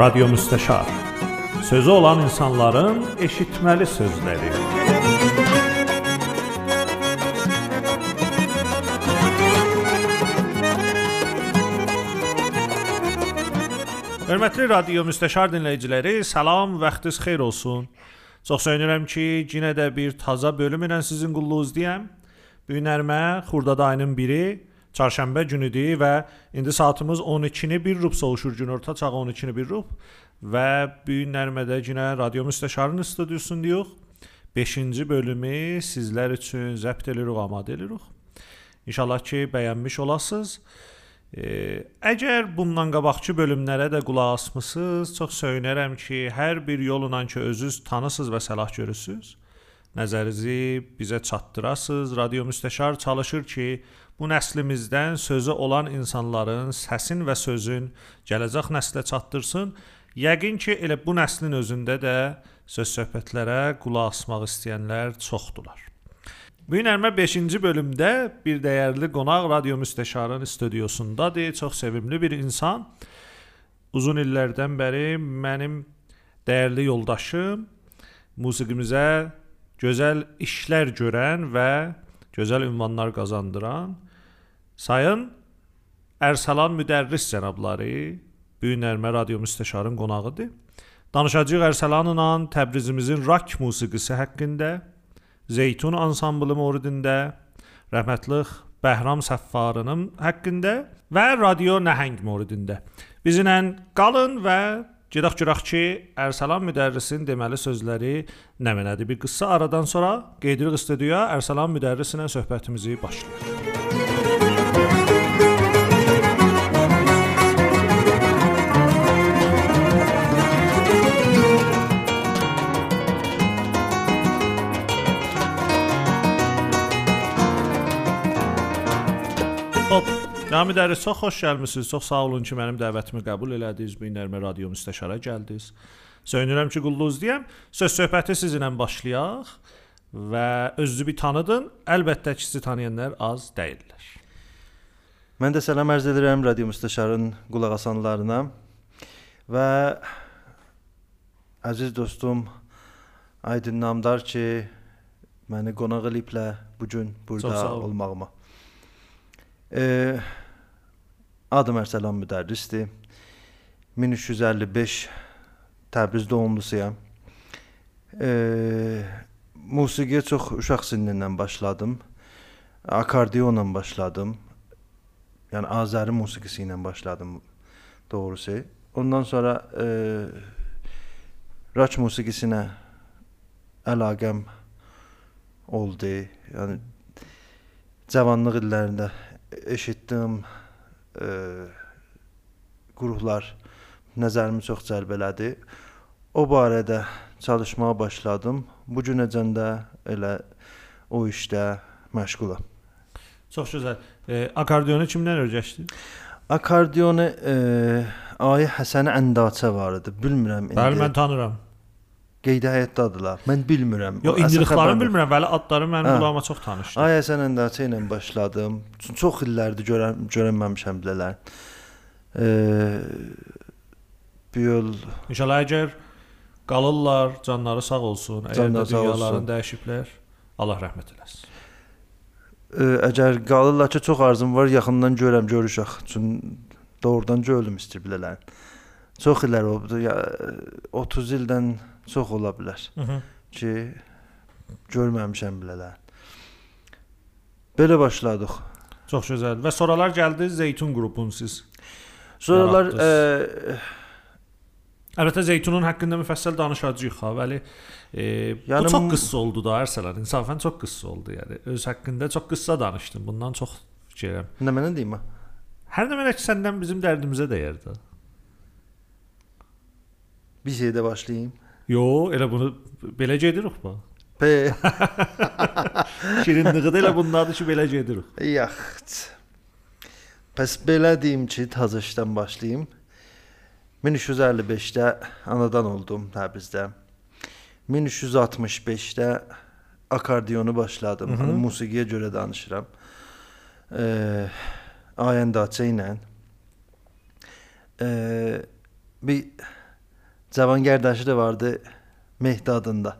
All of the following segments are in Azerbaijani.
Radyo Müstəşar. Sözü olan insanların eşitməli sözləri. Hörmətli Radio Müstəşar dinləyiciləri, salam, vaxtınız xeyir olsun. Çox sevinirəm ki, yenə də bir taza bölüm ilə sizin qulluğunuzdayam. Bu gün nərmə Xurdad ayının 1-i çarşənbə günüdür və indi saatımız 12-ni 1 rub soğuşur günorta çağı 12-ni 1 rub və bu gün nərmədə yenə Radio Müstəşarın studiosundayıq. 5-ci bölümü sizlər üçün zəbt edirik, amadə edirik. İnşallah ki, bəyənmiş olasınız. E, əgər bundan qabaqçı bölümlərə də qulaq asmısınız, çox söyünərəm ki, hər bir yolla ki özünüz tanısınız və səlah görürsüz, nəzərinizi bizə çatdırasınız. Radio müstəşar çalışır ki, bu nəslimizdən sözü olan insanların səsin və sözün gələcək nəslə çatdırsın. Yəqin ki, elə bu nəslin özündə də söz söhbətlərə qulaq asmaq istəyənlər çoxdular. Bu gün Ərmə 5-ci bölümdə bir dəyərli qonaq radio müstəşarın studiosundadır. Çox sevimli bir insan. Uzun illərdən bəri mənim dəyərli yoldaşım, musiqimizə gözəl işlər görən və gözəl ünvanlar qazandıran Sayın Ərsalan müdərris cənabları bu gün Ərmə radio müstəşarın qonağıdır. Danışacağıq Ərsalanla Təbrizimizin rock musiqisi haqqında Zeytun ansamblı mövridində, rəhmətlih Bəhram Səffarının haqqında və radio nəhəng mövridində. Bizimlə qalın və gedək görək ki, Ərsalan müdərrisin deməli sözləri nə mənədir. Bir qısa aradan sonra qeydirik studiyaya Ərsalan müdərris ilə söhbətimizi başlayırıq. Hop, Cami Dəris çox xoş gəlmisiniz. Çox sağ olun ki, mənim dəvətimi qəbul elədiniz. Bu Nərmə Radio müstəşara gəldiniz. Söyünürəm ki, qulluğunuzdayam. Söz söhbəti sizinlə başlayaq və özünüzü bir tanıdın. Əlbəttə ki, sizi tanıyanlar az deyillər. Mən də salam ərz edirəm radio müstəşarın qulaq asanlarına və əziz dostum Aydın Namdar ki, məni qonaq eləyiblər bu gün Çox burada sağ olun. olmağıma. Adım Ərsəlan müdərrisdir. 1355 Təbriz doğumlusuyam. E, musiqiyə çox uşaq sinnindən başladım. Akordionla başladım. Yəni Azəri musiqisi ilə başladım doğrusu. Ondan sonra e, rock musiqisinə əlaqəm oldu. Yəni cavanlıq illərində eşitdim qruplar nəzərimi çox cəlb elədi. O barədə çalışmağa başladım. Bu günəcən də elə o işdə məşğulam. Çox gözəl. E, akordeonu kimdən öyrəşdin? Akordeonu e, Ayə Həsən Əndaçə var idi. Bilmirəm indi. Bəli, mən tanıram. Qeydə həyatdadılar. Mən bilmirəm. Yox, indiliklərini bilmirəm, bəli adları mənim Hə. qulağıma çox tanışdır. Ay Həsən Əndaçə ilə başladım. Çox illərdir görən görünməmişəm bilələr. Eee yol İnşallah əgər qalırlar, canları sağ olsun. Əgər də dünyalarını dəyişiblər, Allah rəhmət eləsin. e, əgər qalırlar ki, çox arzum var, yaxından görəm, görüşək. Çünki doğrudan görülüm istəyir bilələr. Çox illər oldu. Ya, 30 ildən çox ola bilər ki, görməmişəm bilələr. Belə başladıq. Çox gözəl. Və sonralar gəldi Zeytun qrupun siz. Sonralar e, Yaratdınız. Əlbəttə Zeytunun haqqında müfəssəl danışacağıq ha, bəli. E, yəni, bu çox qıssa oldu da Ərsəlan. İnsafən çox qıssa oldu yəni. Öz haqqında çox qıssa danışdın. Bundan çox fikirəm. nə mənə deyim? Hər nə mənə ki səndən bizim dərdimizə dəyər də. Bir şeydə başlayayım. Yo, elə bunu belə gedirik bax. P. Şirinliği də elə bundadır ki, belə gedirik. Yaxşı. Pəs belə deyim ki, tazışdan başlayım. 1355-də anadan oldum Təbrizdə. 1365-də akordeonu başladım. Hani musiqiyə görə danışıram. Eee Ayəndaçə ilə. Eee bir Cavan qardaşı da vardı Mehdi adında.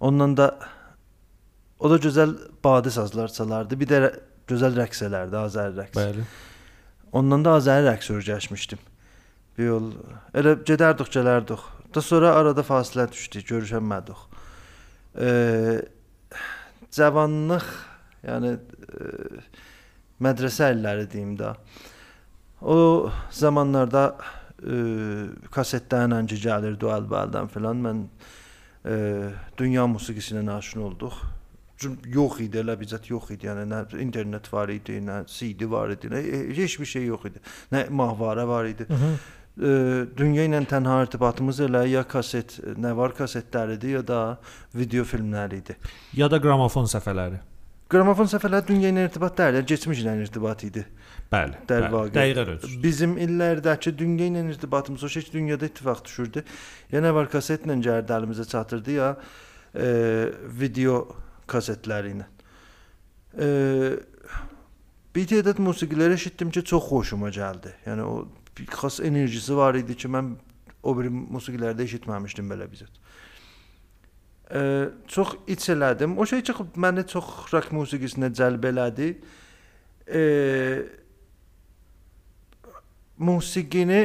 Ondan da o da gözəl badi sazlar çalardı. Bir də gözəl rəqs elərdi, Azəri rəqs. Bəli. Ondan da Azəri rəqs öyrəşmişdim. Bir yol elə gedərdik, gələrdik. Da sonra arada fasilə düşdü, görüşənmədik. Eee cavanlıq, yəni e, mədrəsə illəri deyim də. O zamanlarda kasetlərlə gəlirdi o əlbəldən filan. Mən e, dünya musiqisinə aşina olduq. Yox idi, elə bizət yox idi. Yəni nə internet var idi, nə CD var idi, nə e, heç bir şey yox idi. Nə mahvara var idi. Hı -hı. E, dünya ilə tənha irtibatımız elə ya kaset, nə var kasetlər idi, ya da video filmləri idi. Ya da qramofon səfələri. Qramofon səfərləri dünya ilə irtibat deyil, ilə irtibat idi. Bəli. Dər bəli. Dəqiqə. Bizim illərdəki dünya ilə irtibatımız o şey dünyada ittifaq düşürdü. Ya nə var kasetlə gəldi əlimizə çatırdı ya e, video kasetləri ilə. E, bir tədad musiqiləri eşitdim ki, çox xoşuma gəldi. Yəni o bir xas enerjisi var idi ki, mən o bir musiqilərdə eşitməmişdim belə bizət. E, çox iç elədim. O şey ki, məni çox rock musiqisinə cəlb elədi. E, musiqini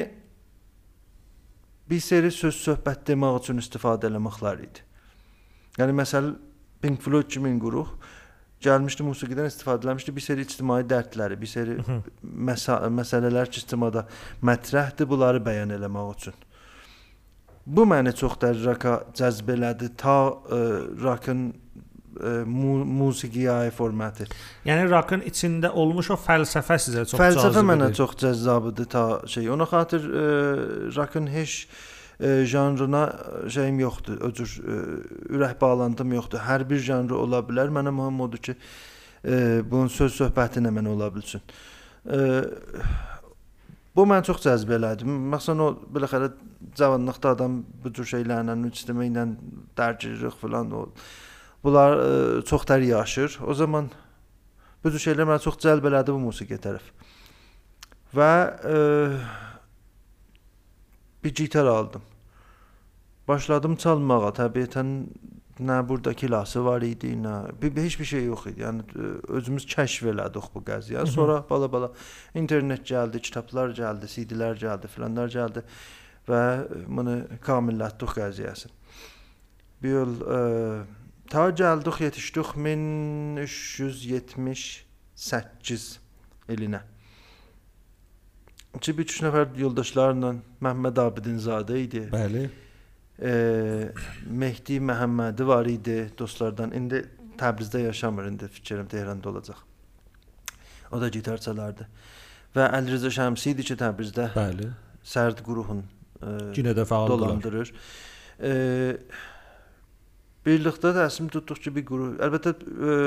bir seri söz söhbət demək üçün istifadə eləməklər idi. Yəni məsəl Pink Floyd kimi qrup gəlmişdi musiqidən istifadə eləmişdi bir seri ictimai dərdləri, bir seri məsa məsələlər ki, ictimada mətrəhdir, bunları bəyan eləmək üçün. Bu məni çox dərəcə cəzb elədi ta ə, rockın ə, mu musiqiyə aid formatı. Yəni rockın içində olmuş o fəlsəfə sizə çox Fəlsəfə cazib mənə edir. çox cəzzabdır ta şey. Ona xatir ə, rockın heç ə, janrına ə, şeyim yoxdur. O cür ə, ürək bağlantım yoxdur. Hər bir janr ola bilər. Mənə mühüm odur ki, ə, bunun söz söhbəti ilə mənə ola bilsin. Ə, bu məni çox cəzb elədi. Məsələn o beləxərə cavanlıqda adam bu cür şeylərlə, ictimailə dərcilik filan o bunlar ə, çox tər yaşır. O zaman bu cür şeylər mənə çox cəlb elədi bu musiqiyə tərəf. Və ə, bir gitar aldım. Başladım çalmağa. Təbiətən nə burada kilası var idi, nə bir, heç bir şey yox idi. Yəni ə, özümüz kəşf elədik bu qəziyyəni. Mhm. Sonra bala-bala internet gəldi, kitablar gəldi, CD-lər gəldi, filanlar gəldi və bunu kamillətdik qəziyyəsini. Bir yıl ə, ta gəldik, yetişdik 1378 ilinə. İki bir üç nəfər yoldaşlarla Məhəmməd Abidinzadə idi. Bəli. E, Mehdi Məhəmmədi var idi dostlardan. İndi Təbrizdə yaşamır, indi fikrim Tehranda olacaq. O da gitar çalardı. Və Əlirza Şəmsi idi ki, Təbrizdə Bəli. Sərd qruhun e, Yenə də fəaldılar. dolandırır. E, Birlikdə də əslində tutduq ki, bir qrup. Əlbəttə ə,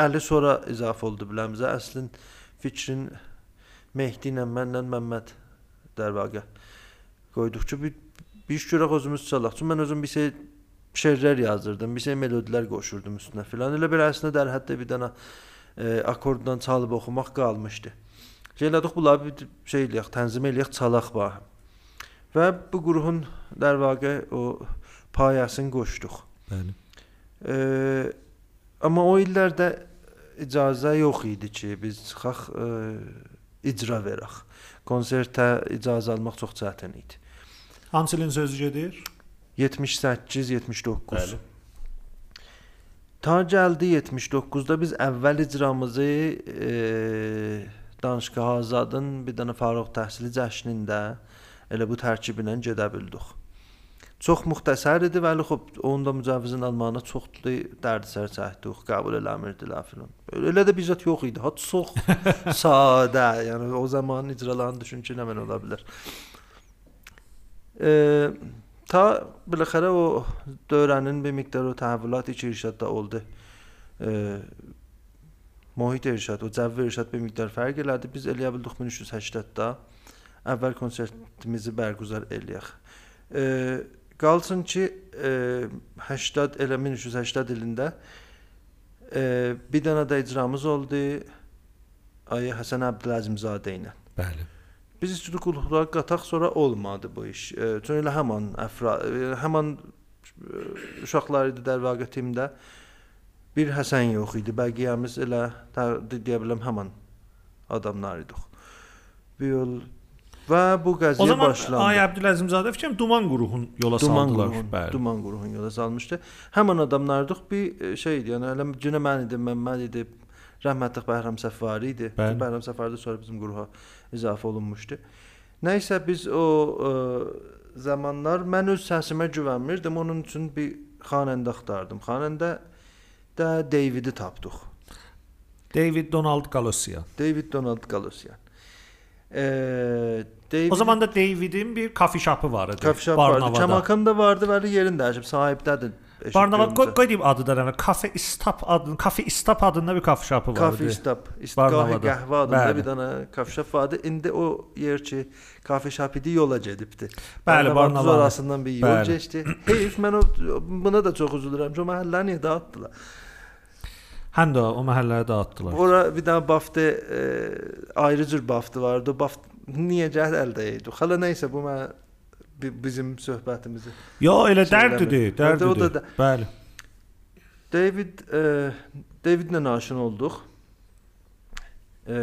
Əli sonra izafə oldu biləmizə. Əslin fikrin Mehdi ilə mənlə Məmməd dərvaqə qoyduq ki, bir bir iş görək özümüz çalaq. Çünki mən özüm bir şey şeirlər yazırdım, bir şey melodilər qoşurdum üstünə filan. Elə belə əslində dər hətta bir dənə e, akorddan çalıb oxumaq qalmışdı. Elədik bunları bir şey eləyək, tənzim eləyək, çalaq bax. Və bu qrupun dərvaqə o payəsini qoşduq. Bəli. E, amma o illərdə icazə yox idi ki, biz çıxaq e, icra verək. Konsertə icazə almaq çox çətin idi. Hansı ilin sözü gedir? 78, 79. Bəli. Ta gəldi 79-da biz əvvəl icramızı e, Danışqa Azadın bir dənə Fərux Təhsili cəşnində elə bu tərkiblə gedə bildik. Çox müxtəsər idi, vəli xop onun da mücəvvizin almağına çoxlu dərdisər çəkdik, qəbul eləmirdilər filan. Elə də bizzət yox idi. Ha çox sadə, yəni o zaman icralarını düşün ki, nə mən ola bilər. E, ta biləxərə o dövrənin bir miqdarı təhvilat içi irşadda oldu. E, Muhit irşad, o cəvvi irşad bir miqdar fərq elədi. Biz eləyə bildik 1380-da əvvəl konsertimizi bərqüzar eləyək. E, qalsın ki, e, 80 elə 1380 ilində e, bir dənə də icramız oldu. Ayə Həsən Əbdüləzimzadə ilə. Bəli. biz üçüncü qulluqlara qataq sonra olmadı bu iş. E, çünki elə həmin əfra e, həmin e, uşaqlar idi Dərvaqə timdə. Bir Həsən yox idi. Bəqiyəmiz elə deyə bilərəm həmin adamlar idik. Bu yol və bu O qəziyyə zaman başlandı. Ay Əbdüləzimzadə fikrim Duman qruhun yola Duman saldılar. qruhun, Bəli. Duman qruhun yola salmışdı. Həmin adamlardıq bir e, şey idi, yəni elə günə mən idim, Məmməd idi, rəhmətli Bəhram Səfari idi. Bəli. Bəhram Səfari də sonra bizim qruha izafə olunmuşdu. Nəysə biz o ə, zamanlar mən öz səsimə güvənmirdim. Onun üçün bir xanəndə axtardım. Xanəndə də Davidi tapdıq. David Donald Galosian. David Donald Galosian. Eee David O zaman da David'in bir kafe shop'ı var idi. Kafe shop vardı. Barnavada. Çamakan'da vardı və yerin dəyişib sahibdədir. Barnava koy, koy diyeyim adı da yani. Kafe Istap adın, Kafe Istap adında bir kafe shop'ı vardı. Kafe Stop. İstiqahi Barnavada. qəhvə adında Bəli. bir dənə kafe shop vardı. İndi o yer ki, kafe shop idi, yola gedibdi. Bəli, Barnavada. arasından bir yol Bəli. keçdi. Heyf mən o buna da çox üzülürəm. Çünki məhəllə niyə dağıtdılar? Həm də o məhəlləyə dağıtdılar. Ora bir dənə baftı, e, ayrı cür baftı vardı. Baft niyə gəl əldə idi? Hələ nəysə bu mən bi- bizim söhbətimizi. Yo elə da- o dərdidir. da- Bəli. David e, Davidlə aşina olduq. E,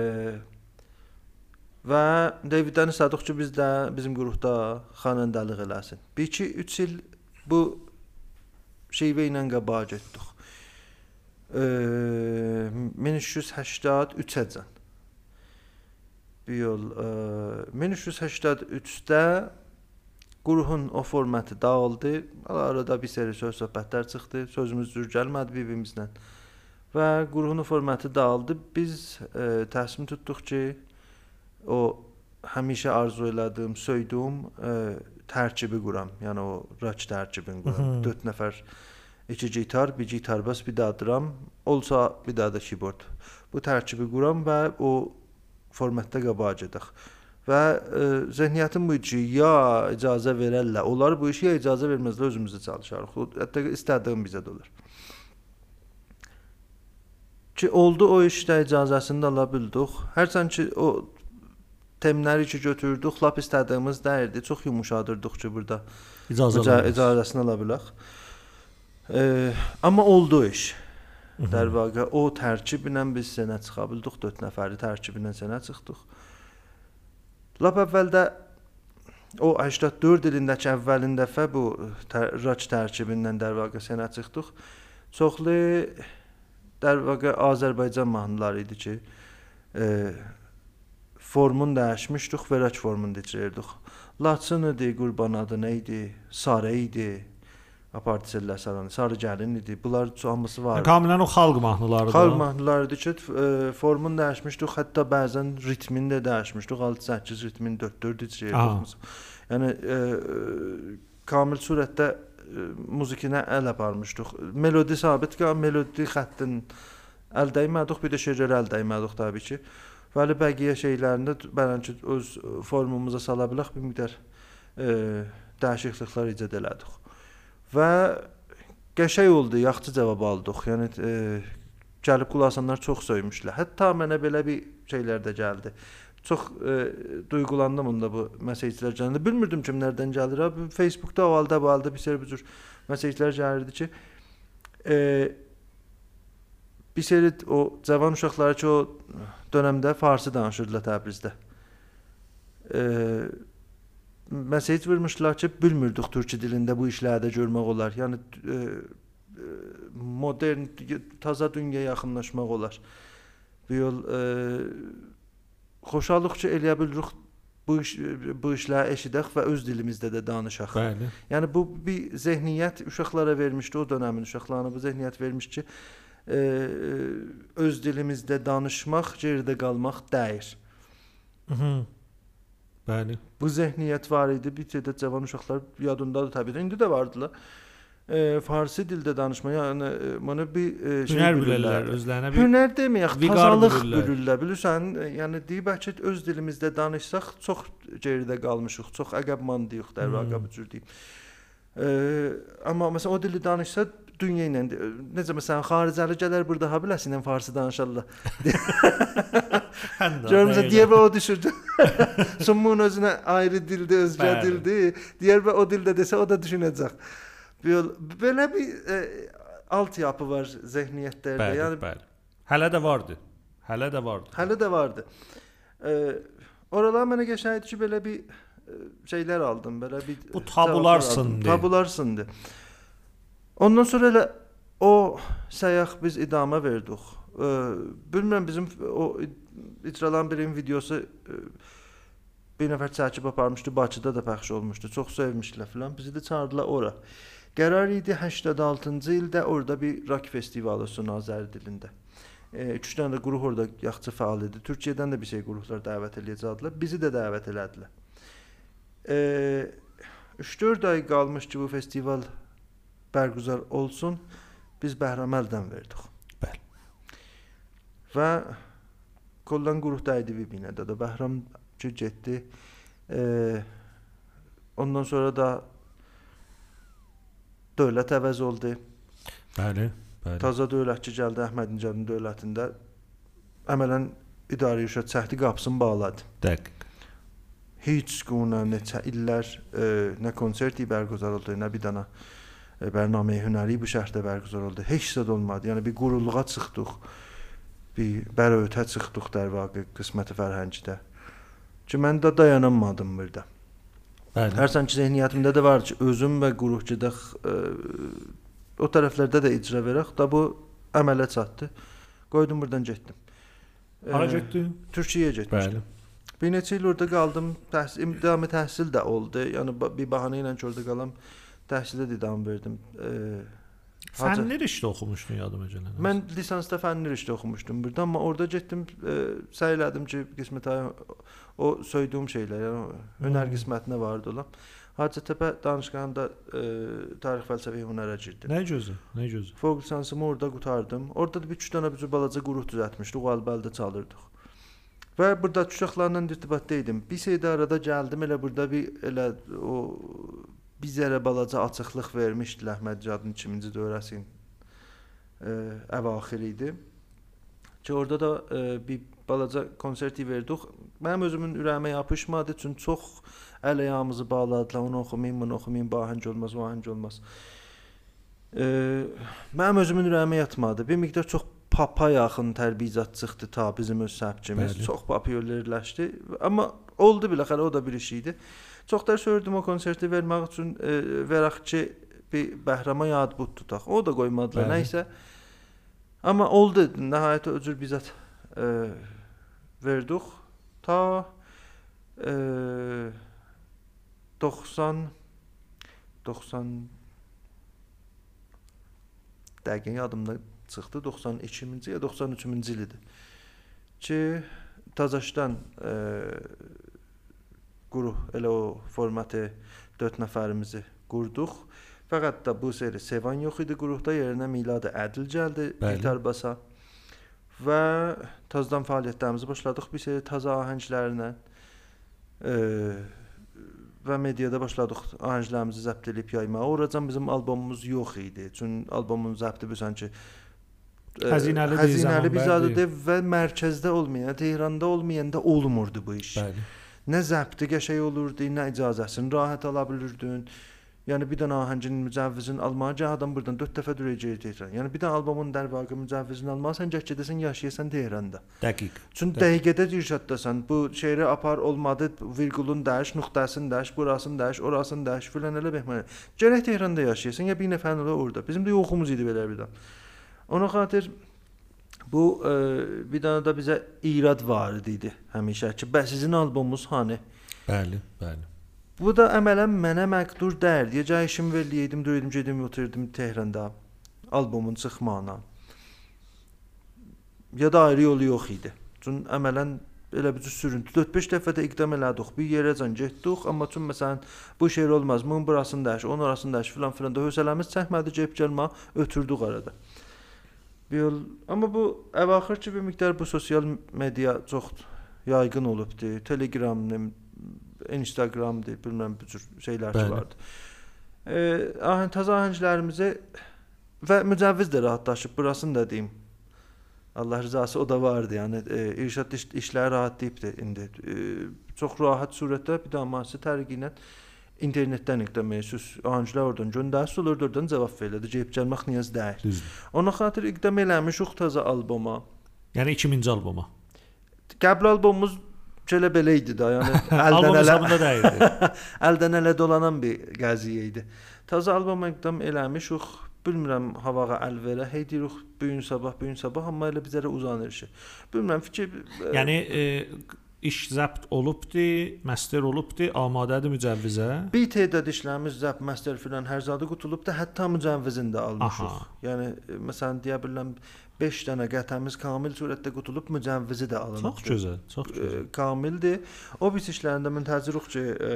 və Daviddən istədik ki, biz də bizim qrupda xanəndəlik eləsin. 1-2-3 il bu şeyvə ilə qabağa getdik. E, 1383-əcən. Bir yol e, 1383-də qruhun o formatı dağıldı. Arada bir seri söz söhbətlər çıxdı. Sözümüz düz gəlmədi bir-birimizlə. Və qruhun o formatı dağıldı. Biz e, təsmin tutduq ki, o həmişə arzu elədiyim, söydüyüm e, tərkibi quram. Yəni o rock tərkibini quram. Mhm. 4 nəfər iki gitar, bir gitar bas, bir də drum, olsa bir də də keyboard. Bu tərkibi quram və o formatda qabağa gedək. Və e, zehniyyətim bu ki, ya icazə verərlər, onlar bu işə ya icazə verməzlər, özümüzə çalışarıq. Hətta istədiyim bizə də olur. Ki oldu o işdə icazəsini də ala bildik. Hərçənd ki o temləri ki götürdük, lap istədiyimiz dəyirdi. Çox yumuşadırdıq ki burada İcazə icazəsini ala bilək. Amma oldu iş. Dərvaqə o tərkiblə biz sənə çıxa bildik, 4 nəfərli tərkiblə sənə çıxdıq. Lap əvvəldə o 84 ilindəki əvvəlin dəfə bu tər, rock tərkibindən Dərvaqə sənə çıxdıq. Çoxlu Dərvaqə Azərbaycan mahnıları idi ki, e, formun dəyişmişdik və rock formunda icrayırdıq. Laçın idi, Qurban adı nə idi? Sarı idi. Apartisellər saranı, Sarı gəlin idi. Bunlar hamısı var. Kamilən o xalq mahnıları Xalq mahnılarıdır ki, e, formun dəyişmişdik, hətta bəzən ritmini də dəyişmişdik. 6-8 ritmin 4-4 icra etdik. Yəni e, e, kamil surətdə e, musikinə əl aparmışdıq. Melodi sabit qal, melodi xəttin əl dəymədik, bir də şeirlərə əl dəymədik təbii ki. Bəli, bəqiyə şeylərində bəlkə öz formumuza sala bilək bir qədər e, dəyişikliklər icad elədik. Və qəşəng oldu, yaxşı cavab aldıq. Yəni e, gəlib qulaq asanlar çox söymüşlər. Hətta mənə belə bir şeylər də gəldi. Çox e, duyğulandım onda bu mesajlar gəldi. Bilmirdim kimlərdən gəlir. ha. Bu Facebookda bu halda bir sürü bu cür mesajlar gəlirdi ki, e, bir seri o cavan uşaqlara ki o dövrdə farsı danışırdılar Təbrizdə. E, mesaj vermişlər ki, bilmirdik türkçə dilində bu işlərdə görmək olar. Yəni e, e, modern taza dünyaya yaxınlaşmaq olar. Bu yol e, xoşallıq ki, eləyə bilirik bu iş bu işləri eşidək və öz dilimizdə də danışaq. Bəli. Yəni bu bir zehniyyət uşaqlara vermişdi o dövrün uşaqlarına bu zehniyyət vermiş ki, e, öz dilimizdə danışmaq, geridə qalmaq dəyir. Mhm. Bəli. Bu zehniyyət var idi. Bir tədad cavan uşaqlar yadındadır təbii də. İndi də vardılar. E, farsi dildə danışma, yəni e, bunu bir e, şey Hünər bilirlər. özlərinə bir Hünər deməyək, tazalıq bilirlər. Bilirsən, e, yəni deyib bəlkə öz dilimizdə danışsaq çox geridə qalmışıq, çox əqəbmandıyıq dərvaqə Hmm. bu cür deyim. E, amma məsələn o dili danışsa dünya ilə necə məsələn xaricəli gələr burada ha biləsən farsı danışarlar. Görmüsən deyə o düşürdü. Sumun özünə ayrı dildə, özgə Bəli. dildir. Deyər və o dildə desə o da düşünəcək. Belə, bir e, altyapı var zehniyyətlərdə. Bəli, yəni bəli. Hələ də vardı. Hələ də vardı. Hələ də vardı. E, oralar mənə qəşəngdir ki, belə bir e, şeylər aldım, belə bir Bu cavablar tabular aldım. sındı. Tabular sındı. Ondan sonra elə o səyah biz idamə verdik. E, bilmirəm bizim o icralan birin videosu e, bir nəfər çəkib aparmışdı, Bakıda da pəxş olmuşdu. Çox sevmişdilər filan. Bizi də çağırdılar ora. Qərar idi 86-cı ildə orada bir rock festivalı olsun Azəri dilində. 3 dənə də quruh orada yaxçı fəal idi. Türkiyədən də bir şey qurumlar dəvət eləyəcəkdilər. Bizi də dəvət elədilər. E, 3-4 ay qalmış ki bu festival bərqüzar olsun. Biz Bəhraməldən verdik. Bəli. Və kollan quruh dəydi bir binədə də Bəhram ki getdi. E, ondan sonra da dövlət əvəz oldu. Bəli, bəli. Taza dövlətçi gəldi Əhməd Nicadın dövlətində. Əmələn idarə rüşvət çəkdi qapısını bağladı. Dəqiq. Heç quna neçə illər e, nə konserti bərqərar oldu, nə bir dənə e, bərnamə hünəri bu şəhərdə bərqərar oldu. Heç də olmadı. Yəni bir qurulluğa çıxdıq. Bir bərötə çıxdıq dar vaqe qisməti fərhəngdə. Ki mən də dayanamadım burada. Bəli. Hər sanki zehniyyətimdə də var ki, özüm və quruqçuda e, o tərəflərdə də icra verək. Da bu əmələ çatdı. Qoydum buradan getdim. Hara E, getdin? Türkiyəyə getmişdim. Bəli. Bir neçə il orada qaldım. Təhsil, imdamı təhsil də oldu. Yəni bir bəhanə ilə ki, orada qalam təhsilə davam verdim. E, Fənlər işdə oxumuşdun yadıma gələn. Mən lisansda fənn rüştə oxumuşdum burada, amma orada getdim, e, səy elədim ki, qismət ay o söydüyüm şeylər, yəni hünər qismətinə vardı olan. Hacıtepe danışqanında e, tarix fəlsəfi hünərə girdim. Nə gözü? Nə gözü? Fövq lisansımı orada qutardım. Orada da bir üç dənə bir balaca quruq düzəltmişdik, o albəldə çalırdıq. Və burada uşaqlarla irtibatda idim. Bir şeydə arada gəldim, elə burada bir elə o bizlərə balaca açıqlıq vermişdi Əhməd Cadın 2-ci dövrəsinin e, əvaxir idi. Ki orada da e, bir balaca konserti verdik. Mənim özümün ürəyimə yapışmadı, çünki çox əl ayağımızı bağladılar. Onu oxumayım, bunu oxumayım, bu ahəng olmaz, bu ahəng olmaz. E, mənim özümün ürəyimə yatmadı. Bir miqdar çox papa yaxın tərbiyəcat çıxdı ta bizim öz səbkimiz. Bəli. Çox popülerləşdi. Amma oldu biləxərə o da bir iş idi. Çox da sördüm o konserti vermək üçün e, verək ki bir bəhrama yad bud tutaq. O da qoymadılar Bəli. nəysə. Amma oldu. Nəhayət o cür bizət e, verdik. Ta e, 90 90 dəqiq yadımda çıxdı 92-ci ya 93-cü il idi. Ki Tazaşdan e, quruh elə o formatı 4 nəfərimizi qurduq. Fəqət də bu seri Sevan yox idi qruhda, yerinə Milad Ədil gəldi gitar basa. Və tazdan fəaliyyətlərimizi başladıq bir seri taza ahənglərlə. E, və mediada başladıq ahənglərimizi zəbt edib yaymağa. Oracan bizim albomumuz yox idi. Çünki albomun zəbti bilirsən ki xəzinəli zaman, bir zadədir və mərkəzdə olmayan, Tehranda olmayanda olmurdu bu iş. Bəli. Nə zəbti qəşəng olurdu, nə icazəsini rahat ala bilirdin. Yəni bir dənə ahəngin mücəvvizini almağa gəl adam burdan 4 dəfə duracaq Tehran. Yəni bir dənə albomun dərvaqə mücəvvizini almasan gəl gedəsən yaşayasan Tehranda. Dəqiq. Çünki Dəqiq. dəqiqədə dirşətdəsən. Bu şeiri apar olmadı, virgulun dəş, nöqtəsini dəş, burasını dəş, orasını dəş, filan elə behmən. Gərək Tehranda yaşayasan ya bir nəfərin orada. Bizim də yoxumuz idi belə bir də. Ona xatir bu e, bir dənə də bizə irad var idi həmişə ki, bəs sizin albomunuz hani? Bəli, bəli. Bu da əmələn mənə məqdur dərd. Cay işim verliydim, duruyordum, gedim otururdum Tehranda albomun çıxmağına. Ya da ayrı yolu yox idi. Çünki əmələn elə bir sürüntü 4-5 dəfə də iqdam elədik. Bir yerəcən getdik, amma çün məsələn bu şeir olmaz. Bunun burasını daş, onun orasını daş filan filan da hövsələmiz çəkmədi, gəlib gəlmə ötürdük arada. Bir yol, amma bu əvaxır ki bir miqdar bu sosial media çox yaygın olubdu. Telegram, Instagramdır, bilməm bu cür şeylər Bəli. vardı. E, ahəng təzə ahənglərimizi və mücəvviz də rahatlaşıb, burasını da deyim. Allah rızası o da vardı. Yəni e, irşad iş, işləri rahatlayıbdı indi. E, çox rahat surətdə bir daması tərqi ilə internetdən iqdam edirsiniz. Ancaq oradan göndərsiniz, olur oradan cavab verirlər. Gəlib gəlmək niyaz deyil. Düzdür. Ona xatir iqdam eləmişik təzə alboma. Yəni 2000-ci alboma. Qəbul albomumuz belə belə idi da, yəni əldən ələ hesabında deyildi. əldən ələ dolanan bir qəziyyə idi. Təzə albom iqdam eləmişik. Bilmirəm havağa əl verə. Hey deyirik bu gün sabah, bu gün sabah amma elə bizlərə uzanır işi. Bilmirəm fikir Yəni e, iş zəbt olubdu, master olubdu, amadədir mücəvvizə. bir tədad işlərimiz zəb master filan hər zadı qutulub da hətta mücəvvizini də almışıq. Aha. Yəni e, məsələn deyə bilərəm 5 dənə qətəmiz kamil surətdə qutulub mücəvvizi də alınıb. Çox gözəl, çox gözəl. e, kamildir. O bit işlərində müntəziruq ki, e,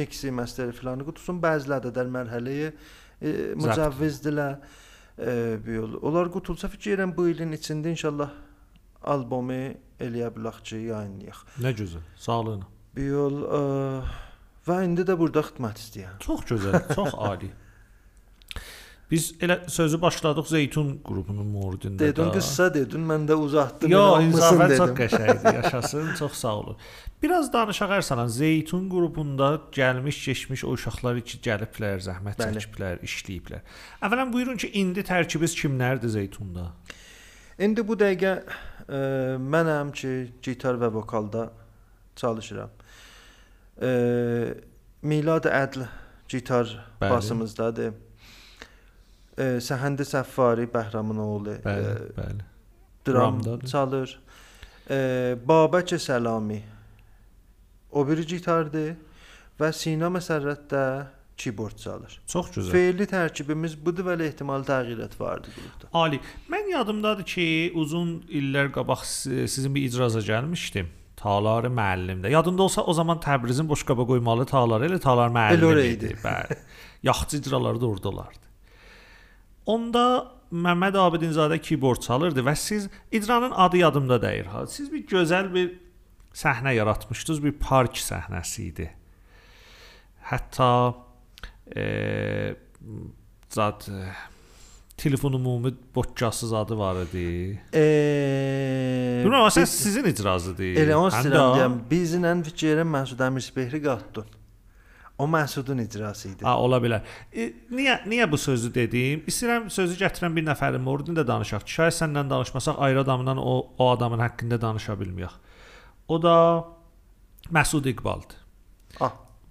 mixi, masteri filanı qutusun. Bəziləri də mərhələyə e, mücəvvizdirlər. E, bu yol. Onlar qutulsa fikirəm bu ilin içində inşallah albomu eləyə bilək ki, yayınlayaq. Nə gözəl. Sağlığına. Bu yol e, və indi də burada xidmət istəyirəm. Çox gözəl, çox ali. Biz elə sözü başladıq Zeytun qrupunun mövzusunda. Dedin qıssa dedin, mən də uzatdım. Yo, izafə çox qəşəngdir. Yaşasın, çox sağ olun. Biraz danışaq Ərsalan. Zeytun qrupunda gəlmiş, keçmiş o uşaqlar ki, gəliblər, zəhmət Bəli. çəkiblər, işləyiblər. Əvvələn buyurun ki, indi tərkibiniz kimlərdir Zeytunda? İndi bu dəqiqə e, mənəm ki, gitar və vokalda çalışıram. E, Milad Ədl gitar Bəli. basımızdadır. E, Səhəndi Səffari Bəhramın oğlu Bəli, e, bəli. dram Dramdadır. çalır. E, Babək Səlami o biri gitardır və Sina Məsərrət də keyboard çalır. Çox gözəl. Feilli tərkibimiz budur və ehtimal təğyirat vardı qrupda. Ali. Mən yadımdadır ki, uzun illər qabaq si- sizin bir icraza gəlmişdim. Talar müəllimdə. Yadında olsa o zaman Təbrizin boşqaba qoymalı taları elə talar müəllim Elə ora idi. Bəli. Yaxçı icraları da orada olardı. Onda Məmməd Abidinzadə keyboard çalırdı və siz icranın adı yadımda deyil. Ha, siz bir gözəl bir səhnə yaratmışdınız, bir park səhnəsi idi. Hətta eee zat e, telefon ümumi boçcasız adı var idi. Eee əsən biz- sizin icrazıdır. Elə onu istəyirəm deyəm. Bizlə fikirəm Məsud Əmirsbehri qatdın. O Məsudun icrası idi. Ha, ola bilər. E, niyə niyə bu sözü dedim? İstəyirəm sözü gətirən bir nəfərin mövzusunda danışaq. ki, Şayət səndən danışmasaq ayrı adamdan o o adamın haqqında danışa bilməyək. O da Məsud İqbaldır.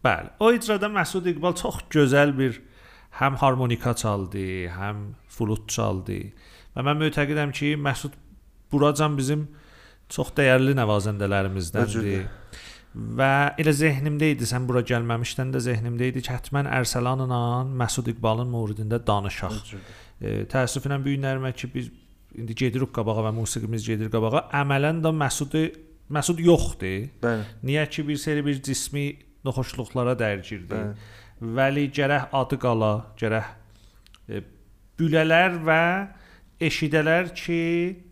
Bəli. O icrada Məsud İqbal çox gözəl bir həm harmonika çaldı, həm flut çaldı. Və mən mötəqidəm ki, Məsud buracan bizim çox dəyərli nəvazəndələrimizdendir. Və elə zehnimdə idi, sən bura gəlməmişdən də zehnimdə idi ki, həttəmən Ərsəlanla Məsud İqbalın mövridində danışaq. Bəcədir. E, təəssüflə bu günlərimə ki, biz indi gedirik qabağa və musiqimiz gedir qabağa. Əmələn də Məsudi Məsud yoxdur. Bəli. Niyə ki, bir seri bir cismi noxoşluqlara dərgirdi. Bəli. Vəli gərək adı qala, gərək e, bülələr və eşidələr ki,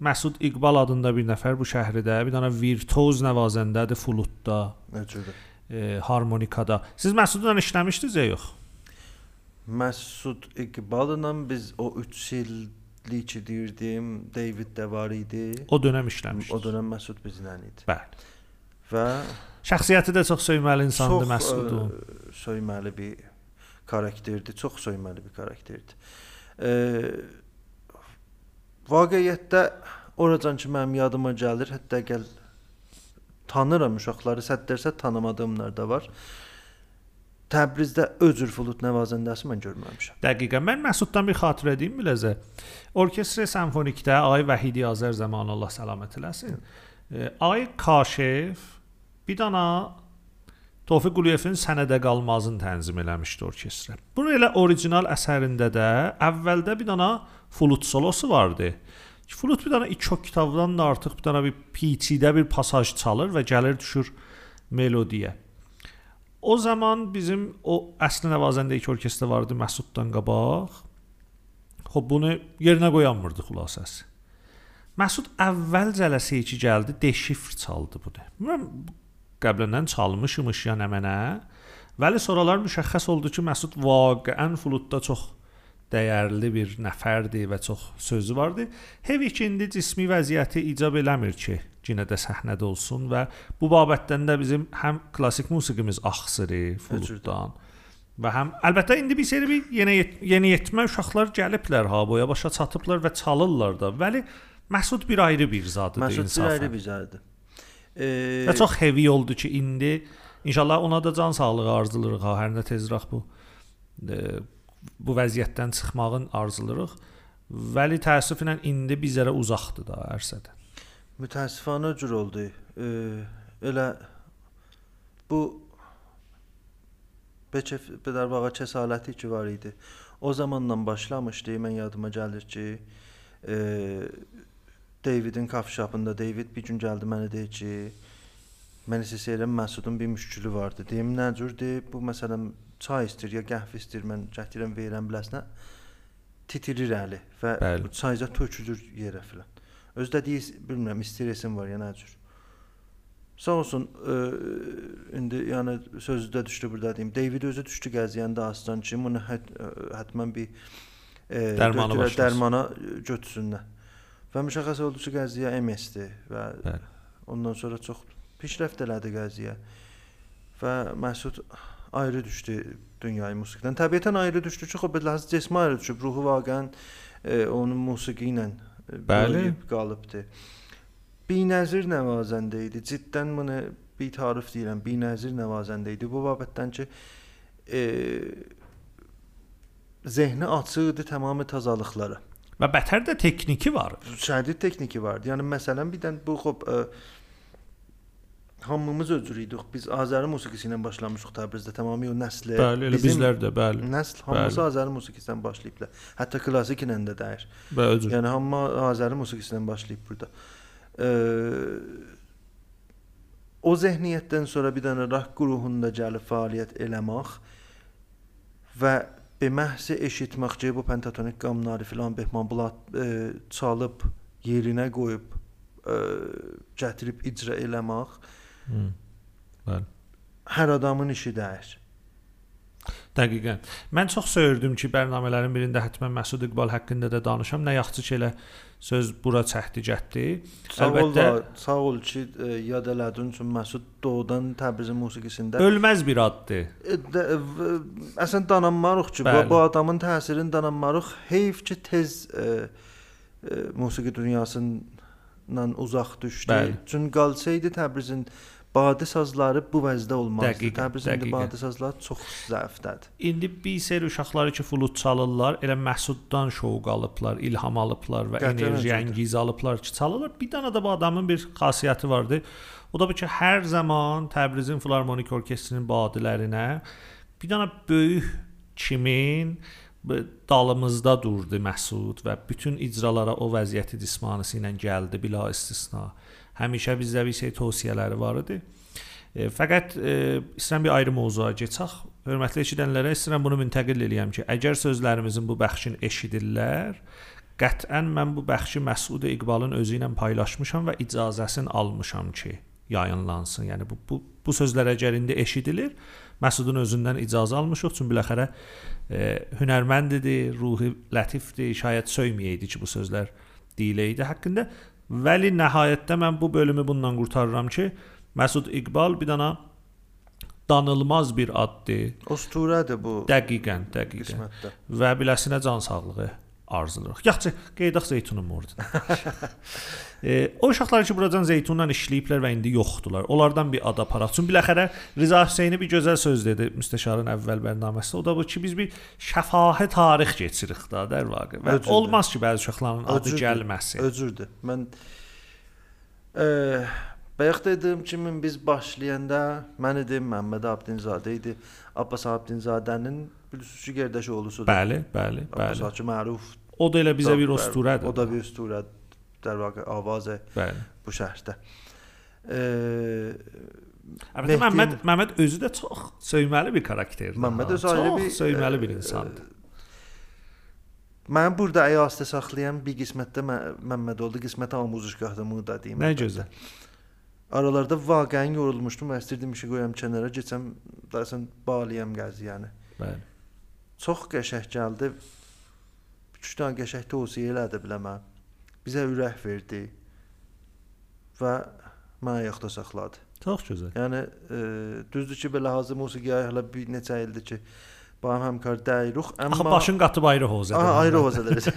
Məsud İqbal adında bir nəfər bu şəhərdə bir dənə virtuoz nəvazəndədir flutda, Özüdür. e, harmonikada. Siz Məsudla işləmişdiniz ya yox? Məsud İqbal'la biz o 3 illik ki deyirdim, David də var idi. O dönəm işləmişdiniz. O dönəm Məsud bizlə idi. Bəli. Və Şəxsiyyəti də çox söyməli insandır çox Məsudun. ə, söyməli bir karakterdir, çox söyməli bir karakterdir. E, vaqiətdə oracan ki mənim yadıma gəlir, hətta gəl tanıram uşaqları, səddersə tanımadığımlar da var. Təbrizdə özür flüt nəvazəndəsi mən görməmişəm. Dəqiqən mən Məsuddan bir xatirə deyim biləcə. Orkestr simfonikdə Ay Vəhidi Azər zamanı Allah səlamət eləsin. E, Ay Kaşev bir dana Tofiq Quliyevin Sənədə qalmazın tənzim eləmişdi orkestra. Bunun elə orijinal əsərində də əvvəldə bir dana flüt solosu vardı. Flüt bir dana 2 oktavdan da artıq bir dana bir pitch-də bir pasaj çalır və gəlir düşür melodiyə. O zaman bizim o əsli nəvazəndə iki orkestr vardı Məsuddan qabaq. Xoş bunu yerinə qoyanmırdı xülasəsi. Məsud əvvəl cələsi ki gəldi, deşifr çaldı bunu. Mən qəbləndən çalmışmış ya nə mənə. Vəli sonralar müşəxəs oldu ki, Məsud vaqiən flutda çox dəyərli bir nəfərdir və çox sözü vardı. Heavy ki indi cismi vəziyyəti icab eləmir ki, yenə də səhnədə olsun və bu babətdən də bizim həm klassik musiqimiz axsırır Fuluddan. Və həm əlbəttə indi bir seri bir yeni yeni yetmə uşaqlar gəliblər ha boya başa çatıblar və çalırlar da. Vəli Məsud bir ayrı bir zadıdır Məsud bir insafən. ayrı bir zadıdır. E, Və çox heavy oldu ki, indi inşallah ona da can sağlığı arzulayırıq ha, hər nə tezraq bu e, bu vəziyyətdən çıxmağın arzulayırıq. Vəli təəssüflə indi bizlərə uzaqdır da ərsədən. Mütəəssifanə cür oldu. E, elə bu Beçef Bedərbağa kəsaləti ki var idi. O zamandan başlamışdı. Mən yadıma gəlir ki, e, Davidin kafşapında David bir gün gəldi mənə deyir ki, mən isə istəyirəm Məsudun bir müşkülü vardı. Deyim nə cürdür? Bu məsələn çay istir ya qəhvə istir mən gətirəm verirəm biləsinə. Titrir əli və Bəli. çayca tökülür yerə filan. Özdə deyir, bilmirəm, stresim var ya nə cür. Sağ olsun, ə, indi yəni sözü də düşdü burada deyim. David özü düşdü gəziyəndə aslan ki, bunu hət, ə, hətmən bir ə, Dərmanı götürə- başlasın. dərmana götürsünlər. Və müşəxəs oldu ki, qəziyə MS-dir və Bəli. ondan sonra çox pişrəft elədi qəziyə. Və Məsud ayrı düşdü dünyayı musiqidən. Təbiətən ayrı düşdü ki, xop bilhas cismi ayrı düşüb, ruhu vaqəən e, onun musiqi ilə e, Bəli. qalıbdı. Binəzir nəvazəndə idi. Ciddən bunu bir tarif deyirəm. Binəzir nəvazəndə idi. Bu babətdən ki, e, zehni açıqdı tamamilə tazalıqlara. Və bətər də texniki var. Şədid texniki vardı. Yəni məsələn bir dən bu xop ə, hamımız özür idik. Biz Azəri musiqisi ilə başlamışıq Təbrizdə tamamilə o nəslə. Bəli, elə bizlər də, bəli. Nəsl hamısı Bəli. Azəri musiqisindən başlayıblar. Hətta klassik ilə də dəyir. Və özür. Yəni hamı Azəri musiqisindən başlayıb burada. Ə, o zehniyyətdən sonra bir dənə rock qruhunda gəlib fəaliyyət eləmək və be məhsi eşitmək ki, bu pentatonik qamları filan Behman Bulat ə, çalıb yerinə qoyub ə, gətirib icra eləmək. Bəli. hər adamın işi deyil. Dəqiqən. Mən çox söyürdüm ki, bərnamələrin birində həttəmən Məsud İqbal haqqında da danışam. Nə yaxşı ki elə söz bura çəkdi ol, Əlbəttə sağ ol ki, ə, yad elədin üçün Məsud doğudan Təbrizin musiqisində ölməz bir addır. E, v- Əslən dananmarıq ki, bu, Bəli. bu adamın təsirini dananmarıq. Heyf ki tez e, e, musiqi dünyasından uzaq düşdü. Bəli. Çünki qalsaydı Təbrizin badi sazları bu vəzdə olmazdı. Dəqiqən, Təbrizin indi dəqiqən. badi sazları çox zəifdədir. İndi bir seri uşaqları ki, flüt çalırlar, elə Məsuddan şouq alıblar, ilham alıblar və Qətiyyən enerji əngiz alıblar ki, çalırlar. Bir dənə də bu adamın bir xassiyyəti vardı. O da bu ki, hər zaman Təbrizin Filarmonik Orkestrinin badilərinə bir dənə böyük kimin dalımızda durdu Məsud və bütün icralara o vəziyyəti cismanisi ilə gəldi bila istisna. Həmişə bizdə bir şey tövsiyələri var idi. E, fəqət e, istəyirəm bir ayrı mövzuya keçək. Hörmətli eşidənlərə istəyirəm bunu müntəqil eləyəm ki, əgər sözlərimizin bu bəxşin eşidirlər, qətvən mən bu bəxşi Məsud İqbalın özü ilə paylaşmışam və icazəsini almışam ki, yayınlansın. Yəni bu bu bu sözlər əgər indi eşidilir, Məsudun özündən icazə almışıq. Çünki biləxərə e, hünərməndidir, ruhi lətifdir, şayət söyməyəydi ki, bu sözlər deyiləydi haqqında. Vəli nəhayətdə mən bu bölümü bundan qurtarıram ki, Məsud İqbal bir dana danılmaz bir addır. Osturədir bu Dəqiqən, dəqiqən. qismətdə. Və biləsinə can sağlığı arzulayırıq. Yaxşı, qeydaq zeytunun morduna. e, o uşaqlar ki, buradan zeytunla işləyiblər və indi yoxdular. Onlardan bir ad aparaq. Çünki biləxərə Rıza Hüseyni bir gözəl söz dedi müstəşarın əvvəl bərnaməsində. O da bu ki, biz bir şəfahi tarix keçirik da, dər vaqe. Və Öcürdür. olmaz ki, bəzi uşaqların adı Öcürdür. gəlməsin. Özürdür. Mən e, bayaq dedim ki, mən biz başlayanda mən idim Məmməd Abdinzadə idi. Abbas Abdinzadənin bilirsiniz ki, qardaşı oğlusudur. Bəli, bəli, Abbas bəli. Hacı məruf. O da elə bizə bir Bəli, osturadır. O da bir ustura در واقع آواز Bəli. bu şəhərdə. E, Əlbəttə Mehdi- Məmməd Məmməd özü də çox söyməli bir karakterdir. Məmməd ha. öz ayrı çox bir söyməli bir e, insandır. Mən burada əyastə saxlayan bir qismətdə Mə- Məmməd oldu, qismət amuzuşgahda da deyim. Nə əlbəttə. gözəl. Aralarda vaqəən yorulmuşdum və istirdim işi qoyam kənara, keçəm dəsən baliyam gəzi yəni. Bəli. Çox qəşəng gəldi. 3 dənə qəşəng tövsiyə elədi biləmə. Bizə ürək verdi və məni ayaqda saxladı. Çox gözəl. Yəni e, düzdür ki, belə hazır musiqiyə hələ bir neçə ildir ki, Bağım həmkar dəyirik, amma Axı başın qatıb ayrı hovuz Aha, ayrı ederiz.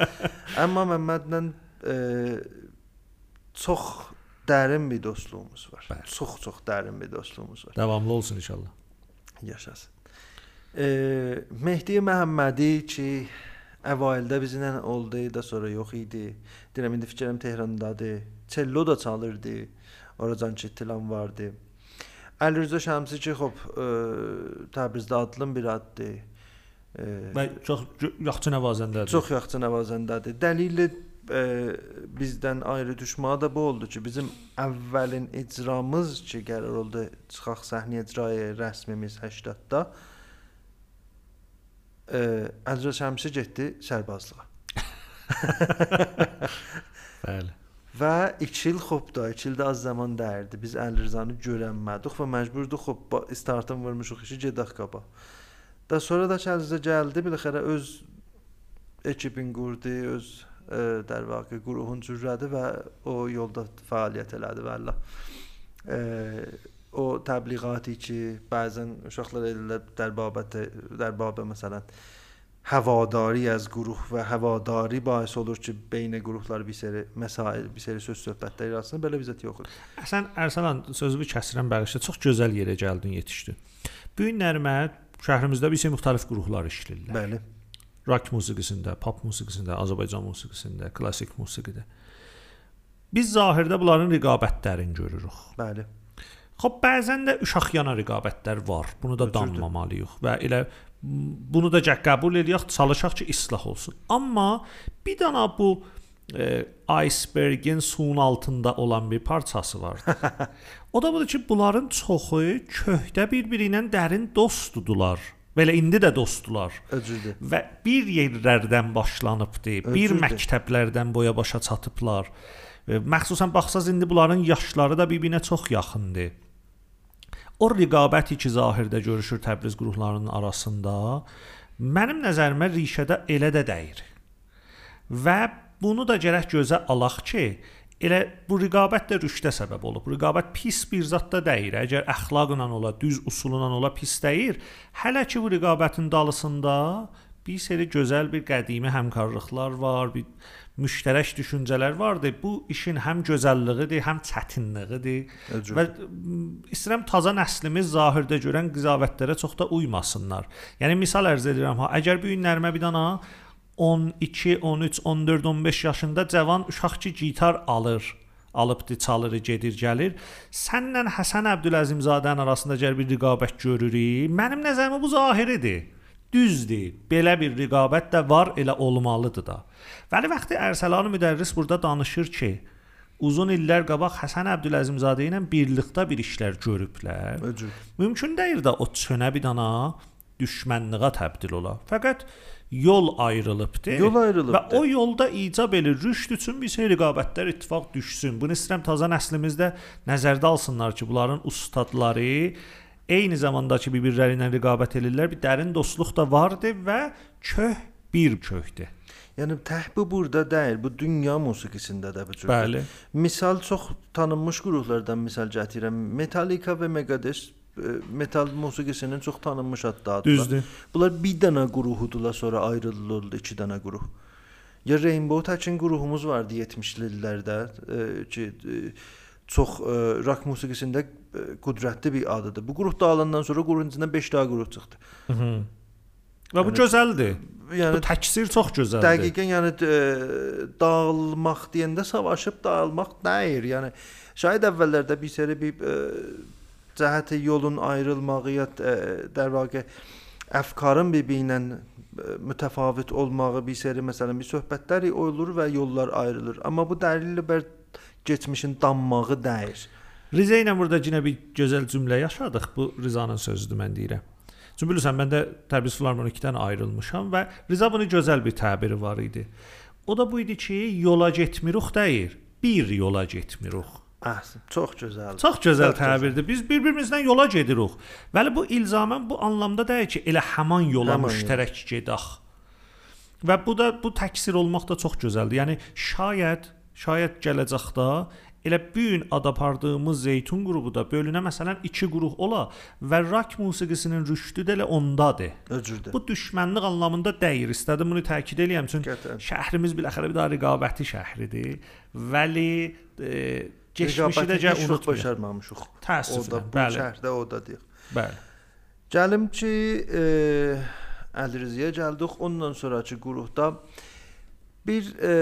amma Məmmədlə e, çox dərin bir dostluğumuz var. Bəli. Çox çox dərin bir dostluğumuz var. Davamlı olsun inşallah. Yaşasın. E, Mehdi Məhəmmədi ki, əvvəldə bizlə oldu da sonra yox idi. Deyirəm indi fikrim Tehrandadır. Cello da çalırdı. Oracan çitilan vardı. Əlirza Şəmsi ki, xop, e, Təbrizdə adlım bir addır. E, Və çox yaxşı nəvazəndədir. Çox yaxşı nəvazəndədir. Dəlili e, bizdən ayrı düşməyə də bu oldu ki, bizim əvvəlin icramız ki, qərar oldu çıxaq səhnə icraya rəsmimiz 80-da e, Əlcəl Şəmsi getdi sərbazlığa. Bəli. Və 2 il xop da, 2 ildə az zaman dərdi. Biz Əlrizanı görənmədik və məcburduq xop startın vurmuşuq işi gedək qaba. Da sonra da Əlrizə gəldi, biləxərə öz ekibin qurdu, öz e, ə, dər vaqe qruhun cürrədi və o yolda fəaliyyət elədi vəlla. Ə, e, o təbliğatı ki, bəzən uşaqlar edirlər در babət در bab məsələn havadari از گروه və havadari باعث olur ki, beynə qruplar bir seri məsail, bir seri söz söhbətlər arasında belə vəziyyət yoxdur. Sən Ərsalan sözümü kəsirəm bəğişlə. Çox gözəl yerə gəldin, yetişdin. Bu gün nərmə şəhrimizdə bir sürü müxtəlif qruplar işləyirlər. Bəli. Rock musiqisində, pop musiqisində, Azərbaycan musiqisində, klassik musiqidə. Biz zahirdə bunların rəqabətlərini görürük. Bəli. Xoş bəzən də uşaq yana rəqabətlər var. Bunu da danmamalıyıq və elə bunu da cəq qəbul eləyək, çalışaq ki, islah olsun. Amma bir dana bu e, icebergin suyun altında olan bir parçası var. o da budur ki, bunların çoxu köhdə bir-biri ilə dərin dostdular. Belə indi də dostdular Öcürdür. və bir yerlərdən başlanıbdı. Bir Özürdür. məktəblərdən boya başa çatıblar. E, Məxsusən baxsaz indi bunların yaşları da bir-birinə çox yaxındır. O rəqabəti ki, zahirdə görüşür Təbriz qruplarının arasında, mənim nəzərimə rişədə elə də dəyir. Və bunu da gərək gözə alaq ki, elə bu rəqabət də rüşdə səbəb olub. Rəqabət pis bir zad da deyil. Əgər əxlaqla ola, düz usulunla ola pis deyil. Hələ ki bu rəqabətin dalısında bir seri gözəl bir qədimi həmkarlıqlar var, bir müştərək düşüncələr vardı. Bu işin həm gözəlliyidir, həm çətinliyidir. Öcürdür. Və istəyirəm taza nəslimiz zahirdə görən qızavətlərə çox da uymasınlar. Yəni misal ərz edirəm ha, əgər bu günlərimə bir dana 12, 13, 14, 15 yaşında cavan uşaq ki gitar alır, alıbdı, çalır, gedir, gəlir. Sənlə Həsən Əbdüləzimzadənin arasında gəl bir rəqabət görürük. Mənim nəzərimə bu zahiridir. Düzdür. Belə bir rəqabət də var, elə olmalıdır da. Vəli vaxtı Ərsəlan müdərris burada danışır ki, uzun illər qabaq Həsən Əbdüləzimzadə ilə birlikdə bir işlər görüblər. Öcürdür. Mümkün deyil də o çönə bir dana düşmənliyə təbdil ola. Fəqət yol ayrılıbdı. Yol ayrılıbdı. Və o yolda icab elə rüşd üçün bir sey rəqabətlər ittifaq düşsün. Bunu istəyirəm taza nəslimizdə nəzərdə alsınlar ki, bunların ustadları eyni zamanda ki, bir-birləri ilə rəqabət edirlər. Bir dərin dostluq da vardı və köh bir köhdür. Yəni təhbi burada deyil, bu dünya musiqisində də bu cür. Bəli. Misal çox tanınmış qruplardan misal gətirəm. Metallica və Megadeth e, metal musiqisinin çox tanınmış adlarıdır. Düzdür. Bunlar bir dənə qruhudular, sonra ayrıldılar iki dənə qruh. Ya Rainbow Touch'ın qruhumuz vardı 70-li illərdə e, ki e, çox e, rock musiqisində e, qüdrətli bir adıdır. Bu qruh dağılandan sonra qruhun içindən 5 daha qruh çıxdı. Və yəni, bu gözəldir. Yəni bu təksir çox gözəldir. Dəqiqən, yəni e, dağılmaq deyəndə savaşıb dağılmaq nəyir? Yəni şahid əvvəllərdə bir seri bir ə, cəhəti yolun ayrılmağı ya e, dərvaqə əfkarın bir-birinlə e, mütəfavit olmağı bir seri məsələn bir söhbətlər olur və yollar ayrılır. Amma bu dəlillə bər keçmişin danmağı dəyir. Rizə ilə burada yenə bir gözəl cümlə yaşadıq. Bu Rizanın sözüdür mən deyirəm. Çünki bilirsən mən də Təbriz Filarmonikdən ayrılmışam və Riza bunu gözəl bir təbiri var idi. O da bu idi ki, yola getmirik deyir, bir yola getmirik. Əhsən, çox gözəldir. Çox gözəl Çox təbirdir. Biz bir-birimizdən yola gedirik. Bəli bu ilzamən bu anlamda deyil ki, elə həmin yola Həman müştərək gedək. Və bu da bu təksir olmaq da çox gözəldir. Yəni şayət şayət gələcəkdə elə bu gün ad apardığımız Zeytun qrupu da bölünə məsələn 2 qrup ola və rock musiqisinin rüşdü də elə ondadır. Öcürdür. Bu düşmənlik anlamında deyil. İstədim bunu təkid eləyəm çünki Qətiyyən. şəhrimiz biləxərə bir də rəqabəti şəhridir. Vəli e, keçmişi də gəl unutmayaq. başarmamışıq. Təəssüflə. bu Bəli. şəhərdə o da deyək. Bəli. Gəlim ki, e, Əlriziyə gəldik. Ondan sonrakı qrupda bir e,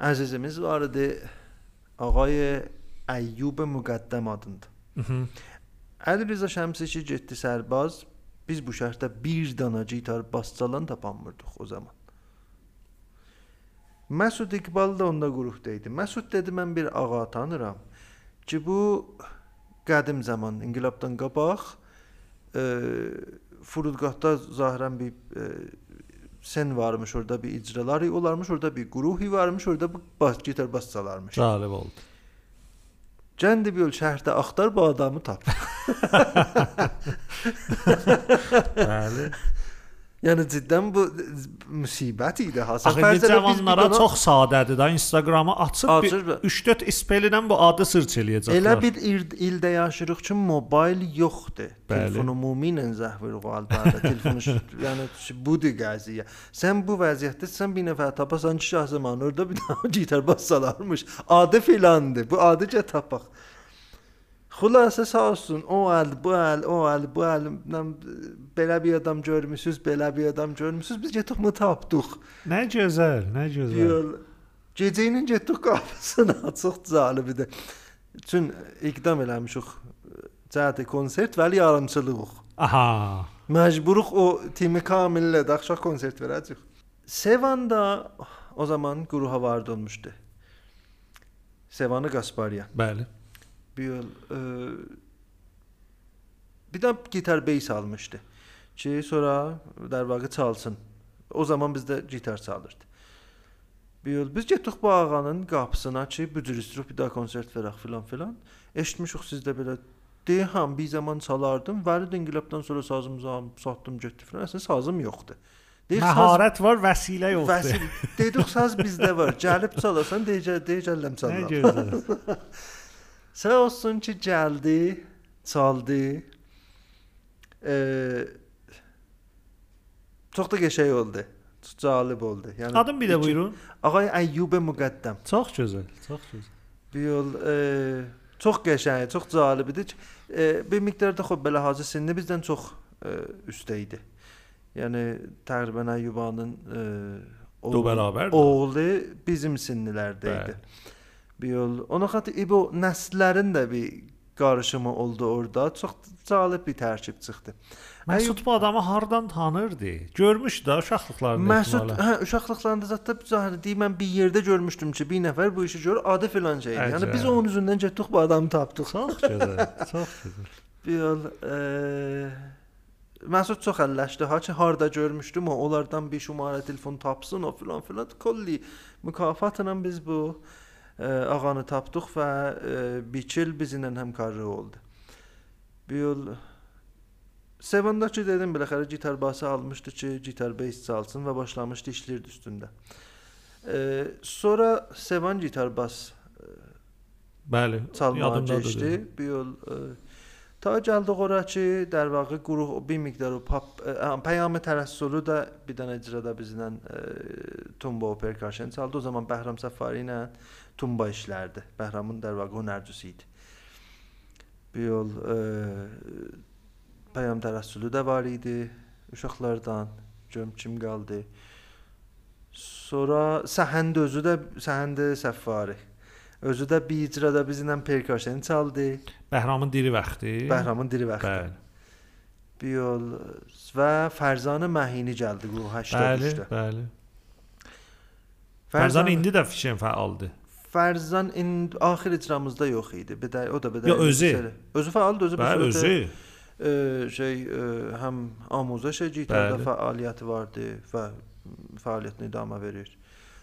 əzizimiz var idi. Ağay Əyyub Müqəddəm adında. Əlriza Şəmsiki getdi sərbaz. Biz bu şəhərdə bir dana gitar bas çalan tapamırdıq o zaman. Məsud İqbal da onda qrupda idi. Məsud dedi mən bir ağa tanıram ki, bu qədim zaman inqilabdan qabaq e, Furudgahda zahirən bir e, sen varmış orada bir icraları olarmış orada bir gruhi varmış orada bu bas gitar bas çalarmış. Cəlib oldu. Cəndi bir şəhərdə axtar bu adamı tap. Bəli. Yəni ciddən bu müsibət idi ha. Axı cavanlara çox sadədir da Instagramı açıb Açır bir və- 3-4 spellindən bu adı sırç eləyəcəklər. Elə bir il, ildə yaşayırıq ki, mobil yoxdur. Bəli. Telefon ümumi ilə zəhv qalbə. Telefonu ş- yəni budur qəziyyə. Sən bu vəziyyətdə sən bir nəfər tapasan ki, şahzaman orada bir dənə gitar bas salarmış. Adı filandır. Bu adı gəl tapaq. Xülasə sağ olsun. O əl, bu əl, o əl, bu əl, nəm, belə bir adam görmüsüz, belə bir adam görmüsüz. Biz getdik bunu tapdıq. Nə gözəl, nə gözəl. Yol. Gecəyinin getdik qapısını açıq calibidir. Çün iqdam eləmişik cəhəti konsert vəli yarımçılığıq. Aha. Məcburuq o timi kamillə də axşam konsert verəcəyik. Sevan da o zaman gruha vardı olmuşdu. Sevanı Gasparyan. Bəli. Bir yol e, bir də gitar bass almışdı. Ki sonra dərvağı çalsın. O zaman bizdə gitar çalırdı. Bir yol biz getdik bu ağanın qapısına ki, bu cür istəyirıq bir daha konsert verək filan filan. Eşitmişik sizdə belə deyəm bir zaman çalardım. Vəlid inqilabdan sonra sazımızı satdım getdi filan. Əslində sazım yoxdur. Deyir, saz- Məharət var, vəsilə yoxdur. Vəsil. Dedik saz bizdə var. Gəlib çalasan deyəcək, deyəcəklər Nə çalaq. gözəl. Sağ olsun ki gəldi, çaldı. Eee çox da qəşəng oldu. Çox cəlib oldu. Yəni Adım bir də buyurun. Ağay Əyyub Müqəddəm. Çox gözəl, çox gözəl. Bir yol eee çox qəşəng, çox cəlib idi. Eee bir miqdarda xop belə hacı sinni bizdən çox eee üstə idi. Yəni təqribən Əyyubanın eee Do bərabər. oğlu bizim sinnilərdə idi. Bir yol. Ona xatı İbo nəslərin də bir qarışımı oldu orada. Çox cəlib bir tərkib çıxdı. Məsud bu adamı hardan tanırdı? Görmüş də uşaqlıqlarında. Məsud hə uşaqlıqlarında zətdə zahir deyim mən bir yerdə görmüşdüm ki, bir nəfər bu işi görür, adı filan şeydir. Yəni biz onun üzündən getdik bu adamı tapdıq. Çox gözəl, çox gözəl. Bir yol eee Məsud çox əlləşdi. Ha ki harda görmüşdüm o onlardan bir şumarə telefon tapsın o filan filan kolli mükafatla biz bu e, ağanı tapdıq və e, Biçil bizimlə həmkarlıq oldu. Bir yol Sevandakı dedim biləxərə gitar bası almışdı ki, gitar bass çalsın və başlamışdı işləyirdi üstündə. E, sonra Sevan gitar bas Bəli, çalmağa keçdi. Bir yol e, ta gəldik ora ki, در واقع guruh bir miqdar o pop e, Peyami Tərəssülü də bir dənə icrada bizlə e, tumba percussion çaldı. O zaman Bəhram Səfari ilə tumba işlərdi. Bəhramın در واقع hünərcisi idi. Bir yol e, Peyam Tərəssülü də var idi uşaqlardan. Görüm kim qaldı. Sonra Səhənd özü də Səhənd Səfari. Özü də bir icrada bizlə percussion çaldı. Bəhramın diri vaxtı. Bəhramın diri vaxtı. Bəli. Bir yol və Fərzan Məhini gəldi bu Bəli, 83-də. bəli. Fərzan indi də fişən fəaldır. Fərzan in axir icramızda yox idi. Bir də o da bir də Yo, özü. özü fəaldır, özü bir Bəli, özü. e, şey e, həm amuzaj gitarda Bəli. fəaliyyəti vardı və fəaliyyətini idamə verir.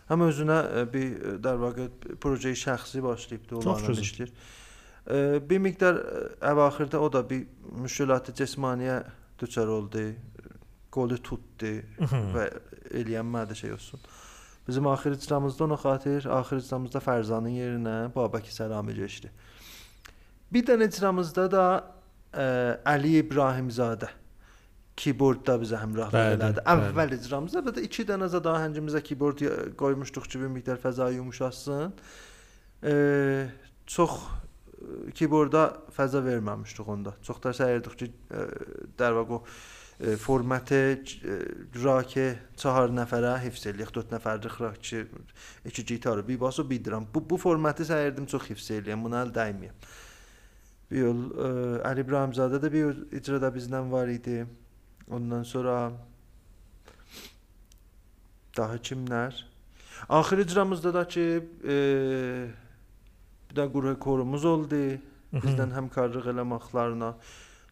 Həm özünə e, bir e, dar vaxt proyeyi şəxsi başlayıbdı, onlarla işləyir. E, bir miqdar əvaxirdə o da bir müşkülatı cismaniyə düçar oldu. Qolu tutdu və eləyənmədi şey olsun. Bizim axir icramızda ona xatir, axir icramızda Fərzanın yerinə Babəki Səlami keçdi. Bir dənə icramızda da ə, Əli İbrahimzadə. Hı keyboardda bizə həmrəhlik elədi. Əvvəl icramızda və də 2 dənə də daha həngimizə keyboard qoymuşduq ki, bir miqdar fəza yumşalsın. E, çox keyboarda fəza verməmişdik onda. Çox da səyirdik ki, e, dər vaqo e, formatı e, raki 4 nəfərə hifz eləyək, 4 nəfərlik rakçı, 2 gitarı, bir basu, bir dram. Bu bu formatı səyirdim çox hifz eləyəm, buna əl dəyməyəm. Bir yol ə, Əli İbrahimzadə də bir icrada bizdən var idi. Ondan sonra daha kimlər? Axır icramızda da ki, e, bir də quruh korumuz oldu. Bizdən həmkarlıq eləməklərinə.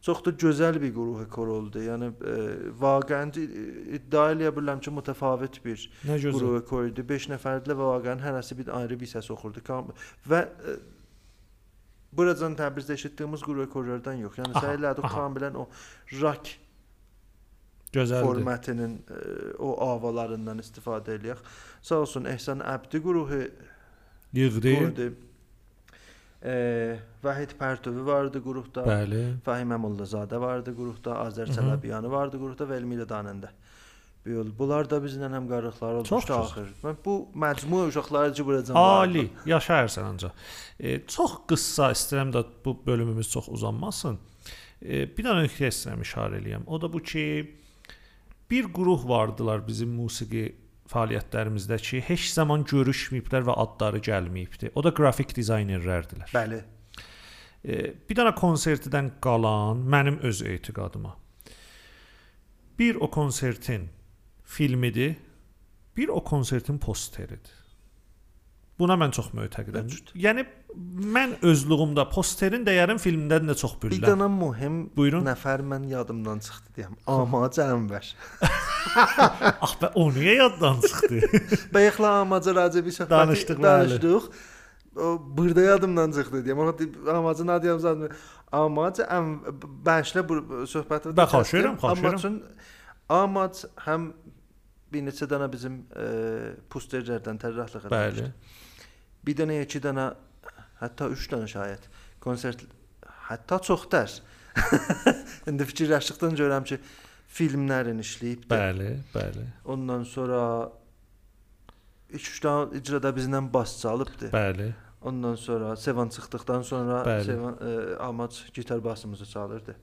Çox da gözəl bir quruh kor oldu. Yəni e, vaqəən iddia eləyə bilərəm ki, mütəfavit bir quruh kor idi. 5 nəfərli və vaqəən hərəsi bir ayrı bir səs oxurdu. Və e, buradan Təbrizdə eşitdiyimiz quruh korlardan yox. Yəni aha. kamilən o rock Gözəldir. formatının e, o avalarından istifadə eləyək. Sağ olsun Ehsan Əbdi qruhu Yığdı. qurdu. E, Vahid Pərtövi vardı qruhda. Bəli. Fahim Əmullazadə vardı qruhda, Azər. Çələbiyanı vardı qruhda və Elmira Danəndə. Bu yol bunlar da bizlə həmkarlıqlar olmuşdu axır. Mən bu məcmua uşaqları cıbıracam. Ali, yaşayırsan ancaq. E, çox qısa istəyirəm də bu bölümümüz çox uzanmasın. E, bir dənə nöqtəyə istəyirəm işarə eləyəm. O da bu ki, bir quruh vardılar bizim musiqi fəaliyyətlərimizdə ki, heç zaman görüşməyiblər və adları gəlməyibdi. O da qrafik dizaynerlərdilər. Bəli. E, bir dənə konsertdən qalan mənim öz etiqadıma. Bir o konsertin filmidir, bir o konsertin posteridir. Buna mən çox mötəqidəm. Yəni mən özlüyümdə posterin dəyərin filmdən də çox Bir bilirəm. dənə mühüm Buyurun. nəfər mən yadımdan çıxdı deyəm. Amac Ənvər. Ax bə o niyə yaddan çıxdı? Bayaqla Amaca Rəcəbi söhbəti Danışdıq, danışdıq. O burada yadımdan çıxdı deyəm. Ona deyib, Amacın adı yazdım. Amac ən bəşlə bu söhbəti xahiş edirəm. Amacın Amac həm bir neçə dənə bizim e, posterlərdən tərəfləq Bəli. Bir dənə, iki dənə, hətta 3 dənə şayət konsert hətta çox dərs. İndi fikirləşdikdən görürəm ki, filmlərin işləyib. Bəli, bəli. Ondan sonra 3 dənə icrada bizlə bas çalıbdı. Bəli. Ondan sonra Sevan çıxdıqdan sonra Bəli. Sevan e, Amac gitar basımızı çalırdı.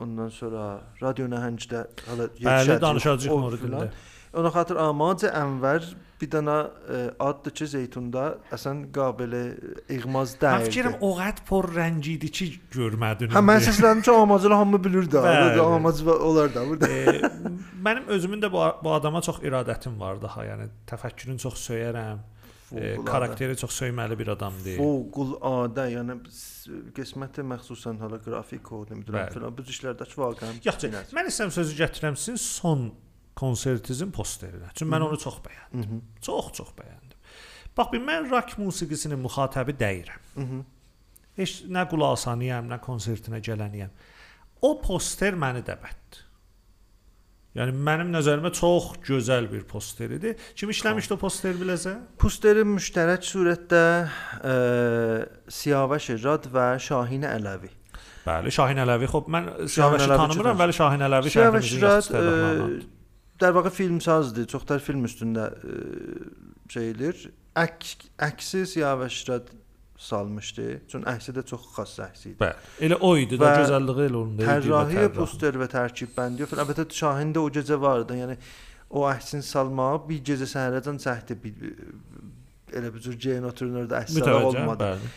Ondan sonra Radio Nəhəngdə hələ Bəli, yetişəcəyik, danışacağıq filan. Ona xatir Amac Ənvər bir dənə e, addır ki, Zeytunda əsən qabilə iğmaz Mən dəyildi. fikirəm o qəd por rəng idi ki, görmədin. Hə mən səsləndim ki, Amacı hamı bilir də. Amac və onlar da burada. e, mənim özümün də bu, bu adama çox iradətim var daha, yəni təfəkkürünü çox söyərəm. E, karakteri çox söyməli bir adamdır. Fövqəladə, yəni qisməti məxsusən hələ qrafik o, nə bilirəm filan bu işlərdəki vaqəən. Yaxşı, mən istəyirəm sözü gətirəm sizin son konsertinizin posterinə. Çünki mən onu çox bəyəndim. Mhm. Çox çox bəyəndim. Bax bir mən rock musiqisinin müxatəbi deyirəm. Heç nə qulaq asanıyam, nə konsertinə gələniyəm. O poster məni dəbətdi. Yəni mənim nəzərimə çox gözəl bir poster idi. Kim işləmişdi o posteri biləcə? Posteri müştərək surətdə ə, Siyavəş Rad və Şahin Ələvi. Bəli, Şahin Ələvi. Xop mən Siyavəşi tanımıram, bəli Şahin Siyavəş şəhərimizin yaxşı Dər vaxt film sazdır, çoxlar film üstündə e, şeydir. Əks, əksi siyavəşrət salmışdı. Çün əksi də çox xas əksi idi. Bəli. Elə o idi və də gözəlliyi elə onda idi. Tərrahi, poster və tərkib bəndi. Əlbəttə Şahində o gecə vardı. Yəni o əksin salmağı bir gecə səhərəcən çəkdi. Bir, elə bir cür gen oturunurdu, əksi olmadı. Bəli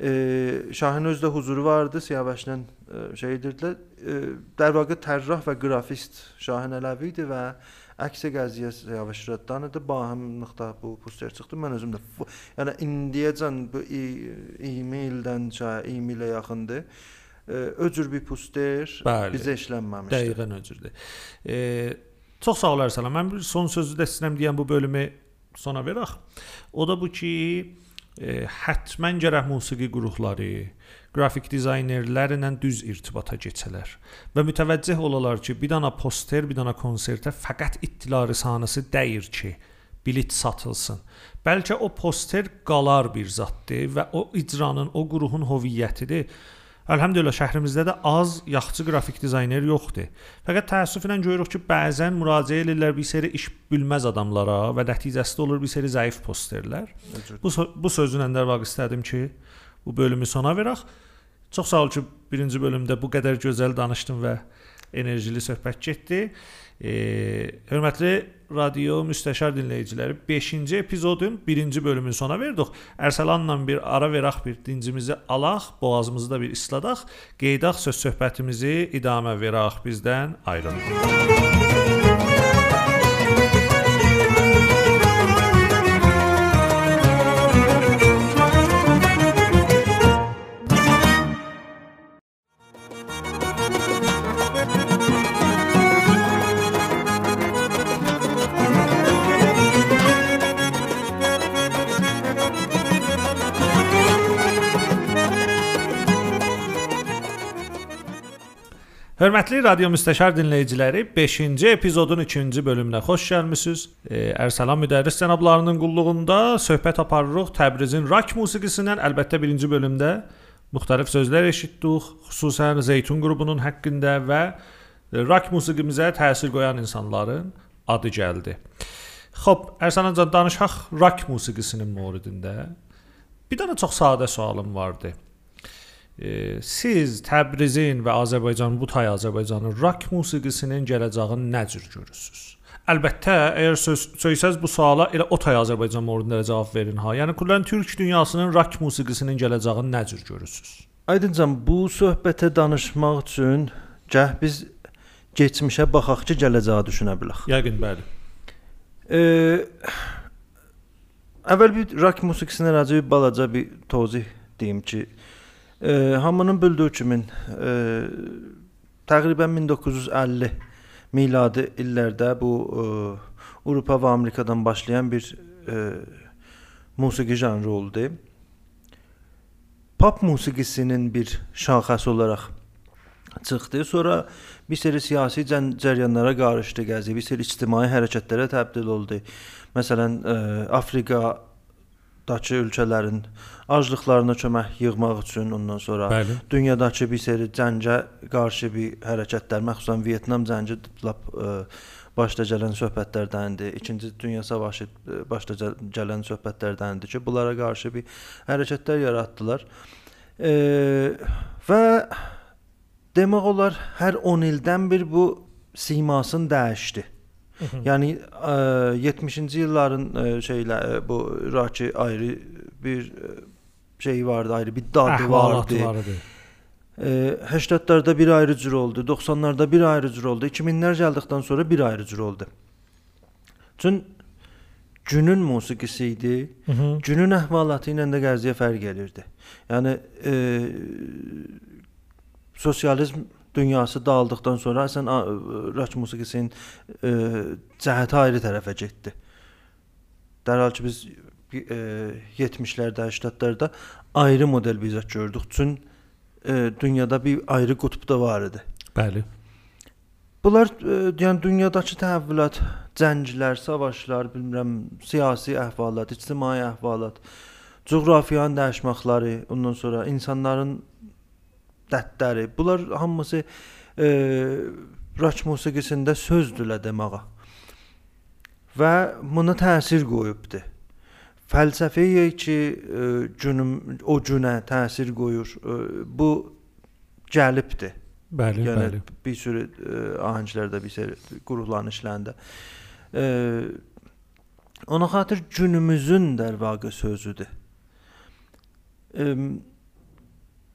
e, Şahin öz də huzuru vardı, Siyavəşlə e, şey edirdilər. E, dərvaqə tərrah və qrafist Şahin Əlavi idi və əksi qəziyə Siyavəş Rəddan idi. Bahimlıqda bu poster çıxdı. Mən özüm də yəni indiyəcən bu 20 ildən çaya 20 ilə yaxındır. E, öcür bir poster Bəli, bizə işlənməmişdi. Dəqiqən öcürdü. E, çox sağ olarsan. Mən bir son sözü də istəyirəm deyən bu bölümü sona verək. O da bu ki, e, həttəmən gərək musiqi qrupları, qrafik dizaynerlərlə düz irtibata keçələr və mütəvəccüh olalar ki, bir dana poster, bir dana konsertə fəqət ittila risanəsi dəyir ki, bilet satılsın. Bəlkə o poster qalar bir zaddır və o icranın, o qrupun hoviyyətidir. Əlhəmdülillah şəhrimizdə də az yaxşı qrafik dizayner yoxdur. Fəqət təəssüflə görürük ki, bəzən müraciət edirlər bir seri iş bilməz adamlara və nəticəsində olur bir seri zəif posterlər. Bu bu sözünlə də vaq istədim ki, bu bölümü sona verək. Çox sağ ol ki, birinci bölümdə bu qədər gözəl danışdın və enerjili söhbət getdi. E, hörmətli radio müstəşar dinləyiciləri 5-ci epizodun 1-ci bölümünü sona verdik. Ərsəlanla bir ara verək, bir dincimizi alaq, boğazımızı da bir isladaq, qeydaq söz söhbətimizi idamə verək bizdən ayrılmayın. Hörmətli radio müstəşar dinləyiciləri, 5-ci epizodun 2-ci bölümünə xoş gəlmisiniz. E, Ərsəlan müdərris cənablarının qulluğunda söhbət aparırıq Təbrizin rock musiqisindən. Əlbəttə 1-ci bölümdə müxtəlif sözlər eşitdik, xüsusən Zeytun qrupunun haqqında və rock musiqimizə təsir qoyan insanların adı gəldi. Xoş, Ərsəlan can danışaq rock musiqisinin mövzusunda. Bir dənə çox sadə sualım vardı. Siz Təbrizin və Azərbaycanın bu tay Azərbaycanın rock musiqisinin gələcəyini nə cür görürsüz? Əlbəttə, əgər söz söysəz bu suala elə o tay Azərbaycan mövzusunda cavab verin ha. Yəni kullan türk dünyasının rock musiqisinin gələcəyini nə cür görürsüz? Aydıncan bu söhbətə danışmaq üçün gəh biz keçmişə baxaq ki, gələcəyi düşünə bilək. Yəqin bəli. E, əvvəl bir rock musiqisinə rəcə bir balaca bir tozih deyim ki, e, hamının bildiyi kimi e, təqribən 1950 miladi illərdə bu e, Avropa və Amerikadan başlayan bir e, musiqi janrı oldu. Pop musiqisinin bir şaxəsi olaraq çıxdı. Sonra bir seri siyasi cəryanlara qarışdı, gəzi, bir seri ictimai hərəkətlərə təbdil oldu. Məsələn, ə, Afrikadakı ölkələrin aclıqlarına kömək yığmaq üçün ondan sonra Bəli. dünyadakı bir seri cəngə qarşı bir hərəkətlər, məxsusən Vyetnam cəngi lap ə, başda gələn söhbətlərdəndir. 2-ci Dünya Savaşı ə, başda gəl- gələn söhbətlərdəndir ki, bunlara qarşı bir hərəkətlər yaratdılar. E, və demək olar hər 10 ildən bir bu simasını dəyişdi. Yəni ə, 70-ci illərin ə, şeylə ə, bu Raki ayrı bir ə, şey vardı, ayrı bir dadı vardı. Əhvalatlarıdır. E, 80-larda bir ayrı cür oldu, 90-larda bir ayrı cür oldu, 2000-lər gəldikdən sonra bir ayrı cür oldu. Çün günün musiqisi idi. Hı -hı. Günün əhvalatı ilə də qəziyə fərq elirdi. Yəni e, sosializm dünyası dağıldıqdan sonra əsən rock musiqisinin e, cəhəti ayrı tərəfə getdi. Dərhal ki biz e, 70-lərdə, 80-lərdə ayrı model biz gördük. Çün e, dünyada bir ayrı qutb da var idi. Bəli. Bunlar e, yəni dünyadakı təhvillat, cənglər, savaşlar, bilmirəm, siyasi əhvalat, ictimai əhvalat, coğrafiyanın dəyişməkləri, ondan sonra insanların dərdləri, bunlar hamısı e, rock musiqisində sözdürlər deməyə. Və buna təsir qoyubdu. Fəlsəfəyə ki, e, günüm o günə təsir qoyur. E, bu gəlibdi. Bəli, Yəni bəli. bir sürü e, ahənglərdə, bir sürü qrupların işlərində. E, ona xatir günümüzün dərvaqə sözüdür. E,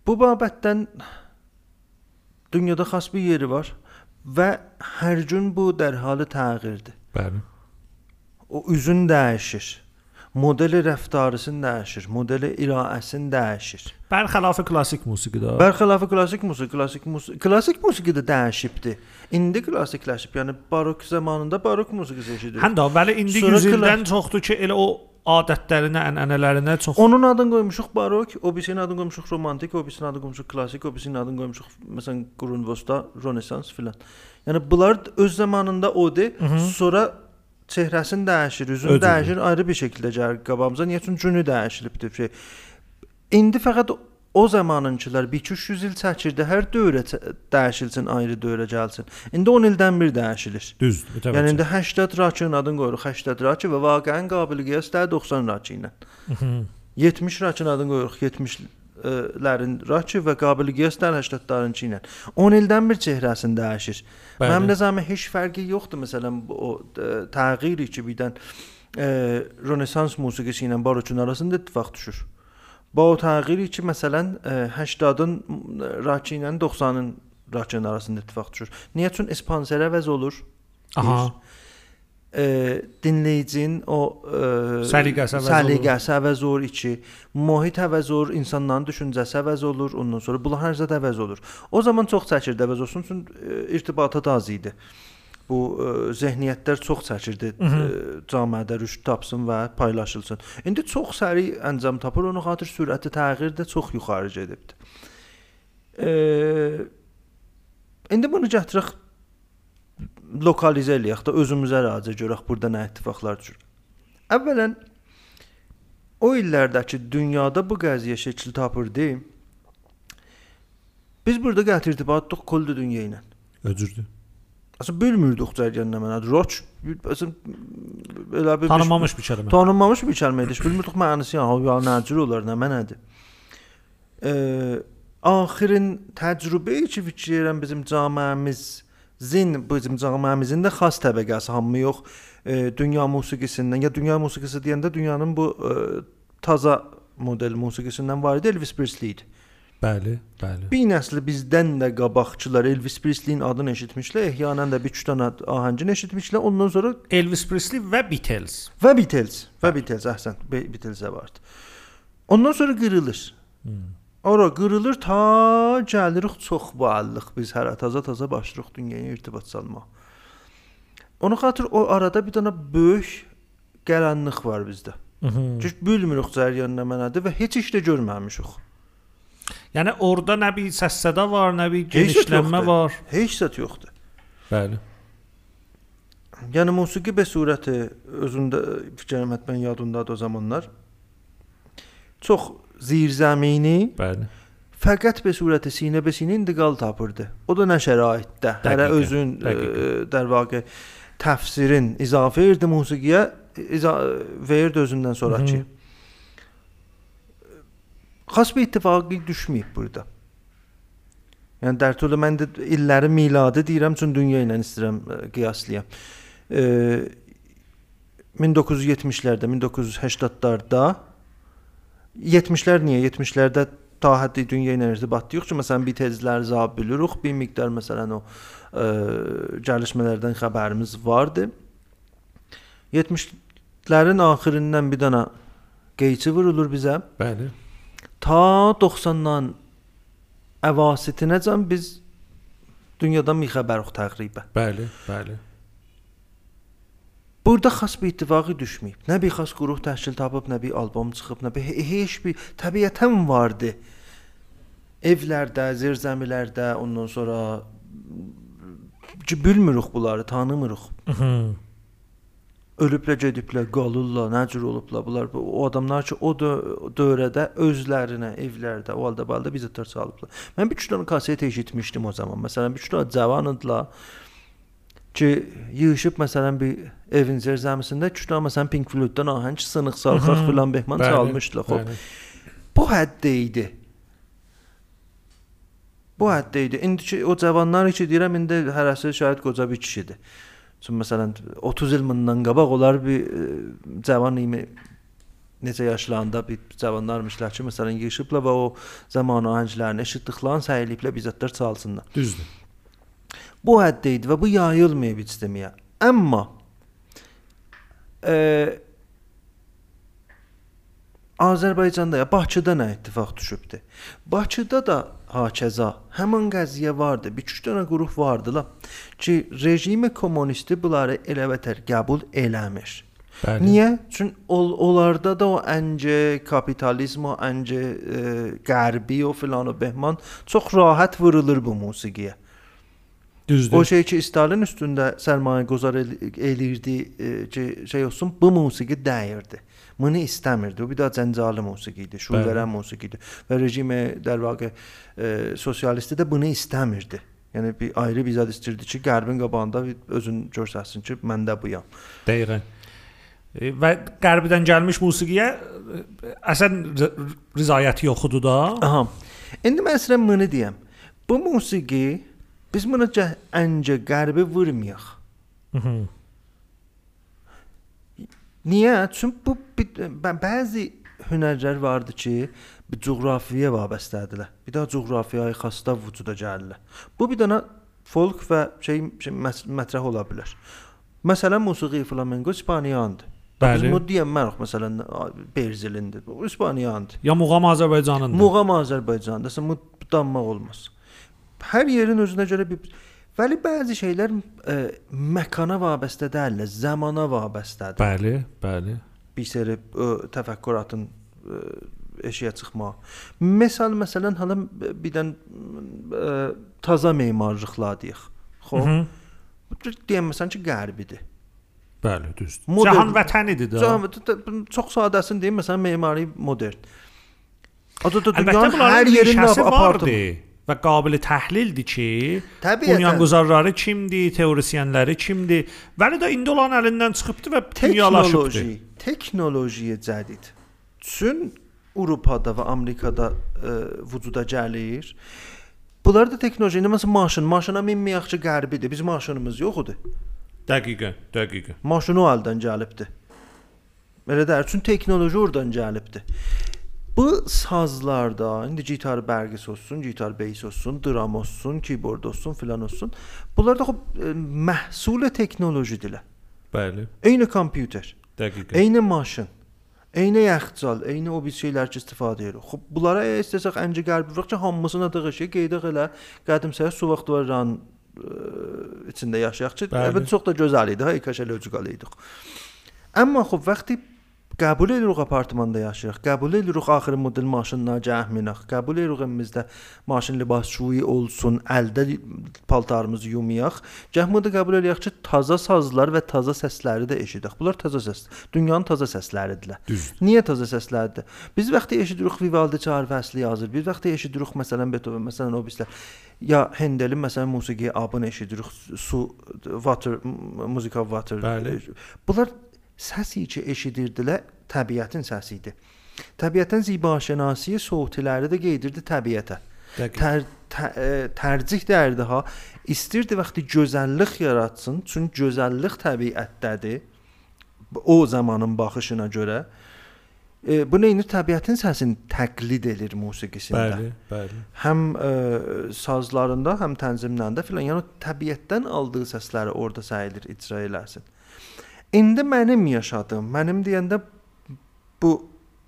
bu babətdən dünyada xas bir yeri var və hər gün bu dərhalı təğyirdir. Bəli. O üzün dəyişir. Modeli rəftarısın dəyişir, modeli iraəsin dəyişir. Bərxəlafı klassik musiqidə. Bərxəlafı klassik musiqi, klassik musiqi, klassik musiqi də dəyişibdi. İndi klassikləşib. Yəni barok zamanında barok musiqisi eşidirik. Həm də bəli indi Sonra 100 ildən çoxdur ki, elə o adətlərinə, ənənələrinə çox Onun adını qoymuşuq barok, o birisinin adını qoymuşuq romantik, o birisinin adını qoymuşuq klassik, o birisinin adını qoymuşuq məsələn Grunwaldda Rönesans filan. Yəni bunlar öz zamanında odur. Sonra çehrəsini dəyişir, üzünü Ödür. dəyişir, ayrı bir şəkildə gəlir qabağımıza. Niyə üçün cünü dəyişilibdir şey. İndi fəqət o zamanınkilər 2-300 il çəkirdi. Hər dövrə dəyişilsin, ayrı dövrə gəlsin. İndi 10 ildən bir dəyişilir. düzdür. Mütəvəccüh. Yəni indi 80 rakının adını qoyuruq 80 rakı və vaqəən qabil qiyasdır 90 rakı ilə. 70 rakının adını qoyuruq 70-lərin rakı və qabil qiyasdır 80-larınkı ilə. 10 ildən bir çehrəsini dəyişir. Mənim nəzərimə heç fərqi yoxdur məsələn o e, təğyir ki birdən e, Rönesans musiqisi ilə barokun arasında ittifaq düşür. Bu o təğyir ki məsələn e, 80-ın rakı ilə 90-ın rakının arasında ittifaq düşür. Niyə üçün espansiyel əvəz olur? Aha. e, dinləyicinin o e, Səliqəsi əvəz səliqəsi əvəz olur, iki mühit əvəz olur, insanların düşüncəsi əvəz olur, ondan sonra bunlar hər zət əvəz olur. O zaman çox çəkirdi əvəz olsun, çünki e, irtibatat az idi. Bu e, zehniyyətlər çox çəkirdi e, cəmiyyətdə rüşd tapsın və paylaşılsın. İndi çox səri əncam tapır, ona xatir sürəti təğyir də çox yuxarı gedibdi. E, indi bunu gətirək lokalizə eləyək də özümüzə razı görək burada nə ittifaqlar düşür. Əvvələn o illərdəki dünyada bu qəziyyə şəkil tapırdı. Biz burada qət irtibatdıq kullu dünya ilə. Öcürdür. Aslında bilmirdik cərgən nə mənadır. Roç məsələn elə bir Tanınmamış bir kəlmə. tanınmamış bir kəlmə idi. Bilmirdik mənası ya, ya nə cür olar, nə mənadır. Eee axirin təcrübəyi ki, fikir edirəm bizim cəmiyyəmizin, bizim cəmiyyəmizin də xas təbəqəsi hamı yox. E, dünya musiqisindən ya dünya musiqisi deyəndə dünyanın bu e, taza model musiqisindən var idi Elvis Presley idi. Bəli, bəli. Bir nəsli bizdən də qabaqçılar Elvis Presley-in adını eşitmişlər, ehyanən də bir dənə ahəngini eşitmişlər. Ondan sonra Elvis Presley və Beatles. və Beatles, və Beatles əhsən, Be- Beatles-ə vardı. Ondan sonra qırılır. Ora qırılır ta gəlirik çox bağlıq biz hələ taza-taza başlayırıq dünyaya irtibat salmağa. Ona xatir o arada bir dənə böyük qaranlıq var bizdə. Heç bilmirik cəryan nə mənadır və heç iş də görməmişik. Yəni orada nə bir səs-səda var, nə bir Heç genişlənmə yoxdur. var. Heç zət yoxdur. Bəli. Yəni musiqi be surəti özündə fikrim mən yadımdadır o zamanlar. Çox zirzəmini Bəli. fəqət be surəti sinə be sinə intiqal tapırdı. O da nə şəraitdə? Hərə özün ə, dəqiqən. dər vaqe təfsirin izafə edirdi musiqiyə, iza verdi özündən sonrakı. Mhm. Xas bir ittifaqı düşməyib burada. Yəni dərtələ mən də illəri miladi deyirəm, çünki dünya ilə istəyirəm qiyaslayam. E, 1970-lərdə, 1980-larda 70-lər niyə? 70-lərdə ta həddi dünya ilə irtibatlı yox ki, məsələn Beatles-ləri zab bilirik, bir miqdar məsələn o ə, gəlişmələrdən xəbərimiz vardı. 70-lərin axırından bir dənə qeyçi vurulur bizə. Bəli. Ta 90-dan əvasitinəcən biz dünyadan bir xəbərik təqribən. Bəli, bəli. Burada xas bir ittifaqı düşməyib. Nə bir xas qrup təşkil tapıb, nə bir albom çıxıb, nə bir he- heç bir təbiətən vardı. Evlərdə, zirzəmilərdə, ondan sonra bilmirik bunları, tanımırıq. Ölüblə gediblər, qalırlar, nə cür olublar bunlar. Bu- O adamlar ki o dö- dövrədə özlərinə, evlərdə, o halda balda bizətlər çalıblar. Mən bir dənə kaset eşitmişdim o zaman. Məsələn, bir dənə cavan idilər ki, yığışıb məsələn bir evin zirzəmisində üç dənə məsələn Pink Floyd-dan ahəng sınıq salxaq filan Behman çalmışdılar. Xoş. Bu həddə idi. Bu həddə idi. İndiki o cavanlar ki deyirəm indi hərəsi şahid qoca bir kişidir. Çünki məsələn 30 il bundan qabaq onlar bir e, cavan imi necə yaşlarında bir cavanlarmışlar ki, məsələn yığışıblar və o zaman ahənglərini eşitdiklərini səyləyiblər bizətlər çalsınlar. Düzdür. Bu həddə idi və bu yayılmayıb ictimaiyyətə. Amma e, Azərbaycanda ya Bakıda nə ittifaq düşübdü? Bakıda da hakeza həmin qəziyyə vardı. Bir üç dənə qrup vardılar ki, rejimi kommunisti bunları elə vətər qəbul eləmir. Bəli. Niyə? Çünki ol, onlarda da o əncə kapitalizm, o əncə e, qərbi o filan o behman çox rahat vurulur bu musiqiyə. Düzdür. O şey ki Stalin üstündə sərmayə qozar el, elirdi e, ki şey olsun, bu musiqi dəyirdi. Bunu istəmirdi. O bir daha cəncali musiqi idi, şuur Bəli. verən musiqi idi. Və rejimi در واقع e, sosialisti də bunu istəmirdi. Yəni bir ayrı bir zad istirdi ki, Qərbin qabağında bir özün göstərsin ki, mən də buyam. Dəqiqən. E, Və qərbdən gəlmiş musiqiyə e, əsən r- r- rizayəti yoxudur da. Aha. İndi mən sizə bunu deyəm. Bu musiqi biz bunu cə- əncə qərbi vurmayaq. Mhm. Niyə? Çünki bu bəzi hünərlər vardı ki, bir coğrafiyaya vabastədirlər. Bir də coğrafiyaya xasta vücuda gəlirlər. Bu bir dənə folk və şey, şey mətrəh ola bilər. Məsələn, musiqi flamenco İspaniyandır. Bəli. Biz bunu deyəmərik məsələn Berzilindir. Bu İspaniyandır. Ya muğam Azərbaycanındır. Muğam Azərbaycanda sən bu danmaq olmaz. Hər yerin özünə görə bir Vəli bəzi şeylər ə, məkana vabastə deyil, zamana vabastədir. Bəli, bəli. bir seri ə, təfəkküratın ə, eşiyə çıxmaq. Məsəl məsələn hala birdən ə, taza memarlıqlar deyək. Xoş. Deyəm məsələn ki, qərbidir. Bəli, düzdür. Modern- Cahan vətənidir də. Can, çox sadəsini deyim, məsələn memari modern. Adı da dünyanın hər yerində rişəsi apartım. Və qabili təhlildir ki, Təbiətən. bunyanguzarları kimdir, teorisyenləri kimdir? Vəli də indi olan əlindən çıxıbdı və dünyalaşıbdı. Teknolojiyə cədid. Çün Avropada və Amerikada ə, vücuda gəlir. Bunlar da teknoloji, indi məsələn maşın, maşına minməyək ki, qərbidir. Biz maşınımız yox idi. Dəqiqən, dəqiqən. Maşın o əldən gəlibdi. Elə də üçün teknoloji oradan gəlibdi. Bu sazlarda indi gitar bərqis olsun, gitar beys olsun, dram olsun, keyboard olsun, filan olsun. Bunlar da xop ə, məhsul teknolojidirlər. Bəli, Eyni kompüter. dəqiqən. Eyni maşın, eyni yaxcal, eyni o bir şeylər ki istifadə edirik. Xub bunlara istəsək əncə qərbi vuraq ki, hamısına da şey qeydaq elə qədimsə su vaxt varan içində yaşayaq ki, əlbəttə çox da gözəl idi, hay kaşəl öcüqal idik. Amma xub vaxtı qəbul edirik apartmanda yaşayırıq. Qəbul edirik axır model maşınla cəhminaq. Qəbul edirik evimizdə maşın libasçuyu olsun, əldə paltarımızı yumayaq. Cəhmədə qəbul edirik ki, taza sazlar və taza səsləri də eşidək. Bunlar taza səs. Dünyanın taza səsləridirlər. Düzdür. Niyə taza səslərdir? Biz vaxtı eşidirik Vivaldi çağır fəsli yazır. Bir vaxtı eşidirik məsələn Beethoven, məsələn o bizlər. Ya Hendelin məsələn musiqi abını eşidirik. Su water m- musica water. Bəli. Bunlar səsi ki eşidirdilər, təbiətin səsi idi. Təbiətin zibaşənası sövtləri də qeydirdi təbiətə. Tər, tə, ə, tərcih dərdi ha. İstirdi vaxtı gözəllik yaratsın, çünki gözəllik təbiətdədir. O zamanın baxışına görə. E, bu nəyini təbiətin səsini təqlid edir musiqisində. Bəli, bəli. Həm ə, sazlarında, həm tənzimlərində filan, yəni təbiətdən aldığı səsləri orada səyilir icra eləsin. İndi mənim yaşadığım, mənim deyəndə bu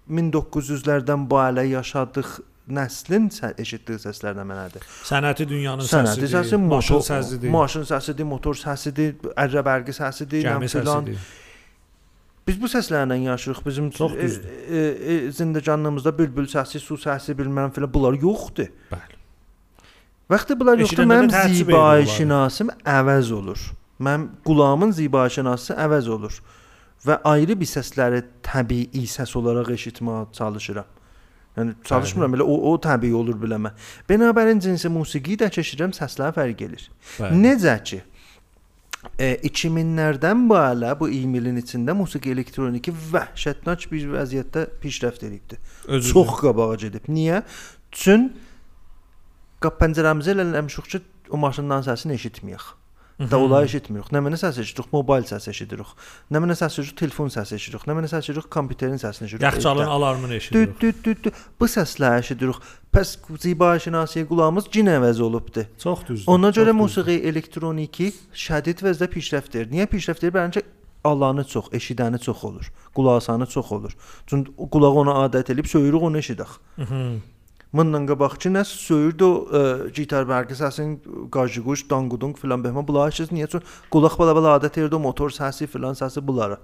1900-lərdən bu ələ yaşadıq nəslin eşitdiyi səslərdən mənədir. Sənəti dünyanın Sənəti səsidir. səsi, maşın motor səsidir. Maşın səsidir, motor səsidir, ərrəbərqi səsidir, nə filan. Biz bu səslərlə yaşayırıq. Bizim Çox e, e, e, zindəcanlığımızda bülbül səsi, su səsi, bilməm filan bunlar yoxdur. Bəli. Vaxtı bunlar yoxdur, mənim zibaşinasım əvəz olur. Mənim qulağımın zibaşinası əvəz olur və ayrı bir səsləri təbii səs olaraq eşitməyə çalışıram. Yəni çalışmıram elə o o təbii olur biləmə. Bənabərin cinsi musiqi də keçirəm, səslər fərq edir. Bəli. Necə ki e, 2000-lərdən bu ələ bu 20 ilin içində musiqi elektroniki vəhşətnaç bir vəziyyətdə pişrəft edibdi. Özü Çox qabağa gedib. Niyə? Çün qap pəncərəmizi eləmişik ki, o maşından səsini eşitməyək. Da ola eşitmirik. Nə mənə səs eşidirik, mobil səs eşidirik. Nə mənə səs eşidirik, telefon səsi eşidirik. Nə mənə səs eşidirik, kompüterin səsini eşidirik. Yaxçalın alarmını eşidirik. düt düt düt. Bu səsləri eşidirik. Pəs zibaşinasiyə qulağımız cin əvəz olubdu. Çox düzdür. Ona görə musiqi elektroniki şədid vəzdə pişrəft edir. Niyə pişrəft edir? Bəncə alanı çox, eşidəni çox olur. Qulaqsanı çox olur. Çünki qulaq ona adət edib söyürük onu eşidək. Mhm. Bundan qabaq ki, nə söyürdü o ə, gitar bərqi səsin qajıquş, danqudunq filan behmə bunlar heç niyə? Çünki qulaq bala bala adət edir o motor səsi filan səsi bunlara.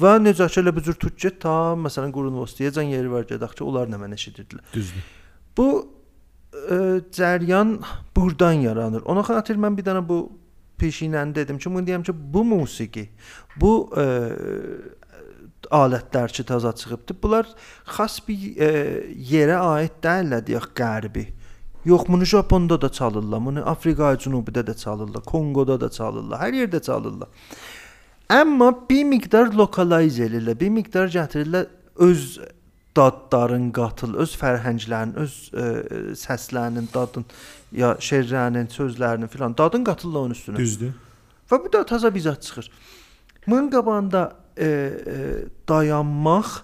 Və necə ki elə bu cür tut get ta məsələn Qurunvostiyacan yeri var gedək ki, onlar nə mənə eşidirdilər. Düzdür. Bu ə, cəryan burdan yaranır. Ona xatir mən bir dənə bu peşinəni dedim ki, bunu deyəm ki, bu musiqi, bu ə, alətlər ki, təzə çıxıbdı. Bunlar xas bir ə, yerə aid deyillər deyək qərbi. Yox, bunu Japonda da çalırlar, bunu Afrika cənubunda da çalırlar, Kongoda da çalırlar, hər yerdə çalırlar. Amma bir miqdar lokalize edirlər, bir miqdar gətirirlər öz dadların qatıl, öz fərhənglərin, öz ə, səslərinin dadın ya şeirlərinin, sözlərinin filan dadın qatırlar onun üstünə. Düzdür. Və bu da təzə bir zət çıxır. Bunun qabağında e, e, dayanmaq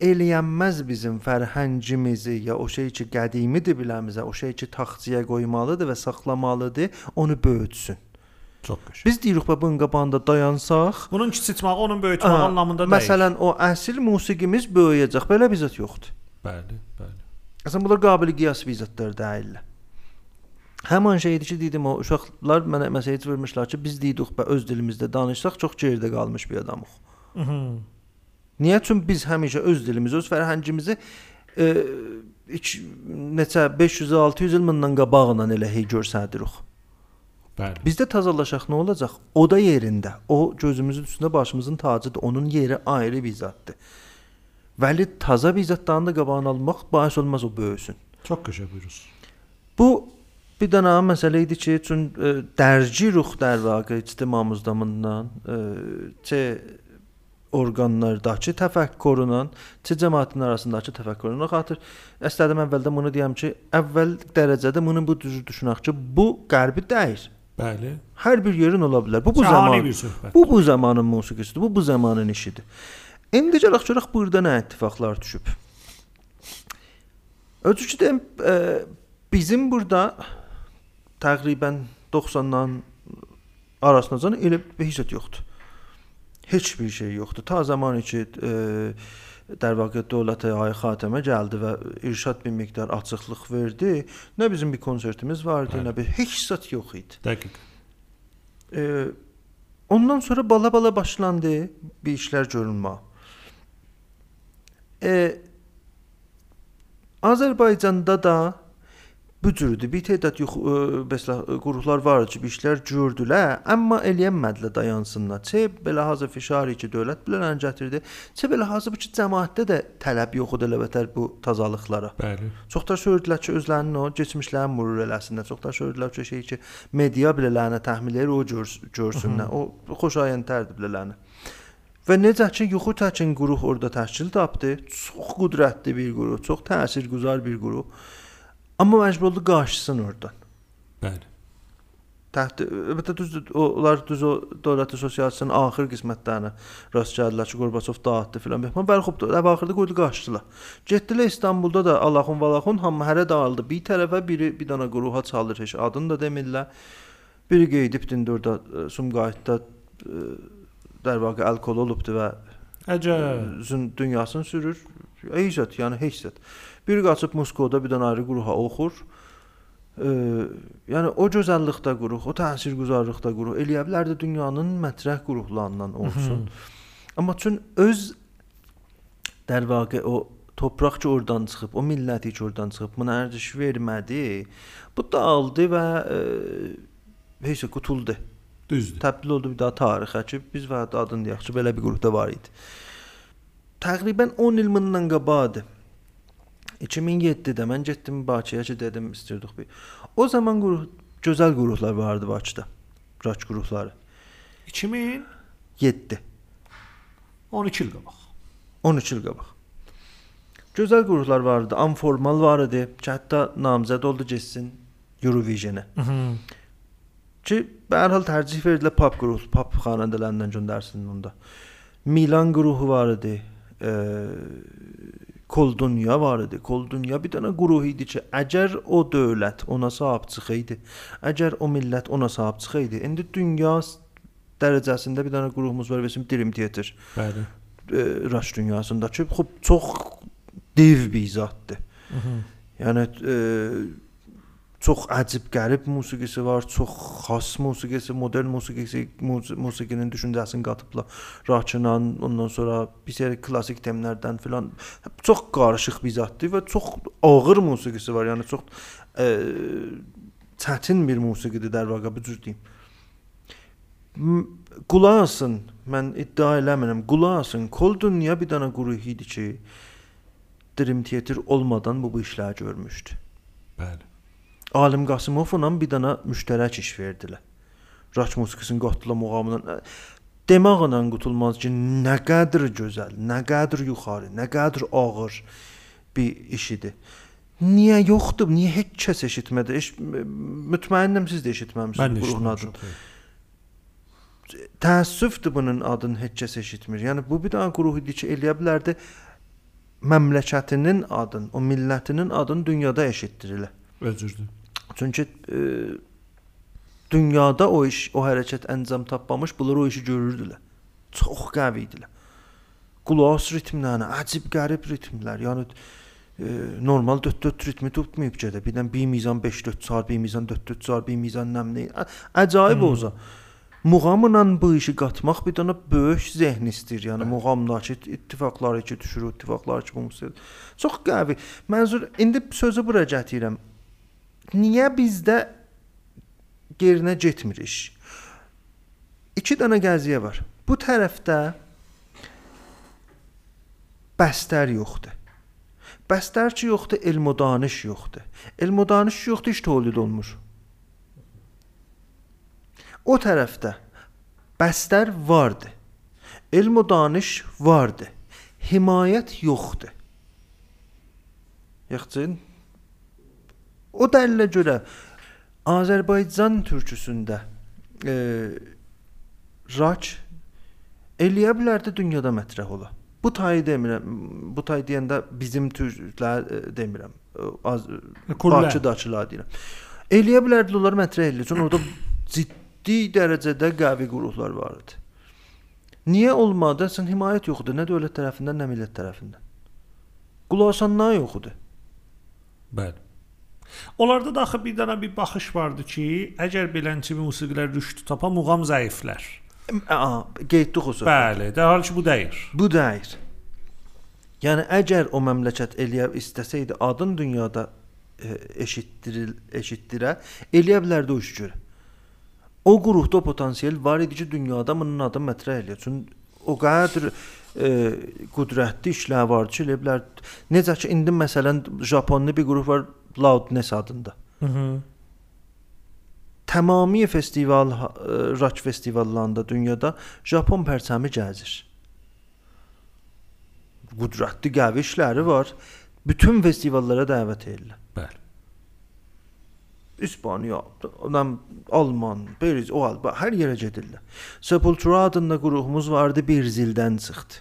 eləyənməz bizim fərhəngimizi ya o şey ki qədimidir biləmizə, o şey ki taxtçıya qoymalıdır və saxlamalıdır, onu böyütsün. Çox qəşəng. Biz deyirik və bunun qabağında dayansaq, Bunun kiçiltmək, onun böyütmək Aha, anlamında deyil. məsələn o əsl musiqimiz böyüyəcək. Belə bir zət yoxdur. bəli, bəli. Əslən bunlar qabiliy qiyas vizitlər deyillər. Həmin şeydir ki, dedim o uşaqlar mənə məsələ vermişlər ki, biz deyirik və öz dilimizdə danışsaq çox geridə qalmış bir adamıq. Mhm. Niyə? Çünki biz həmişə öz dilimizi, öz fərhəngimizi e, iki, neçə 500-600 il bundan qabaqla elə hey görsədirik. Bəli. Bizdə tazalaşaq nə olacaq? O da yerində. O gözümüzün üstündə başımızın tacıdır. Onun yeri ayrı bir zətdir. Vəli taza bir zətdən də qabağını almaq baş olmaz o böyüsün. Çox qəşəng buyurursunuz. Bu Bir dənə məsələ idi ki, çün ə, dərci ruh dər vaqe ictimamızda bundan çə e, orqanlardakı təfəkkürünün çə cəmaətin arasındakı təfəkkürünə xatır. Əslində əvvəldən bunu deyəm ki, əvvəl dərəcədə bunu bu düzü düşünək ki, bu qərbi dəyir. Bəli. Hər bir yerin ola bilər. Bu bu Şahani zaman. Bu bu zamanın musiqisidir. Bu bu zamanın işidir. İndi gələk-gələk burada nə ittifaqlar düşüb. Özü ki də e, bizim burada təqribən 90-dan arasınacan elə heç nə yoxdur. Heç bir şey yoxdur. Ta zaman ki e, dər vaxt dövlətə ay xatəmə gəldi və irşad bir miqdar açıqlıq verdi. Nə bizim bir konsertimiz vardı, Bəli. nə bir heç zət yox idi. Dəqiq. E, ondan sonra bala-bala başlandı bir işlər görünmə. E, Azərbaycanda da bu cürdür. Bir tədad yox, məsələ ə, qurumlar var ki, bir işlər gördülər, amma eləyənmədilər dayansınlar. Çə belə hazır fişari ki, dövlət bilən gətirdi. Çə belə hazır ki, cəmaətdə də tələb yox idi əlbəttə bu tazalıqlara. Bəli. Çoxlar söylədilər ki, özlərinin o keçmişlərin mürür eləsinlər. Çoxlar söylədilər ki, şey ki, media bilələrinə təhmil edir, o görs görsünlər. O xoşayəndlərdir bilələrinə. Və necə ki, yuxu təkin quruq orada təşkil tapdı. Çox qüdrətli bir quruq, çox təsirgüzar bir quruq. Amma məcbur oldu qarşısın oradan. Bəli. Təhdi, əlbəttə düzdür, onlar düz o dövlətin sosialistinin axır qismətlərinə rast gəldilər ki, Qorbaçov dağıtdı filan. Amma bəli, xop, axırda qoydu qaçdılar. Getdilər İstanbulda da Allahun Valahun hamı hərə dağıldı. Bir tərəfə biri bir dana quruha çalır, heç adını da demirlər. Biri qeydib dindorda e, Sumqayıtda e, dərvaqə alkol olubdu və Əcəb. dünyasını sürür. Ey zət, yəni heç zət. Biri qaçıb Moskoda bir dənə ayrı qruha oxur. E, yəni o gözəllikdə quruq, o təsirgüzarlıqda quruq eləyə bilərdi dünyanın mətrəh qurumlarından olsun. Amma çün öz dərvaqə o torpaq ki oradan çıxıb, o milləti ki oradan çıxıb, buna ərziş vermədi. Bu dağıldı və e, heç qutuldu. Düzdür. Təbdil oldu bir daha tarixə ki, biz və adını deyək ki, belə bir qrupda var idi. Təqribən 10 il bundan qabaqdı. 2007-də mən getdim Bakıya ki, dedim istəyirdik bir. O zaman qrup gözəl qruplar vardı Bakıda. Rak qrupları. 2007 12 il qabaq. 13 il qabaq. Gözəl qruplar vardı, amformal var idi. Ki, hətta namizəd oldu getsin Eurovision-ə. Ki, hər hal tərcih verdilər pop qrup, pop xanəndələrindən göndərsin onda. Milan qrupu var idi. Eee Kol Dünya var idi. Kol Dünya bir dənə qrup idi ki, əgər o dövlət ona sahib çıxaydı, əgər o millət ona sahib çıxaydı, indi dünya dərəcəsində bir dənə qrupumuz var, bizim Dream Theater Bəli. e, raş dünyasında ki, xub çox dev bir. Mhm. Yəni e, çox əcib qərib musiqisi var, çox xas musiqisi, modern musiqisi, musiqinin düşüncəsini qatıblar. Rockla, ondan sonra bir seri klassik temlərdən filan çox qarışıq bir zətdir və çox ağır musiqisi var. Yəni çox ə, çətin bir musiqidir dar vaqa bu cür deyim. Qulaq asın, mən iddia eləmirəm. Qulaq asın. Kol dünya bir dənə quruq idi ki, Dream Theater olmadan bu bu işləri görmüşdü. Bəli. Alim Qasımovla bir dənə müştərək iş verdilər. Rock musiqisini qatdılar muğamından. Demaqla qutulmaz ki, nə qədər gözəl, nə qədər yuxarı, nə qədər ağır bir iş idi. Niyə yoxdur? Niyə heç kəs eşitmədi? Eş mütməinnəm siz də eşitməmisiniz ruhun adını. Təəssüfdür bunun adını heç kəs eşitmir. Yəni bu bir dənə quruq idi ki, eləyə bilərdi məmləkətinin adını, o millətinin adını dünyada eşitdirirlər. Özürdür. Çünki e, dünyada o iş, o hərəkət əncam tapmamış, bunlar o işi görürdülər. Çox qəvi idilər. Qulaq ritmlərinə, əcib qərib ritmlər. Yəni e, normal 4-4 ritmi tutmayıb gedə. Birdən bir mizan 5-4 çar, bir mizan 4-4 çar, bir mizan nəmli. Əcayib Hmm. olsa. Muğamla bu işi qatmaq bir dənə böyük zehn istəyir. Yəni muğamdakı ittifaqları ki, düşür, ittifaqları ki, bu musiqi. Çox qəvi. Mənzur indi sözü bura gətirirəm. Niyə bizdə gerinə getmir iş? 2 dənə qəziyyə var. Bu tərəfdə bəstər yoxdur. Bəstərçi yoxdur, elm o danış yoxdur. Elm o danış yoxdur, iş tolid olmur. O tərəfdə bəstər vardı. Elm o danış vardı. Himayət yoxdur. Yaxçın. O dəlillə görə Azərbaycan türküsündə e, rac eləyə bilərdi dünyada mətrəh ola. Bu tayı demirəm. Bu tay deyəndə bizim türklər e, demirəm. E, Az Kurlə. Bakıdakılar deyirəm. Eləyə bilərdilər onlar mətrəh eləyir. Çünki orada ciddi dərəcədə qəvi qruplar var idi. Niyə olmadı? Sən himayət yoxdur, nə dövlət tərəfindən, nə millət tərəfindən. Qulasanlar yoxdur. Bəli. Onlarda da axı bir dənə bir baxış vardı ki, əgər belənçi musiqilər rüşd tapa muğam zəiflər. Aa, qeydli xüsus. Bəli, də hal ki bu deyir. Bu deyir. Yəni əgər o məmləkət eləyə istəsəydi adın dünyada e, eşitdiril eşitdirə, eləyə bilərdi o görə. O qruhda o potansiyel var idi ki, dünyada bunun adı mətrəh eləyir. Çünki o qədər e, qüdrətli işlər var ki, elə bilər. Necə ki indi məsələn Japonlu bir qrup var Loudness adında. Hı -hı. Tamamilə festival e, rock festivallarında dünyada Japon pərçəmi gəzir. Qüdrətli qəvi işləri var. Bütün festivallara dəvət edirlər. Bəli. İspaniya, ondan Alman, Paris, o alba hər yerə gedirlər. Sepultura adında qruhumuz vardı, bir zildən çıxdı.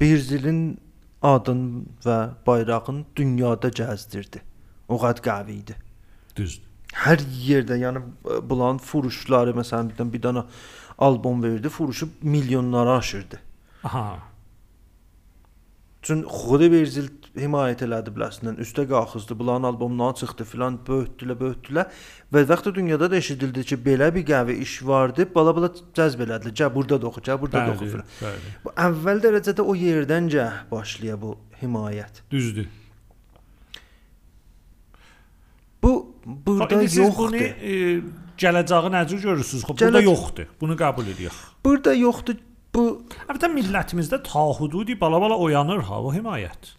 bir zilin adın və bayrağın dünyada gəzdirdi. O qədər qəvi idi. Düzdür. Hər yerdə, yəni bulan furuşları məsələn birdən bir dənə albom verdi, furuşu milyonlara aşırdı. Aha. Çün xudi Berzil himayət elədi biləsindən, üstə qalxızdı, bulan albomdan çıxdı filan, böyütdülər, böyütdülər və vaxtı dünyada da eşidildi ki, belə bir qəvi iş vardı, bala-bala cəzb elədilər. Gəl burada da oxu, gəl burada da oxu Bəli, filan. bəli. Bu əvvəl dərəcədə o yerdən gəh başlaya bu himayət. Düzdür. Bu Burada indi siz bunu yoxdur. e, gələcəyi necə görürsüz? Xo, burada yoxdur. Bunu qəbul edirik. Burada yoxdur. Bu Əlbəttə millətimizdə ta hududi bala-bala oyanır ha o himayət.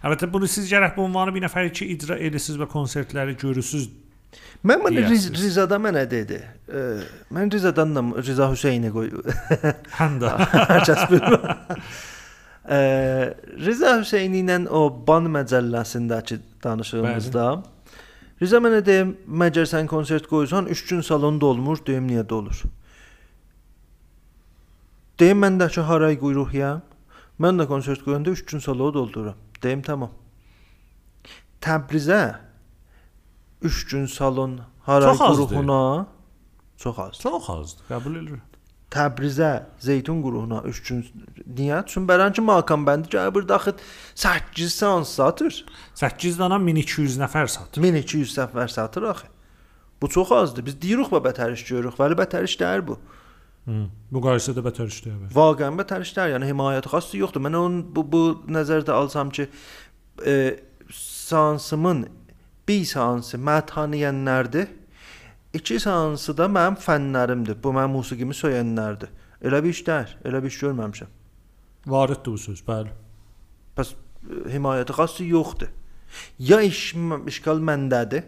Əlbəttə bunu siz gərək bu ünvanı bir nəfər ki icra edirsiniz və konsertləri görürsüz. Mən mənə Riz. Rizada mənə dedi. E, mən Rizadan da Riza Hüseyni qoy. Həm də. Kəs. E, Riza Hüseyni ilə o Ban məcəlləsindəki danışığımızda Riza mənə deyim, məgər sən konsert qoysan 3 gün salon dolmur, deyim niyə dolur? Deyim mən də ki haray quyruğuyam. Mən də konsert qoyanda 3 gün salonu doldururam. Deyim tamam. Təbrizə 3 gün salon haray Çox quyruğuna çox az. Çox azdır. Qəbul edirəm. Təbrizə, Zeytun qurğuna 3 gün niyə? Çünki bələnçi makam bəndi gəlir burada axı 8 seans satır. 8 dana 1200 nəfər satır. 1200 səfər satır axı. Bu çox azdır. Biz deyirik və bətər iş görürük, vəli bətər iş deyil bu. Hı. Müqayisədə bətər işləyir. Vaqəən bətər iş deyil. Yəni himayət xası yoxdur. Mən onun bu bu nəzərdə alsam ki, e, seansımın bir seansı məni tanıyanlardır. İki seansı da mənim fənlərimdir. Bu mənim musiqimi söyənlərdir. Elə bir iş deyil. Elə bir iş görməmişəm. Variddir bu söz, bəli. Pəs e, himayəti xası yoxdur. Ya iş işgal məndədir.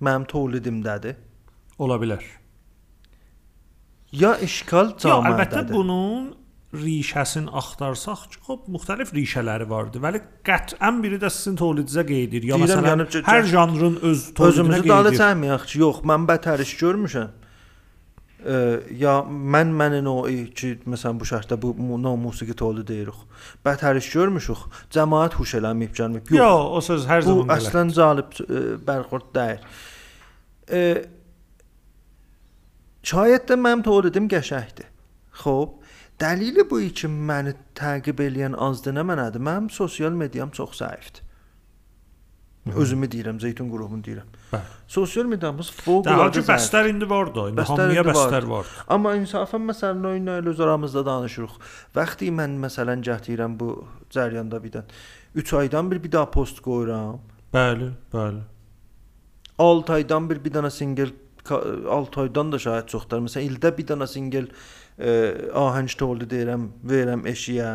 Mənim tövlidimdədir. Ola bilər. Ya işgal Ya əlbəttə bunun rişəsini axtarsaq, çox müxtəlif rişələri vardır. Vəli qət'ən biri də sizin tövlidinizə qeyd edir. Ya Deyirəm, məsələn, yəni, hər janrın öz Özümüzü qeyd edir. çəkməyək ki, yox, mən bətər iş görmüşəm. E, ya mən mənin o ki, məsələn bu şərtdə bu no musiqi tolu deyirik. Bətər iş görmüşük. Cəmaət huş eləməyib gəlməyib. Yox, Yox. o söz hər Bu zaman belə. əslən cəlib bərxurd deyil. E, şayət də mənim tövlidim qəşəngdir. Xoş. Dəlili bu ki, məni təqib eləyən azdır nə mənadır? Mənim sosial mediam çox zəifdir. Özümü deyirəm, Zeytun qrupumu deyirəm. Bəli. Sosial mediamız Daha fövqəladə bəstər indi var da. İndi hamıya bəstər var. Amma insafən məsələn oyunla öz aramızda danışırıq. Vaxtı mən məsələn gətirəm bu cəryanda birdən 3 aydan bir bir daha post qoyuram. Bəli, bəli. 6 aydan bir bir dənə single 6 aydan da şahid çoxdur. Məsələn ildə bir dənə single e, ahəng toldu deyirəm, verirəm eşiyə.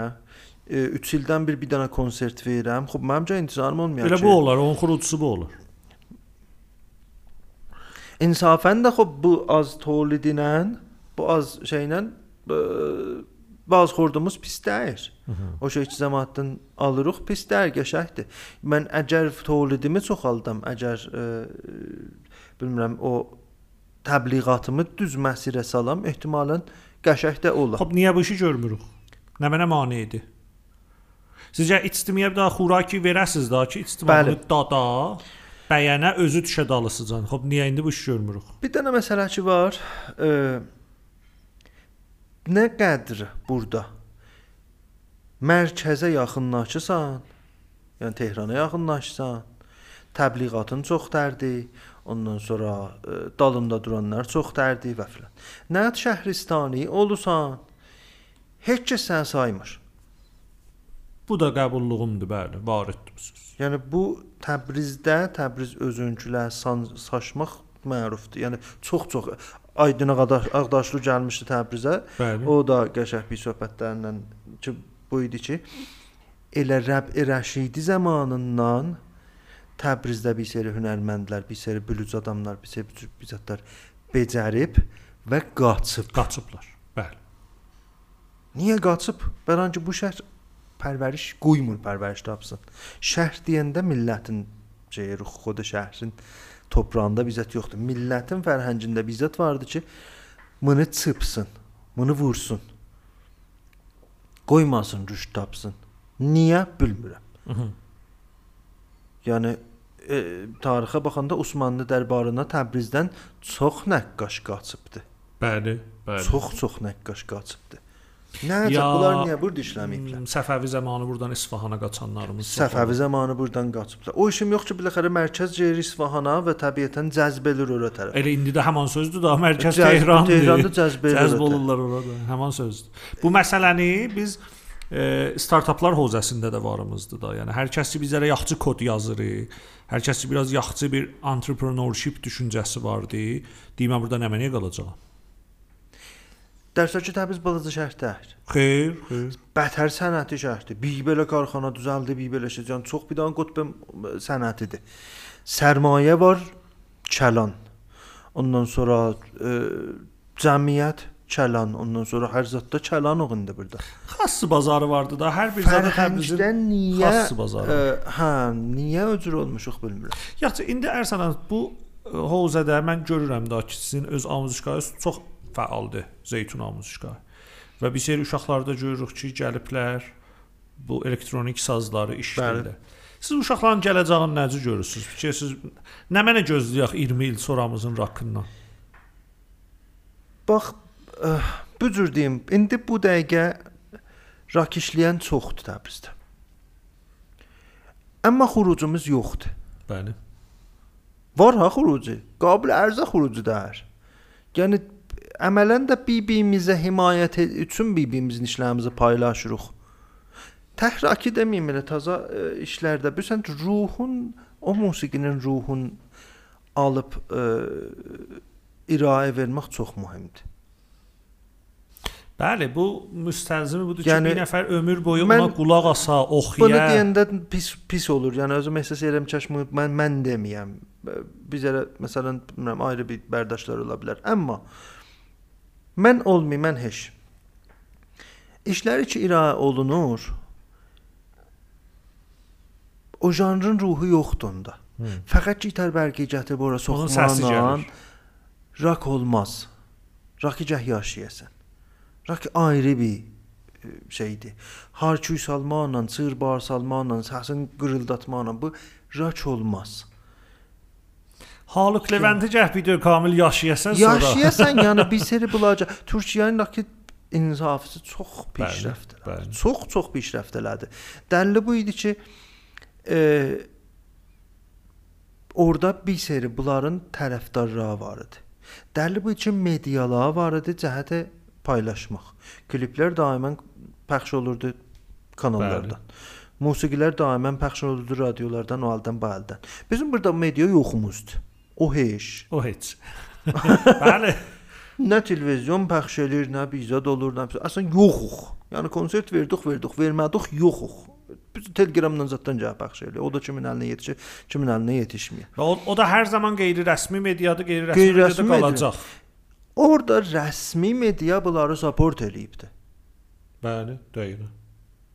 3 ildən bir bir dənə konsert verirəm. Xub məncə intizarım olmayacaq. Elə bu olar, onun xurucusu bu olur. İnsafən də xub bu az tolidinə, bu az şeylə e, bazı xordumuz pis deyil. O şey ki cəmaatdan alırıq pis deyil, qəşəngdir. Mən əgər tolidimi çoxaldam, əgər e, bilmirəm o təbliğatımı düz məsirə salam, ehtimalən qəşəng də olar. Xub niyə bu işi görmürük? Nə mənə manedir? Sizcə ictimaiyyət bir daha xuraki verəsiz da ki, ictimaiyyət dada bəyənə özü düşə dalısıcan. Xub niyə indi bu işi görmürük? Bir dənə məsələ ki var. E, nə qədər burada mərkəzə yaxınlaşırsan, yəni Tehrana yaxınlaşsan, təbliğatın çox dərdi, ondan sonra e, dalında duranlar çox dərdi və filan. Nəyət şəhristani olursan, heç kəs səni saymır. Bu da qəbulluğumdur, bəli, bu söz. Yəni bu Təbrizdə Təbriz özünkülər saçmaq mərufdur. Yəni çox-çox Aydın Ağdaş Ağdaşlı gəlmişdi Təbrizə. Bəli. O da qəşəng bir söhbətlərindən ki bu idi ki, elə Rəb Rəşidi zamanından Təbrizdə bir seri hünərməndlər, bir seri bülüc adamlar, bir seri bizatlar becərib və qaçıb. Qaçıblar. Bəli. Niyə qaçıb? Bəlkə bu şəhər pərvəriş qoymur pərvəriş tapsın. Şəhər deyəndə millətin şey ruxuda şəhərin toprağında bizət yoxdur. Millətin fərhəngində bizət vardı ki, bunu çıpsın, bunu vursun. Qoymasın rüşd tapsın. Niyə bilmirəm. Mhm. Yəni e, tarixə baxanda Osmanlı dərbarına Təbrizdən çox nəqqaş qaçıbdı. Bəli, bəli. Çox-çox nəqqaş qaçıbdı. Nə əcəb bunlar niyə burada işləməyiblər? Səfəvi zamanı buradan İsfahana qaçanlarımız Səfəvi zamanı buradan qaçıblar. O işim yox ki, biləxərə mərkəz Ceyr İsfahana və təbiətən cəzb edir ora tərəf. Elə indi də həmin sözdür da, mərkəz Tehrandır. Tehranda cəzb edir. Cəzb olurlar orada. Həmin sözdür. Bu məsələni biz e, startaplar hozasında da varımızdır da. Yəni hər kəs bizlərə yaxşı kod yazır. Hər kəs biraz yaxşı bir entrepreneurship düşüncəsi vardı. Deyim mən burada nə mənə qalacağam. Dərsəki Təbriz balaca şəhər deyil. Xeyr, xeyr. Bətər sənəti şəhərdir. Bir belə karxana düzəldi, bir belə şey. Yəni çox bir dənə qutb sənətidir. Sərmayə var, kəlan. Ondan sonra e, cəmiyyət kəlan, ondan sonra hər zətdə kəlan o indi burada. Xass bazarı vardı da. Hər bir zada Təbrizin niyə xass bazarı. e, hə, niyə öcür olmuşuq bilmirəm. Yaxşı, indi Ərsəlan bu ə, hovzədə mən görürəm da ki, sizin öz amuzişkayınız çox fəaldır, Zeytun amuzişkayı. Və bir seri uşaqlarda görürük ki, gəliblər bu elektronik sazları işləyirlər. Siz uşaqların gələcəyini necə görürsüz? Fikirsiz nə mənə gözləyək 20 il sonramızın rakından? Bax, bu cür deyim, indi bu dəqiqə rak işləyən çoxdur Təbrizdə. Amma xurucumuz yoxdur. Bəli. Var ha xurucu. Qabil ərzə xurucudur. Yəni əmələn də bir-birimizə himayət e- üçün bir-birimizin işlərimizi paylaşırıq. Təhraki deməyim elə təzə e, işlərdə büsən ruhun o musiqinin ruhun alıb e, irayə vermək çox mühümdür. Bəli, bu müstəlzimi budur Yəni, ki, bir nəfər ömür boyu mən ona qulaq asa, Bunu oxuya. deyəndə pis pis olur. Yəni özüm ehsas edirəm ki, mən mən, deməyəm. Bizə məsələn bilmirəm ayrı bir bərdاشlar ola bilər. Amma mən olmayım, mən heç. İşləri ki iraə olunur. O janrın ruhu yoxdur onda. Hı. Fəqət gitar bərgi gətirib ora soxmaqla rak olmaz. Rakı gəh yaşayasın. Rak ayrı bir e, şeydir. Harkuy salmaqla, çığır bar salmaqla, səsin qırıldatmaqla bu rak olmaz. Haluk Leventi gəh bir kamil yaşayasan sonra. Yaşayasan yəni bir seri bulaca Türkiyənin rakı insafısı çox pişrəft elədi. bəli. Çox çox pişrəft elədi. Dəlli bu idi ki, e, orada bir seri bunların tərəfdarları var idi. Dəlli bu üçün medialar var idi cəhətə paylaşmaq. Kliplər daimən pəxş olurdu kanallardan. Musiqilər daimən pəxş olurdu radiolardan, o haldan bu haldan. Bizim burada media yoxumuzdur. O heç. O heç. Bəli. Nə televizyon pəxş edir, nə bizad olur, nə əslən yoxuq. Yəni konsert verdik, verdik, vermədik, yoxuq. Biz Telegramdan zətdən cavab pəxş edir. O da kimin əlinə yetişir, kimin əlinə yetişmir. Və o, o da hər zaman qeyri-rəsmi mediada, qeyri-rəsmi Qeyri-rəsmi mediada media. qalacaq. Orda rəsmi media bunları support eləyibdi. Bəli, dəqiqdir.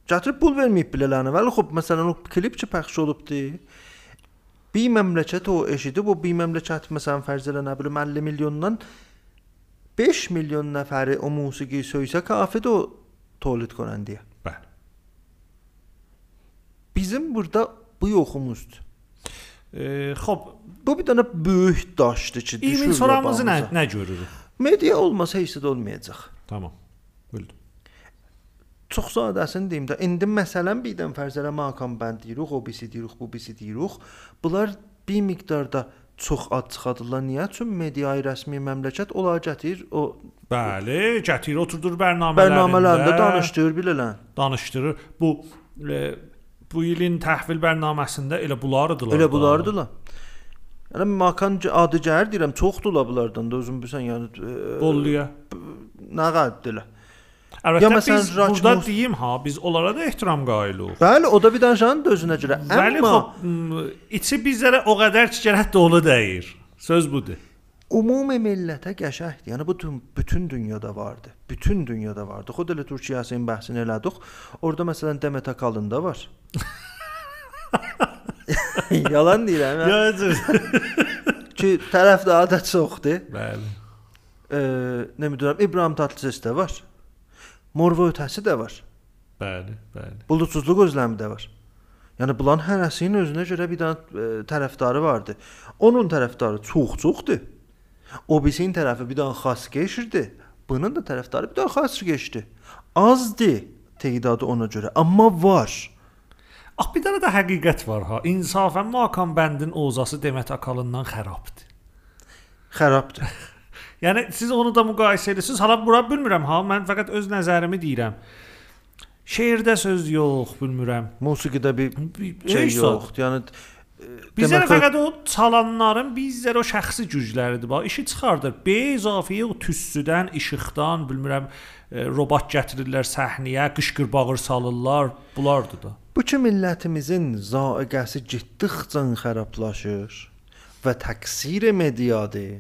Gətirib pul verməyib bilələni. Vəli xop, məsələn, o klip ki pəxş olubdu. Bir məmləkət o eşidib, o bir məmləkət məsələn fərz elə nə bilim 50 milyondan 5 milyon nəfəri o musiqi söysə kafidir o tolid konandiyə. Bəli. Bizim burada bu yoxumuzdur. E, xop, bu bir dənə böyük daşdır ki, düşür. İmin soramızı nə, nə görürük? Media olmasa heç də olmayacaq. Tamam. Bildim. Çox sadəsini deyim də, indi məsələn birdən fərz elə makam bənd deyirik, o birisi deyirik, bu birisi deyirik. Bunlar bir miqdarda çox ad çıxadırlar. Niyə? Çünki mediaya rəsmi məmləkət olar gətir, o Bəli, gətir oturdur bərnamələrində. bərnamələrində danışdırır bilələn. danışdırır. Bu e, bu ilin təhvil bərnaməsində elə bunlardılar. Elə bunlardılar. Yəni makan adı gəlir deyirəm, çoxdular bunlardan da özün bilsən, yəni e, Bolluya. nə qəddirlər. Əlbəttə Ya məsələn, biz Rock burada deyim ha, biz onlara da ehtiram qailiq. Bəli, o da bir danışanın da özünə görə. Bəli, Amma içi bizlərə o qədər ki, gərək dolu deyir. Söz budur. Ümumi millətə qəşəngdir. Yəni bu bütün, bütün dünyada vardı. Bütün dünyada vardı. Xod elə Türkiyəsinin bəhsini elədik. Orda məsələn Demet Akalın da var. Yalan deyirəm. Ya. Ki tərəfdarı da çoxdur. Bəli. Eee, nə bilirəm, İbrahim Tatlıses də var. Morva ötəsi də var. Bəli, bəli. Bulutsuzluq özləmi də var. Yəni bunların hərəsinin özünə görə bir dənə e, tərəfdarı vardı. Onun tərəfdarı çox-çoxdur. O birisinin tərəfi bir dənə xas keçirdi. Bunun da tərəfdarı bir dənə xas keçdi. Azdır tədadı ona görə, amma var. Ax bir dənə də həqiqət var ha. İnsafən Makan bəndin ozası Demet Akalından xarabdır. Xarabdır. Yəni siz onu da müqayisə edirsiniz. Hala bura bilmirəm ha, mən fəqət öz nəzərimi deyirəm. Şeirdə söz yox, bilmirəm. Musiqidə bir şey heç yoxdur. Yəni Bizlərə demək, fəqət o çalanların bizlərə o şəxsi gücləridir. Bax, işi çıxardır. B izafiyə o tüssüdən, işıqdan, bilmirəm, e, robot gətirirlər səhnəyə, qışqır bağır salırlar. Bunlardır da. Bu ki millətimizin zaiqəsi getdikcə xarablaşır və təqsir mediadır.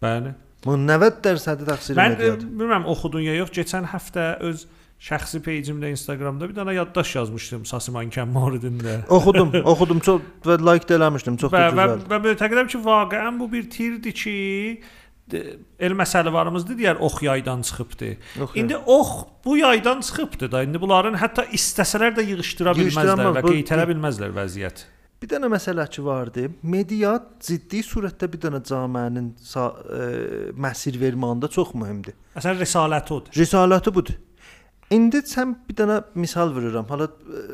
Bəli. Bu 90% təqsir Mən e, mediadır. bilmirəm oxudun ya yox. Keçən həftə öz şəxsi peycimdə Instagramda bir dənə yaddaş yazmışdım Sasiman Kəmmaridində. Oxudum, oxudum çox və like də eləmişdim, çox da Və, və, gözəldir. və mötəqidəm ki, vaqəən bu bir tirdir ki, el məsələvarımızdır deyər ox yaydan çıxıbdı. Yox, İndi ox bu yaydan çıxıbdı da. İndi bunların hətta istəsələr də yığışdıra bilməzlər və qeytərə bilməzlər vəziyyət. Bir dənə məsələ ki vardı. Media ciddi surətdə bir dənə cəmiənin sa- ə, məsir vermağında çox mühümdür. Əsən risaləti odur. Risaləti budur. İndi sən bir dənə misal vururam. Hala ə,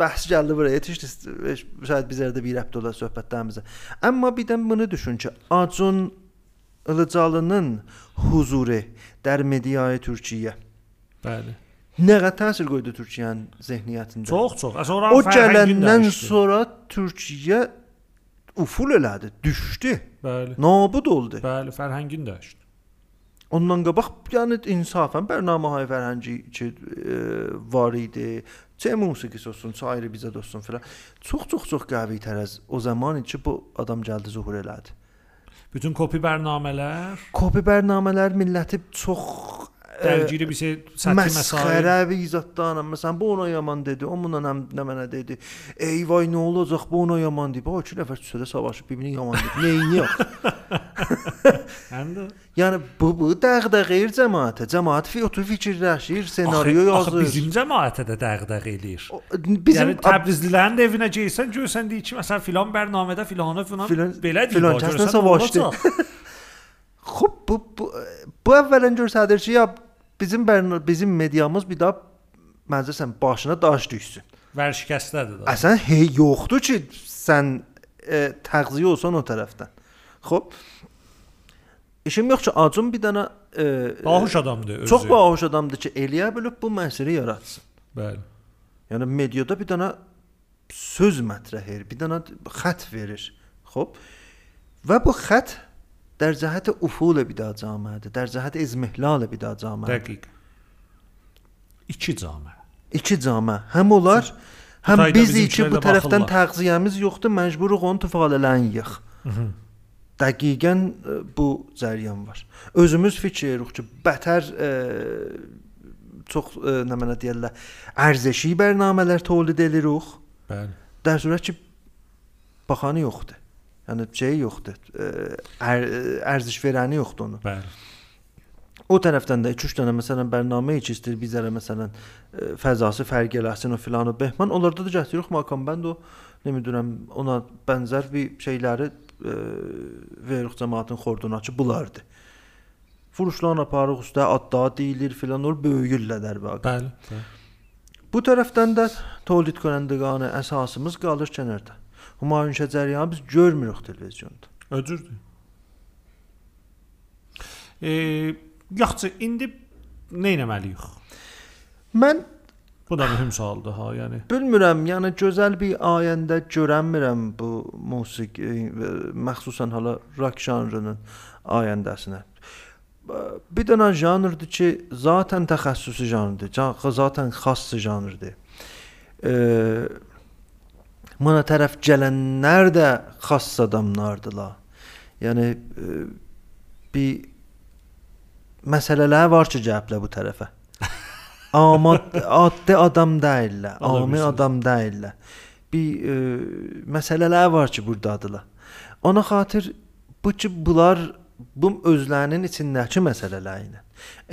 bəhs gəldi buraya. Yetişdi. Şayad bizlərdə bir rəbt ola söhbətlərimizə. Amma bir də bunu düşün ki, Acun Ilıcalının huzuru در mediayı Türkiyə Bəli. nə qədər təsir qoydu Türkiyənin zehniyyətində? Çox çox. Oranın O gələndən sonra Türkiyə uful elədi, düşdü. Bəli. Nabud oldu. Bəli, fərhəngini dəyişdi. Ondan qabaq yəni insafən bərnaməhay fərhəngi ki e, var idi. Çə musiqisi olsun, ayrı bizə olsun filan. Çox çox çox qəvi tərəz o zaman ki bu adam gəldi zuhur elədi. Bütün kopi bərnamələr, Kopi bərnamələr milləti çox dərgiri bir şey səthi məsail. Məsxərəvi izatdan məsələn bu ona yaman dedi, o buna nə, nə mənə dedi. Ey vay nə olacaq bu ona yaman deyib. O iki nəfər küçədə savaşıb bir-birini yaman dedi. Neyini yox. Həm də Yəni bu bu dəğdəğir cəmaətə. Cəmaət otur fikirləşir, senaryo Axı- axı yazır. Bizim cəmaətə də dəğdəğ eləyir. O, bizim yəni Təbrizlilərin də evinə gəlsən, görsən deyir ki, məsələn filan bərnamədə filanı filan Filan- belə deyir. filan kəsdən savaşdı. Xub bu bu, bu əvvələn göstərir ki, ya bizim bizim mediamız bir daha məncəsən başına daş düşsün. Vərşikəstədir də. Əsən hey yoxdur ki, sən e, təğziyə olsan o tərəfdən. Xoş. İşim yox ki, Acun bir dənə e, Bahuş adamdır özü. çox bahuş adamdır ki, eləyə bilib bu məsələyi yaratsın. Bəli. Yəni mediada bir dənə söz mətrəh edir, bir dənə xətt verir. Xoş. Və bu xətt در جهت افول بیداد جامعه در جهت ازمهلال بیداد جامعه Dəqiq. 2 camə. İki cama. Həm onlar, həm Qutayda biz bizimkilər ki bu də tərəfdən baxırlar. təğziyəmiz yoxdur, məcburuq onu tufalələyik. Dəqiqən e, bu cəryan var. Özümüz fikir edirik ki, bətər e, çox e, nə mənə deyirlər, ərзişi bərnamələr tövlid edirik. Bəli. در صورت ki baxanı yoxdur. Yəni şey yoxdur. E, Ər, e, ərziş verəni yoxdur onun. Bəli. O tərəfdən də 2-3 dənə məsələn bərnamə ki, istəyir bizlərə məsələn e, fəzası fərq eləsin o filan o behman. Onlarda da gətir yox makam bənd o nə bilirəm ona bənzər bir şeyləri veriq cəmaatın xordunaçı bulardı. Vuruşlar aparıq üstə adda deyilir filan or böyüyürlər dərbə. Bəli. bəli. Bu tərəfdən də tolid görəndəqanə əsasımız qalır kənarda. Humayun Şəcəryanı biz görmürük televizyonda. Öcürdür. E, yaxşı, indi nə etməliyik? Mən Bu da mühüm sualdır ha, yəni. Bilmirəm, yəni gözəl bir ayəndə görənmirəm bu musiqi e, məxsusən hala rock janrının ayəndəsinə. Bir dənə janrdır ki, zaten təxəssüsü janrdır. Zaten xass janrdır. Eee Mana tərəf gələnlər də xass adamlardılar. Yəni e, bir məsələlər var ki, gəliblər bu tərəfə. Amma adlı adam deyillər, Ola ami bilsin. adam deyillər. Bir e, məsələlər var ki, burdadılar. Ona xatir bu ki, bunlar bu özlərinin içindəki məsələlərlə,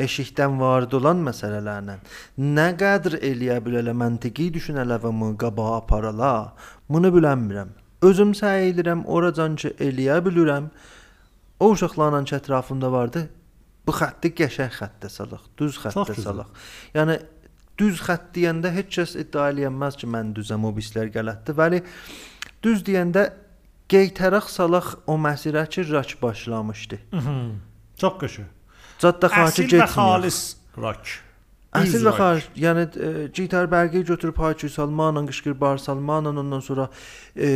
eşikdən varid olan məsələlərlə nə qədər eləyə bilərlər, məntiqi bunu qabağa aparalar, bunu bilmirəm. Özüm səy edirəm, oracan ki, eləyə bilirəm. O uşaqlarla ki, ətrafımda vardı. Bu xətti qəşəng xəttə salaq, düz xəttə salaq. Yəni düz xətt deyəndə heç kəs iddia eləyəməz ki, mən düzəm, o bislər qələtdir. Bəli, düz deyəndə qeytərəx salaq o məsirə ki, rak başlamışdı. Çox qəşəng. Caddə xaricə Əsil və getmir. xalis. Əsil Düz və xaric, yəni e, gitar bərgi götürüb Hayçu Salmanla qışqır bar Salmanla ondan sonra e,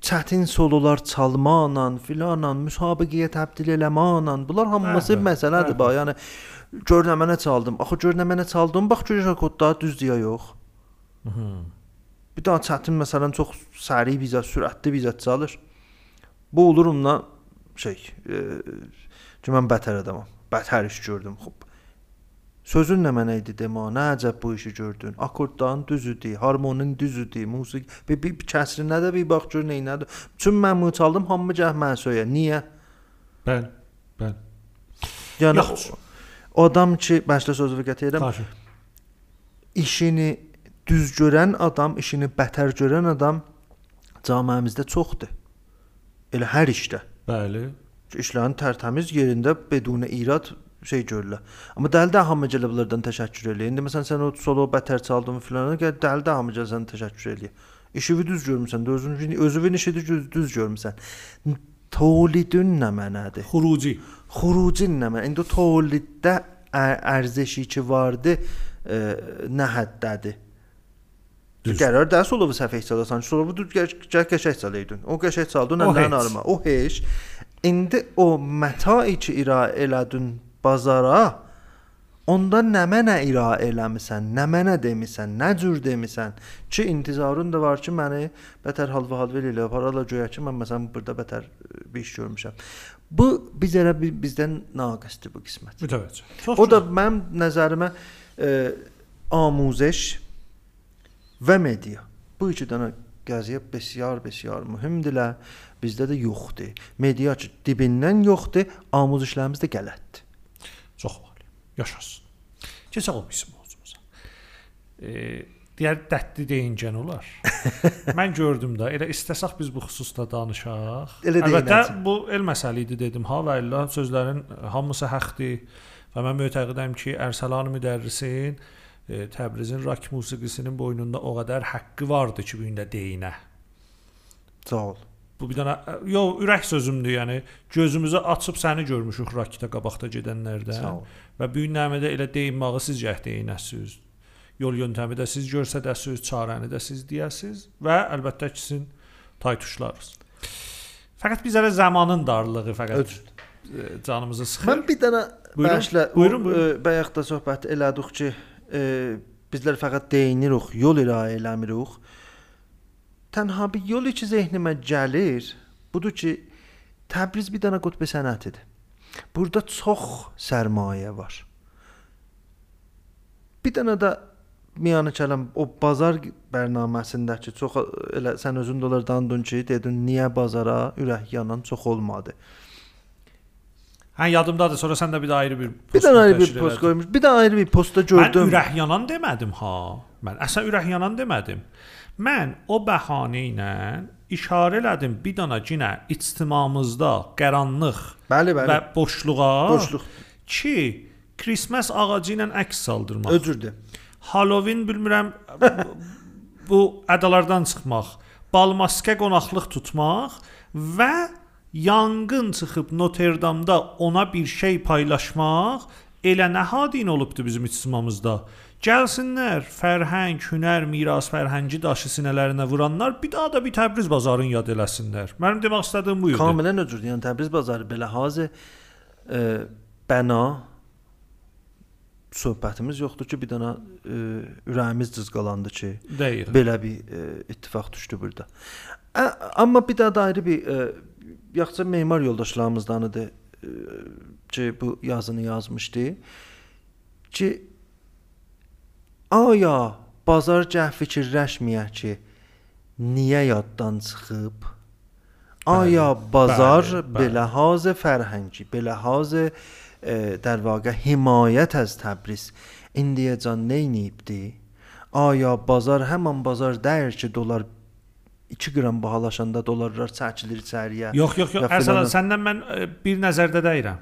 çətin sololar çalmanla filanla müsabiqəyə təbdil eləmanla bunlar hamısı Bəli, məsələdir bəli. bax. Yəni gör nə mənə çaldım. Axı gör nə mənə çaldım. Bax gör kodda düz deyə yox. Bir daha çətin məsələn çox səri bizə sürətli bizə çalır. Bu olurumla şey, e, ki mən bətər adamam. Bətər iş gördüm. Xoş. Sözün nə mənə idi demə, nə əcəb bu işi gördün. Akkorddan düzüdür, harmonin düzüdür, musiqi bir, bir, bir kəsrinə də bir bax gör nə nədir. Çün mən bunu çaldım, hamı gəh mən söyə. Niyə? Bəli. Bəli. Yəni o adam ki, başda sözü gətirirəm. Xahiş. işini düz görən adam, işini bətər görən adam cəmiyyətimizdə çoxdur. Elə hər işdə. Bəli. İşlərin tərtəmiz yerində bedunə irad şey görürlər. Amma dəli də hamı gəlib onlardan təşəkkür eləyir. İndi məsələn sən o solo bətər çaldın filan, gəl dəli də hamı gəlsən təşəkkür eləyir. İşini düz görmüsən, özünü özünün işini düz, düz görmüsən. Tolidün nə mənadır? Xuruci. Xurucin nə mənadır? İndi toliddə ərzəşi ki vardı, ə, nə həddədir? Düz. Qərar dərs olub səfeh çalasan. Bu düz gəl qəşəng çalaydın. O qəşəng çaldın, heç. arma. O heç. İndi o mətai ki ira elədin bazara Onda nə mənə ira eləmisən, nə mənə demisən, nə cür demisən ki, intizarın da var ki, məni bətər halva halva ilə apararlar göyə ki, mən məsələn burada bətər ə, bir iş görmüşəm. Bu bizə bi- bizdən naqisdir bu qismət. Mütəvəccüh. O da mənim nəzərimə ə, amuzəş və media. Bu iki dənə qəziyə bəsyar bəsyar mühümdürlər. Bizdə də yoxdur. Media ki dibindən yoxdur, amuzişlərimiz də qələtdir. Çox var. Yaşasın. Keçək o bizim mövzumuza. E, digər dərdli deyincən olar. Mən gördüm də, elə istəsək biz bu xüsusda danışaq. Elə Əlbəttə bu el məsələ idi dedim. Ha və illah sözlərin hamısı haqqdır. Və mən mötəqidəm ki, Ərsəlan müdərrisin e, Təbrizin rock musiqisinin boynunda o qədər haqqı vardı ki, bu gün də deyinə. Sağ ol. Bu bir dənə yox, ürək sözümdür, yəni gözümüzü açıb səni görmüşük rakitə qabaqda gedənlərdən. Sağ ol. Və bu günləmədə elə deyinməyi siz cəhd deyinəsiz. Yol yöntəmi də siz görsədəsiz, çarəni də siz deyəsiz və əlbəttə ki, sizin tay tuşlarınız. Fəqət biz elə zamanın darlığı fəqət Öz- e, canımızı sıxır. Mən bir dənə bəşlə buyurun, buyurun. bayaq da söhbət elədik ki, e, bizlər fəqət deyinirik, yol irayə eləmirik. Tənha bir yol ki zehnimə gəlir, budur ki, Təbriz bir dənə qutb sənətidir. Burada çox sərmayə var. Bir dənə də miyanı kələm o bazar bərnaməsindəki çox elə sən özün dolar dandın ki, dedin niyə bazara ürək yanan çox olmadı. Hə yadımdadır. Sonra sən də bir də ayrı bir Bir dənə ayrı bir post qoymuş. Bir də ayrı bir postda Mən gördüm. ürək yanan demədim ha. Mən əsən ürək yanan demədim. Mən o bəhanə ilə işarə elədim bir dənə cinə ictimamızda qaranlıq Bəli, bəli. və boşluğa Boşluq. ki Christmas ağacı ilə əks saldırmaq. Özürdür. Halloween bilmirəm bu- adalardan çıxmaq, bal maska qonaqlıq tutmaq və yanğın çıxıb Notre-Dame'da ona bir şey paylaşmaq elə nəhadin olubdu bizim ictimamızda. Gəlsinlər, fərhəng, hünər, miras fərhəngi daşı sinələrinə vuranlar bir daha da bir Təbriz bazarını yad eləsinlər. Mənim demək istədiyim bu idi. Kamilən özürdür. Yəni Təbriz bazarı belə hazı e, bəna söhbətimiz yoxdur ki, bir dənə e, ürəyimiz cızqalandı ki, Deyir. belə bir e, ittifaq düşdü burada. Ə, amma bir daha da ayrı bir e, yaxşı memar yoldaşlarımızdanıdır e, ki, bu yazını yazmışdı. Ki aya bazar cəh fikirləşməyə ki, niyə yaddan çıxıb? Aya bazar bəli, bəli. beləhaz fərhəngi, beləhaz e, در واقع حمایت از تبریز indiyəcən nə edibdi? Aya bazar həmin bazar dəyər ki, dollar 2 qram bahalaşanda dollarlar çəkilir içəriyə. Yox, yox, yox. Əslən səndən mən e, bir nəzərdə deyirəm.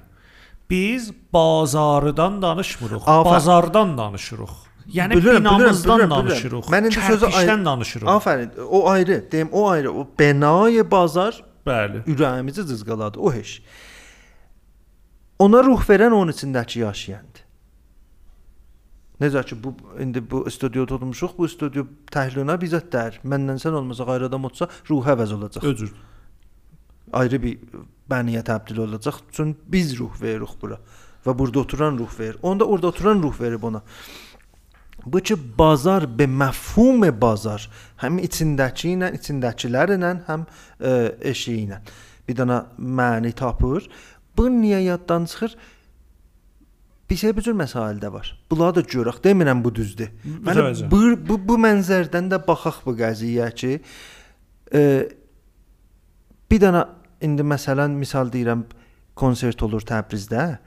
Biz bazardan danışmırıq, Afə- bazardan danışırıq. Yəni Bilirəm, binamızdan bilirəm, bilirəm, danışırıq. Mən indi sözü ayrı- danışırıq. Afərin. O ayrı, deyim o ayrı. O bənay bazar Bəli. ürəyimizi cızqaladı. O heç. Ona ruh verən onun içindəki yaşayandır. Necə ki bu indi bu studiyada tutmuşuq, bu studiyo təhlilinə bizətdir. Məndən sən olmasa qayır adam olsa ruh əvəz olacaq. Özür. Ayrı bir bəniyə təbdil olacaq. Çünki biz ruh veririk bura və burada oturan ruh verir. Onda orada oturan ruh verib ona. Bu ki bazar be məfhum bazar, həm içindəki ilə, içindəkilərlə, həm e, eşi ilə bir dənə məni tapır. Bu niyə yaddan çıxır? Bir şey bu cür məsail də var. Bunları da görək. Demirəm bu düzdür. Yəni Mütəvəccüh. bu, bu bu mənzərdən də baxaq bu qəziyyəyə ki, e, bir dənə indi məsələn misal deyirəm konsert olur Təbrizdə.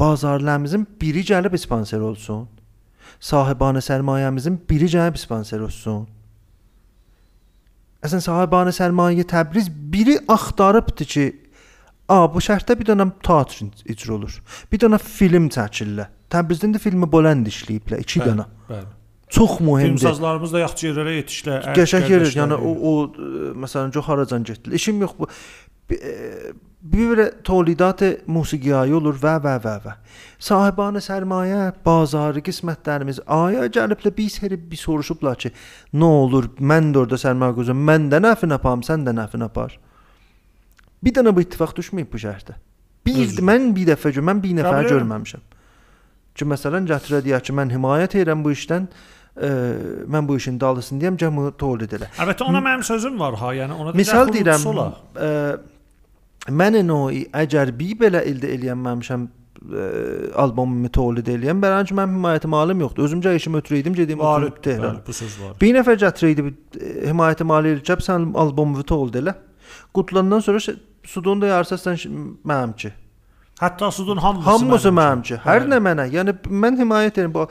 Bazarlarımızın biri gəlib sponsor olsun. Sahibanə sərmayəmizin biri gəlib sponsor olsun. Əslən sahibani sərmayə Təbriz biri axtarıbdı ki, a bu şəhərdə bir dənə teatr icra olur. Bir dənə film çəkirlər. Təbrizdən də filmi Bolənd işləyiblər, 2 dənə. Bəli. Çox mühümdür. Filmsazlarımız da yaxşı yerlərə yetişdilər. Qəşəng qardaşlar Yəni o, o e, məsələn çox haracan getdilər. İşim yox bu. Bir, e, bir tolidat musiqiyi olur və və və və. Sahibani sərmayə, bazarı qismətlərimiz aya gəliblə biz hərib bir soruşublar ki, nə olur, mən də orada sərmayə qoyacağam. Mən də nəfin apam, sən də nəfin apar. Bir dənə bu ittifaq düşməyib bu şəhərdə. Bir Özür. mən bir dəfə gör, mən bir nəfər görməmişəm. Ki məsələn gətirə deyək ki, mən himayət edirəm bu işdən, e, mən bu işin dalısını deyəm, cəmi tolid elə. Əlbəttə ona mənim sözüm var ha, yəni ona da Misal deyirəm, sola. e, mən nöy əgər bir belə əldə eləyənməmişəm e, albomumu tolid eləyəm, bərəncə mən himayəti malım yoxdur. Özümcə işim ötürü idim, gedim oturub Tehran. bu söz var. Bir nəfər gətirəydi e, himayəti mali eləcək, sən albomumu tolid elə. Qutulandan sonra şey- sudun da yarısı sən mənimki. Hətta sudun hamısı Hamısı mənimki. mənimki. Hər Bəli. nə mənə. Yəni mən himayət edirəm. Bu,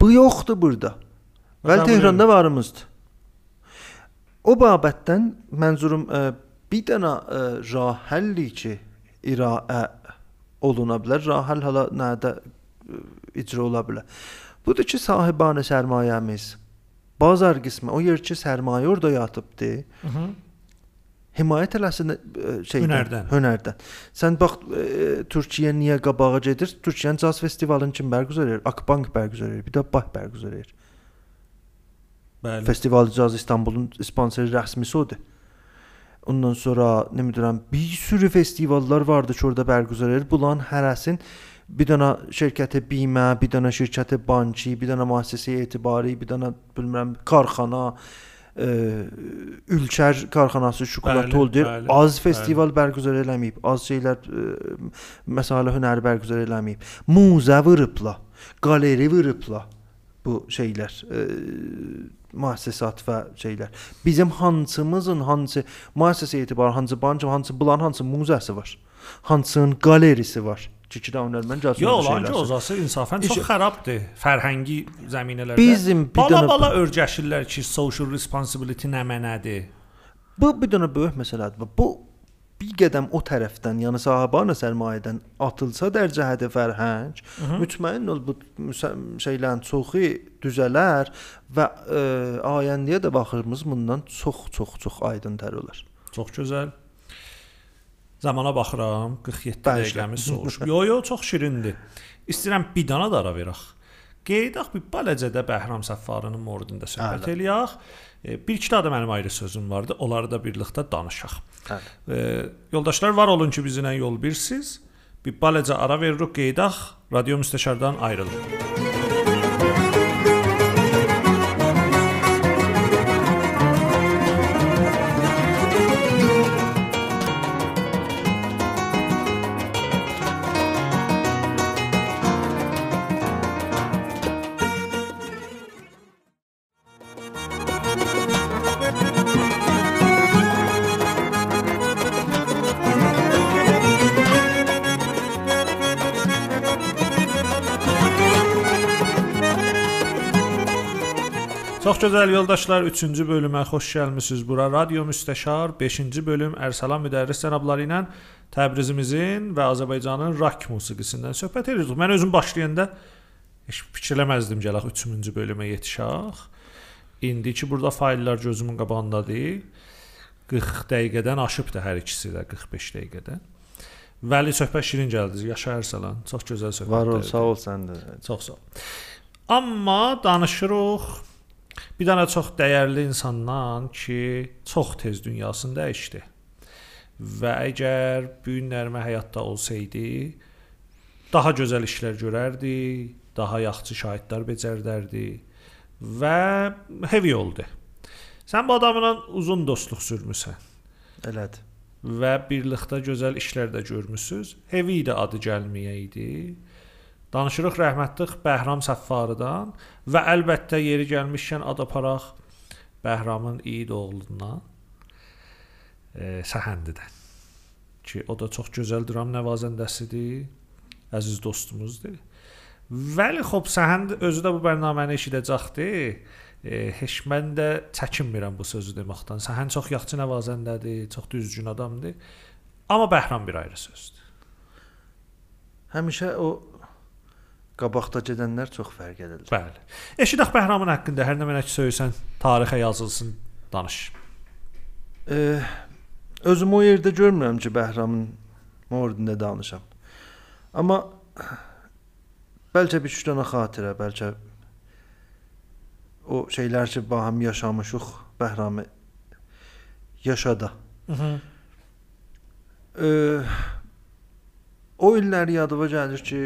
bu yoxdur burada. Qəbul Tehranda varımızdır. O babətdən mənzurum ə, bir dənə ə, rah həlli ki, iraə oluna bilər. Rah həll hala nədə ə, icra ola bilər. Budur ki, sahibane sərmayəmiz bazar qismi o yer ki, sərmayə orada yatıbdı. Hı -hı. Himayət eləsin ə, şeydən, Hünərdən. Hünərdən. Sən bax ə, Türkiyə niyə qabağa gedir? Türkiyənin caz festivalını kim bərgüzar edir? Akbank bərgüzar edir. Bir də Bah bərgüzar edir. Bəli. Festival Caz İstanbulun sponsoru rəsmisi odur. Ondan sonra nə bilirəm, bir sürü festivallar vardı ki, orada bərgüzar edir. Bunların hərəsin bir dənə şirkəti bimə, bir dənə şirkəti banki, bir dənə müəssisə etibari, bir dənə bilmirəm karxana, Ülkər karxanası Bəli, şokolad oldur. bəli, Az festival bərgüzar eləməyib, az şeylər ə, məsələ hünəri bərgüzar eləməyib. Muzə vurubla, qaleri vurubla bu şeylər, ə, müəssisat və şeylər. Bizim hansımızın hansı müəssisə etibar, hansı bank, hansı bulan, hansı muzəsi var. Hansının qalerisi var. Çikidə hünərmən gəlsin. Yox, ancaq ozası insafən çox xarabdır fərhəngi zəminələrdə. Bizim bir bala dənə bala örgəşirlər ki, social responsibility nə mənədir? bu bir dənə böyük məsələdir. Bu bir qədəm o tərəfdən, yəni sahibana sərmayədən atılsa dər cəhəti fərhəng, mütməyin ol bu şeylərin çoxu düzələr və ə, ayəndəyə də baxırmız bundan çox çox çox aydın-tər olar. Çox gözəl. Zamana baxıram, 47 Bəli. dəqiqəmiz soğuşub. Yo, yo, çox şirindir. İstəyirəm bir dana da ara verək. Qeydaq bir baləcədə Bəhram Səffarının mordunda söhbət eləyək. E, Bir iki də mənim ayrı sözüm vardı. Onları da birlikdə danışaq. E, yoldaşlar var olun ki, bizimlə yol birsiz. Bir baləcə ara veririk, qeydaq. Radio müstəşardan ayrılın. Gözəl yoldaşlar, 3-cü bölümə xoş gəlmisiniz. Bura Radio Müstəşar 5-ci bölüm Ərsalan müdərris cənabları ilə Təbrizimizin və Azərbaycanın rock musiqisindən söhbət edirik. Mən özüm başlayanda heç fikirləməzdim gələk 3-cü bölümə yetişək. İndi ki burada fayllar gözümün qabağındadır. 40 dəqiqədən aşıbdı hər ikisi də 45 dəqiqədən. Vəli söhbət şirin gəldi. Yaşa Ərsalan. Çox gözəl söhbət. Var ol, sağ ol sən də. Çox sağ ol. Amma danışırıq bir dənə çox dəyərli insandan ki, çox tez dünyasını dəyişdi. Və əgər bu günlərimə həyatda olsaydı, daha gözəl işlər görərdi, daha yaxşı şahidlər becərdərdi və heavy oldu. Sən bu adamla uzun dostluq sürmüsən Elədir. və birlikdə gözəl işlər də görmüsüz. Heavy də adı gəlməyəydi. Danışırıq rəhmətlik Bəhram Səffarıdan və əlbəttə yeri gəlmişkən ad aparaq Bəhramın İd oğlundan e, Səhəndidən ki, o da çox gözəl dram nəvazəndəsidir. Əziz dostumuzdur. Vəli xop Səhənd özü də bu proqramını eşidəcəkdi. e, heç mən də çəkinmirəm bu sözü deməkdən. Səhnə çox yaxşı nəvazəndədir, çox düzgün adamdır. Amma Bəhram bir ayrı sözdür. Həmişə o qabaqda gedənlər çox fərq edirlər. Bəli. Eşidək Bəhramın haqqında hər nə mənə söysən, tarixə yazılsın, danış. E, özüm o yerdə görmürəm ki, Bəhramın mövzusunda danışam. Amma bəlkə bir üç dənə xatirə, bəlkə o şeylər ki, baham yaşamışıq, Bəhramı yaşada. Mhm. Ee, o illər yadıma gəlir ki,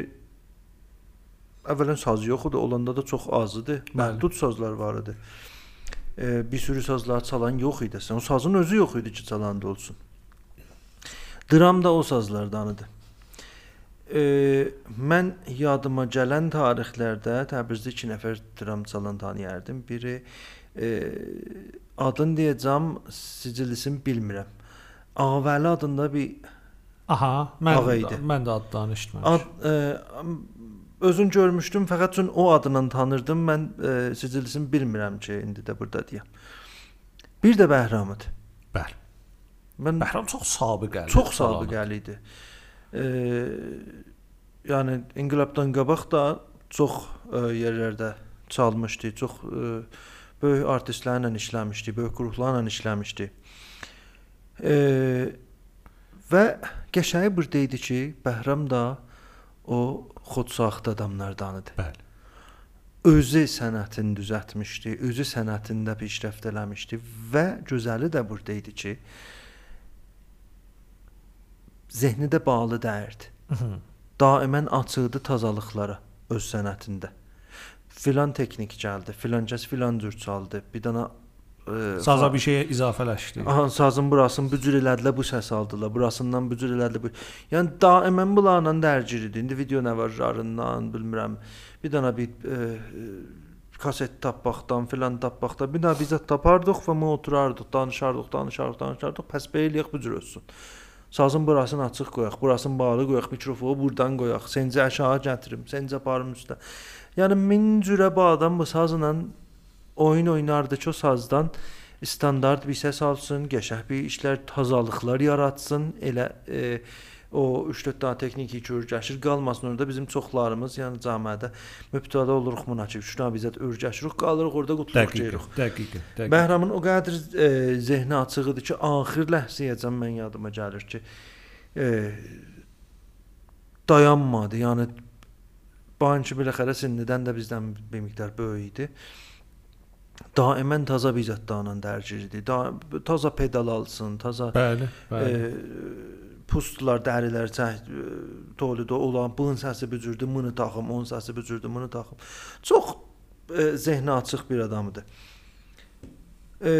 əvvələn saz yox idi, olanda da çox az idi. Məhdud sazlar var idi. Ee, bir sürü sazlar çalan yox idi. Sən o sazın özü yox idi ki, çalanda olsun. Dram da o sazlardan idi. Ee, mən yadıma gələn tarixlərdə Təbrizdə 2 nəfər dram çalan tanıyardım. Biri e, adını deyəcəm, sicilisini bilmirəm. Ağavəli adında bir Aha, mən Ağa idi. mən də adlarını eşitməmişəm. ad e, özün görmüşdüm, fəqət üçün o adından tanırdım. Mən e, sicilisini bilmirəm ki, indi də burada deyəm. Bir də Bəhram idi. Bəli. Mən Bəhram çox sabiqəli. çox sabiqəli idi. E, yəni inqilabdan qabaq da çox e, yerlərdə çalmışdı, çox e, böyük artistlərlə işləmişdi, böyük qruplarla işləmişdi. E, və qəşəng bir deydi ki, Bəhram da o xodsaxta adamlardan idi. Bəli. Özü sənətini düzəltmişdi, özü sənətində peşrəft eləmişdi və gözəli də burada idi ki, zehni də bağlı dəyirdi. Mhm. daimən açıqdı tazalıqlara öz sənətində. Filan texnik gəldi, filan kəs filan cür çaldı. Bir dana e, Saza bir şey izafələşdi. Aha, sazın burasını bu cür elədilər, bu səs aldılar. Burasından bu cür elədilər. Bu. Yəni daimən bunlarla dərgir idi. İndi video nəvarlarından, bilmirəm. Bir dana bir e, e, kaset tapmaqdan, filan tapmaqdan bir daha bizə tapardıq və mə oturardıq, danışardıq, danışardıq, danışardıq. Pəs beyliyək bu cür olsun. Sazın burasını açıq qoyaq, burasını bağlı qoyaq, mikrofonu burdan qoyaq, səncə aşağı gətirim, səncə aparım üstə. Yəni min cürə bu adam bu sazla oyun oynardı ki, o sazdan standart bir səs alsın, qəşəng bir işlər, tazalıqlar yaratsın. Elə e, o 3-4 dənə texniki ki, örgəşir qalmasın orada bizim çoxlarımız, yəni cəmiyyətdə mübtəla oluruq buna ki, 3 dənə bizət örgəşirik, qalırıq orada qutluq çeyirik. dəqiq, dəqiq. Bəhramın o qədər e, zehni açıq idi ki, axır ləhzəyəcən mən yadıma gəlir ki, e, dayanmadı. Yəni banki biləxərə sinnidən də bizdən bir miqdar böyük idi. Daimən taza bir zətdanla dərgir idi. Da, taza pedal alsın, taza Bəli, e, bəli. pustlar, dərilər çək e, tolidə olan bunun səsi bu cürdür, bunu taxım, onun səsi bu cürdür, bunu taxım. Çox e, zehni açıq bir adam idi. E,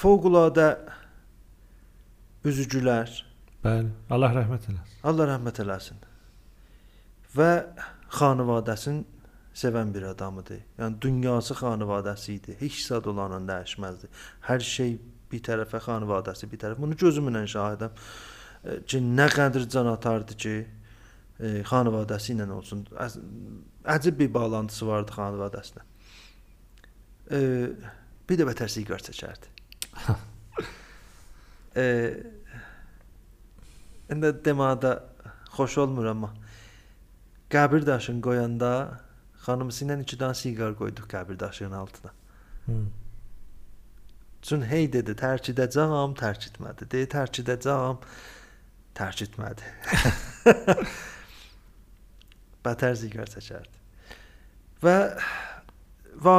fövqəladə üzücülər, Bəli. Allah rəhmət eləsin. Allah rəhmət eləsin. Və xanavadəsini sevən bir adam idi. Yəni dünyası xanavadəsi idi. Heç zad olanla dəyişməzdi. Hər şey bir tərəfə xanavadəsi, bir tərəf. Bunu gözümlə şahidəm. E, Ki nə qədər can atardı ki, e, xanavadəsi ilə olsun. Əcib bir bağlantısı vardı xanavadəsinə. E, bir də bətər siqar çəkərdi. e, İndi demədə xoş olmur amma qəbir daşını qoyanda xanımısı ilə 2 dənə siqar qoyduq qəbir daşının altına. Hı. Çün hey dedi, tərk edəcəm, tərk etmədi. Dedi, tərk edəcəm, tərk etmədi. Bətər siqar çəkərdi. Və və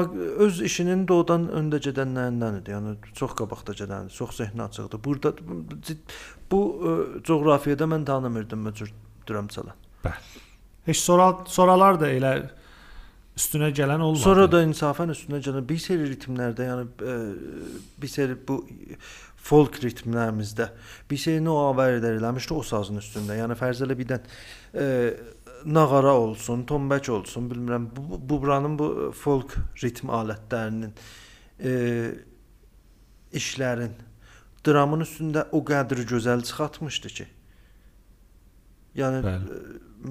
öz işinin doğudan öndə gedənlərindən idi. Yəni çox qabaqda gedəndi, çox zehni açıqdı. Burada bu ə, coğrafiyada mən tanımırdım bu cür dram çalan. Heç soral soralar da elə üstünə gələn olmadı. Sonra da insafən üstünə gələn bir seri ritmlərdə, yəni ə, bir seri bu folk ritmlərimizdə bir şeyini o avər eləmişdi o sazın üstündə. Yəni fərz elə birdən ə, nağara olsun, tombək olsun, bilmirəm bu, bu buranın bu folk ritm alətlərinin e, işlərin dramın üstündə o qədər gözəl çıxartmışdı ki. Yəni Bəli.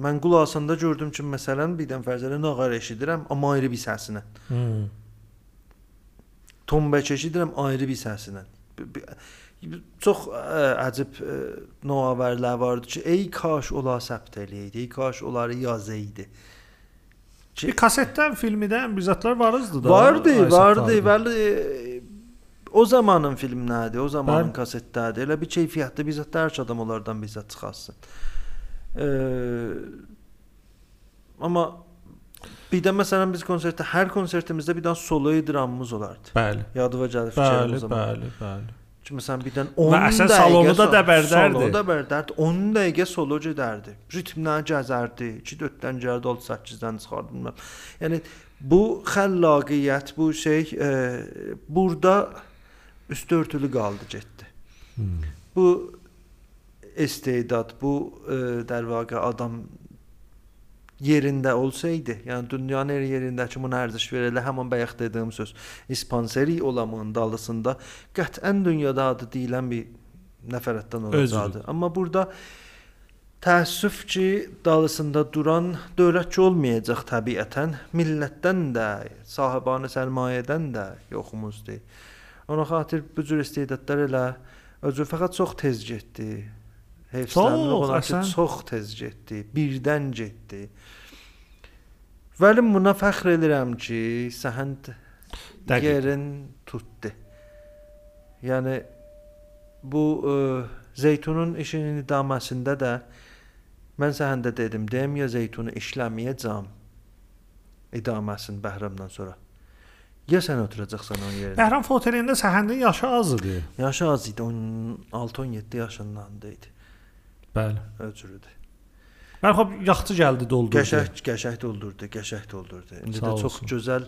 Mən qulaq asanda gördüm ki, məsələn, birdən fərzələ nağar eşidirəm, amma ayrı bir səsinə. Hmm. Tombək eşidirəm ayrı bir səsinə. Çox ə, əcib ə, noavərlər vardı ki, ey kaş ola səbt eləyəydi, ey kaş onları yazaydı. Bir kasetdən, filmidən bizatlar varızdı da. Vardı, vardı, bəli. O zamanın filmlərdi, o zamanın Bəli. kasetlərdi. Elə bir keyfiyyətli bizat hər ki adam onlardan bizat çıxarsın. Eee amma bir də məsələn biz konsertdə hər konsertimizdə bir dənə solo dramımız olardı. Bəli. Yadıma gəlir fikrim Bəli, o zaman. bəli, bəli. Ki məsələn birdən 10 Və əsən dəqiqə salonu da so- dəbərdərdi. Salonu da bərdərdi. 10 dəqiqə solo gedərdi. Ritmlə gəzərdi. 2-4-dən gəldi, oldu 8-dən çıxardı bilməm. Yəni bu xəllaqiyyət, bu şey e, burada üstü örtülü qaldı getdi. Hmm. Bu istedad, bu e, dərvaqə adam yerində olsaydı, yəni dünyanın hər yerindəki buna ərziş verələ həmin bayaq dediyim söz, ispanseri olamın dalısında qətən dünyada adı deyilən bir nəfərətdən olacaqdı. Amma burada Təəssüf ki, dalısında duran dövlətçi olmayacaq təbiətən, millətdən də, sahibanə sərmayədən də yoxumuzdur. Ona xatir bu cür istedadlar elə özü fəqət çox tez getdi. Heyfslənmək Çox, olar ki, çox tez getdi, birdən getdi. Vəli buna fəxr edirəm ki, səhənd Dəqiq. yerin tutdu. Yəni bu ə, zeytunun işinin idaməsində də mən səhəndə dedim, deyim ya zeytunu işləməyəcəm idaməsinin bəhramdan sonra. Ya sən oturacaqsan onun yerində. Bəhram Fotelində səhəndin yaşı az idi. Yaşı az idi, 16-17 yaşındandı idi. Bəli. Öcürüdü. Mən xop yaxçı gəldi doldurdu. Qəşəng, qəşəng doldurdu, qəşəng doldurdu. İndi Sağ də çox olsun. gözəl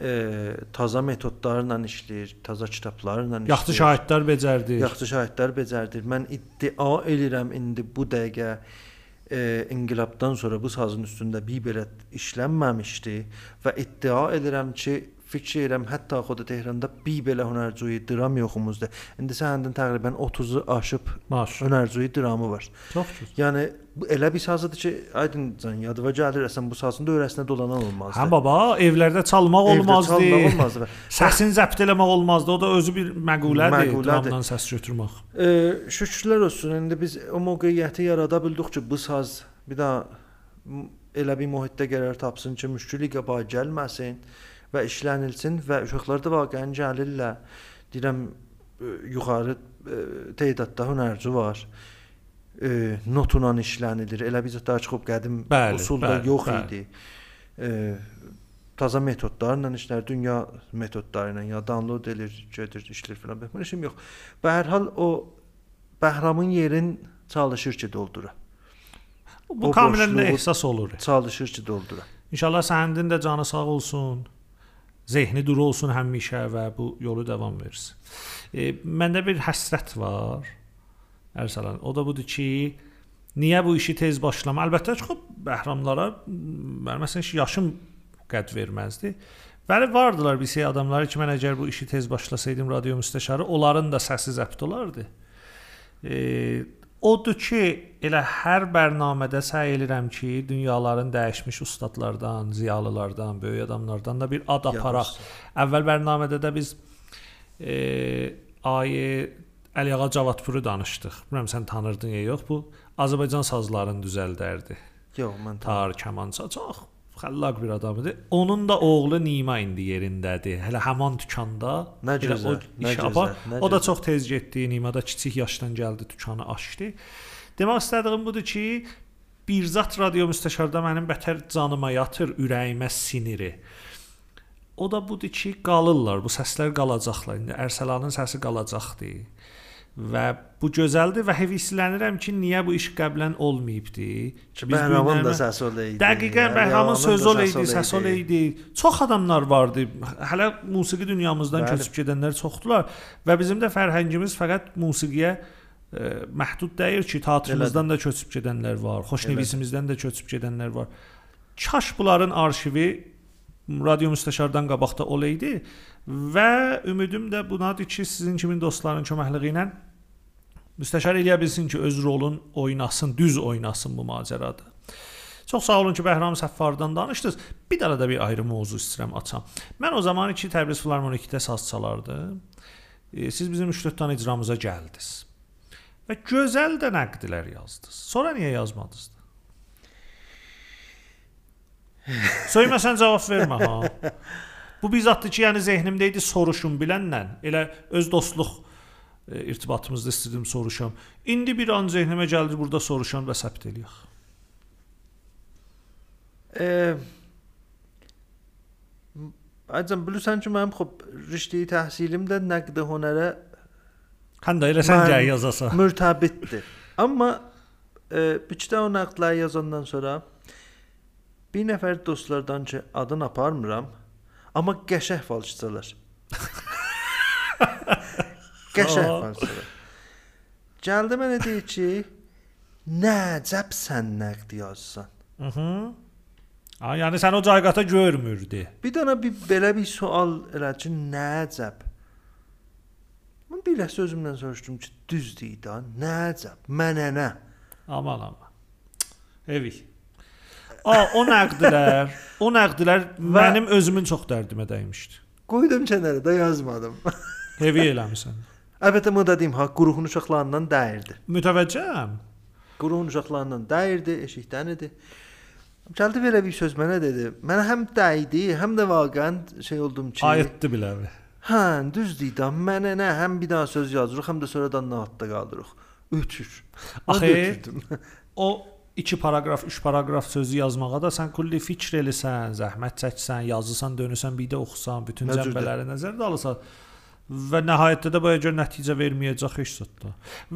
e, taza metodlarla işləyir, taza kitablarla işləyir. Yaxçı şahidlər becərdi. Yaxşı şahidlər becərdir. Mən iddia edirəm indi bu dəqiqə e, inqilabdan sonra bu sazın üstündə bir belə işlənməmişdi və iddia edirəm ki, fikir edirəm hətta xoda Tehranda bir belə hünərcüyü dram yoxumuzdur. İndi sənin təqribən 30-u aşıb Maş. hünərcüyü dramı var. Çox güzel. Yəni elə bir sazdır ki, aydın can yadıma gəlir, əsən bu sazın dövrəsində dolanan olmazdı. Hə baba, evlərdə çalmaq Evdə olmazdı. çalmaq olmazdı. Səsin zəbt eləmək olmazdı. O da özü bir məqulədir, Məqulədir. dramdan səs götürmək. E, şükürlər olsun. İndi biz o mövqeyiyyəti yarada bildik ki, bu saz bir daha elə bir mühitdə qərar tapsın ki, müşkül iqaba gəlməsin və işlənilsin və uşaqlar da vaqəən gəlirlər. Deyirəm e, yuxarı e, tədadda hünərci var. E, notla işlənilir. Elə biz daha çıxıb qədim Bəli, usulda bəli, yox bəli. idi. E, taza metodlarla işlər, dünya metodları ilə ya download edir, gedir, işlər filan. Bəs işim yox. Və hər hal o Bəhramın yerin çalışır ki, doldura. Bu kamilən ehsas olur. Çalışır ki, doldura. İnşallah sənin də canı sağ olsun. Zehni duru olsun həmişə və bu yolu davam versin. E, məndə bir həsrət var. Ərsalan, o da budur ki, niyə bu işi tez başlama? Əlbəttə çox bəhramlara mən məsələn yaşım qəd verməzdi. Bəli vardılar bir şey adamlar ki, mən əgər bu işi tez başlasaydım radio müstəşarı, onların da səsi zəbt olardı. E, odur ki, elə hər bərnamədə səy edirəm ki, dünyaların dəyişmiş ustadlardan, ziyalılardan, böyük adamlardan da bir ad aparaq. Əvvəl bərnamədə də biz e, ayə Əliağa Cavadpuru danışdıq. Bilmirəm sən tanırdın ya yox bu Azərbaycan sazlarını düzəldərdi. Yox, mən Tar, kamança çox xəllaq bir adam idi. Onun da oğlu Nima indi yerindədir. Hələ həmin dükanda. Nə gözəl, nə iş apar. gözəl, nə O da çox tez getdi. Nima da kiçik yaşdan gəldi, dükanı açdı. Demək istədiyim budur ki, bir zat radio müstəşarda mənim bətər canıma yatır, ürəyimə siniri. O da budur ki, qalırlar. Bu səslər qalacaqlar. İndi Ərsəlanın səsi qalacaqdı. Və bu gözəldir və həvislənirəm ki, niyə bu iş qəblən olmayıbdı? Ki, biz bu Bəhramın da o idi. Dəqiqən Yəni, Bəhramın Yamanın söz da ol səsi idi, səs ol idi. Çox adamlar vardı. Hələ musiqi dünyamızdan Bəli. köçüb gedənlər çoxdular və bizim də fərhəngimiz fəqət musiqiyə ə, məhdud deyil ki, teatrımızdan da köçüb gedənlər var, xoşnevisimizdən də köçüb gedənlər var. Kaş bunların arşivi radio müstəşardan qabaqda olaydı və ümidim də bunadır ki, sizin kimi dostların köməkliyi ilə müstəşar eləyə bilsin ki, öz rolun oynasın, düz oynasın bu macərada. Çox sağ olun ki, Bəhram Səffardan danışdınız. Bir dənə də bir ayrı mövzu istəyirəm açam. Mən o zaman iki Təbriz Filarmonikdə saz çalardım. E, siz bizim 3-4 dənə icramıza gəldiniz. Və gözəl də nəqdlər yazdınız. Sonra niyə yazmadınız? Söyməsən cavab vermə ha. Bu bir zaddır ki, yəni zehnimdə idi soruşum bilənlə. Elə öz dostluq e, irtibatımızda istirdim soruşam. İndi bir an zehnimə gəldi burada soruşam və səbt eləyək. E, Acəm bilirsən ki, mənim xop rüşdi təhsilim də nəqd hünərə Həndə elə sən gəl yazasan. Mürtəbitdir. Amma e, bütün o nəqdləri yazandan sonra bir nəfər dostlardan ki, adını aparmıram ama qəşəng falçısalar. qəşəng Aa. falçısalar. Gəldi mənə deyir ki, nəcəb sən nəqd yazsan. Mhm. Ha, yəni sən o cayqata görmürdü. Bir dənə bir belə bir sual elə ki, nəcəb. Mən bir sözümdən soruşdum ki, düzdür da, nəcəb. Mənə nə? Aman aman. Evi. A, o nəqdlər, o nəqdlər mənim özümün çox dərdimə dəymişdi. Qoydum kənara da yazmadım. Evi eləmisən. Əlbəttə da deyim ha, qurğun uşaqlarından dəyirdi. Mütəvəccəm. Qurğun uşaqlarından dəyirdi, eşikdən idi. Gəldi belə bir söz mənə dedi. Mənə həm dəydi, həm də vaqəən şey oldum ki, Ayətdi biləvi. hə, düzdür da, mənə nə, həm bir daha söz yazırıq, həm də sonradan nağdda qaldırıq. Ötür. Mən Axı, də. O 2 paraqraf, 3 paraqraf sözü yazmağa da sən kulli fikr eləsən, zəhmət çəksən, yazırsan, dönürsən, bir də oxusan, bütün Nə cənbələri nəzərdə alırsan və nəhayətdə də bu əcər nəticə verməyəcək heç zətdə.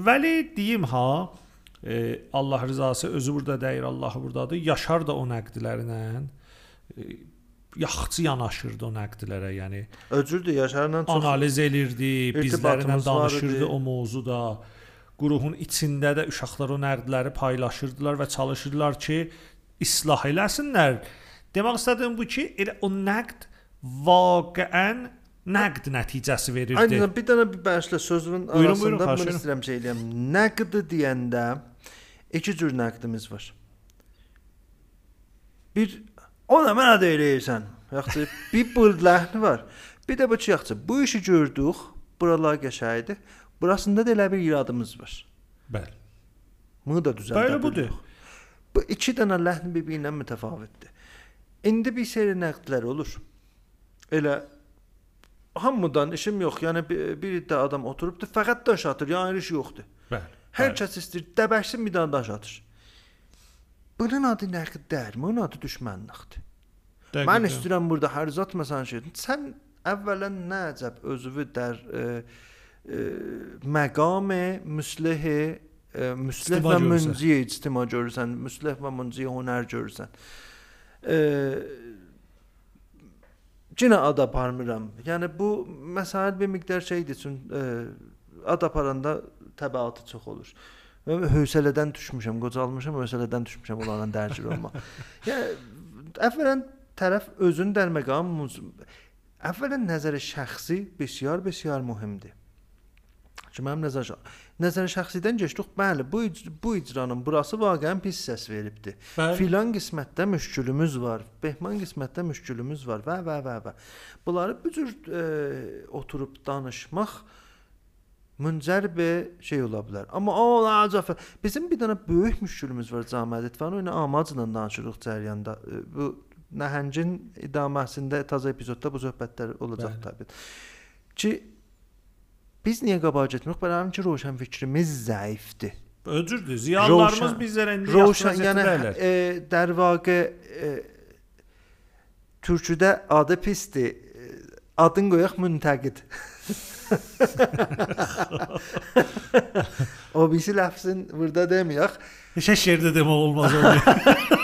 Vəli deyim ha, e, Allah rızası özü burada deyir, Allah burdadır. Yaşar da o nəqdlərlə e, yaxçı yanaşırdı o nəqdlərə, yəni Öcürdür Yaşarla çox analiz elirdi, bizlərlə danışırdı idi. o mövzuda. Qurğun içində də uşaqlar o nəqdləri paylaşırdılar və çalışırdılar ki, islah eləsinlər. Demək istədiyim bu ki, elə o nəqd vaqiən nəqd nəticəsi verirdi. Aynen bir dənə bir bəşlə sözün Buyurun, arasında buyurun, mən istəyirəm şey eləyəm. Nəqd deyəndə iki cür nəqdimiz var. Bir ona mənə də eləyirsən. Yaxşı, bir bıldləhni var. Bir də bu ki, yaxşı, bu işi gördük. Buralar qəşəngdir. Burasında da elə bir iradımız var. Bəli. Bunu da düzəldə Bəli budur. bilirik. Bu iki dənə ləhn bir-birindən mütəfavitdir. İndi bir seri nəqdlər olur. Elə hamıdan işim yox. Yəni bir, bir də adam oturubdu, fəqət daş atır, yəni iş yoxdur. Bəli. Hər bəli. kəs istəyir dəbəşsin bir dənə daş atır. Bunun adı nəqddir, bunun adı düşmənlikdir. Mən Dəqiqən. istəyirəm burada hər zat məsələn şey. Sən əvvələn nə əcəb özünü dər e, İctima və görürsən. munzi ictima görürsən, müslih və munzi hünər görürsən. E, Cinə ad aparmıram. Yəni bu məsələ bir miqdar şeydir üçün e, ad aparanda təbəatı çox olur. Mən hövsələdən düşmüşəm, qocalmışam, hövsələdən düşmüşəm onlarla dərcir olmaq. yəni əvvələn tərəf özünü dər məqam əvvələn nəzəri şəxsi bəsiyar bəsiyar mühümdür. Ki mənim nəzər nəzər şəxsidən keçdik. Bəli, bu bu icranın burası vaqəən pis səs veribdi. Bəli. Filan qismətdə müşkülümüz var. Behman qismətdə müşkülümüz var və və və və. Bunları bu cür e, oturub danışmaq müncərb şey ola bilər. Amma o acəf bizim bir dənə böyük müşkülümüz var cəmiyyət və onu amacla danışırıq cərəyanda. E, Bu nəhəngin idaməsində təzə epizodda bu söhbətlər olacaq təbii. Ki biz niyə qabağa getmirik? Bəli ki, roşan fikrimiz zəifdir. Öcürdür. Ziyalılarımız Roşan- bizlərə indi Roşan yaxşı yəni yəni e, dər vaqe e, türküdə adı pisdir. E, Adın qoyaq müntəqid. o birisi ləfzin burada deməyək. Heç şeirdə demək olmaz onu.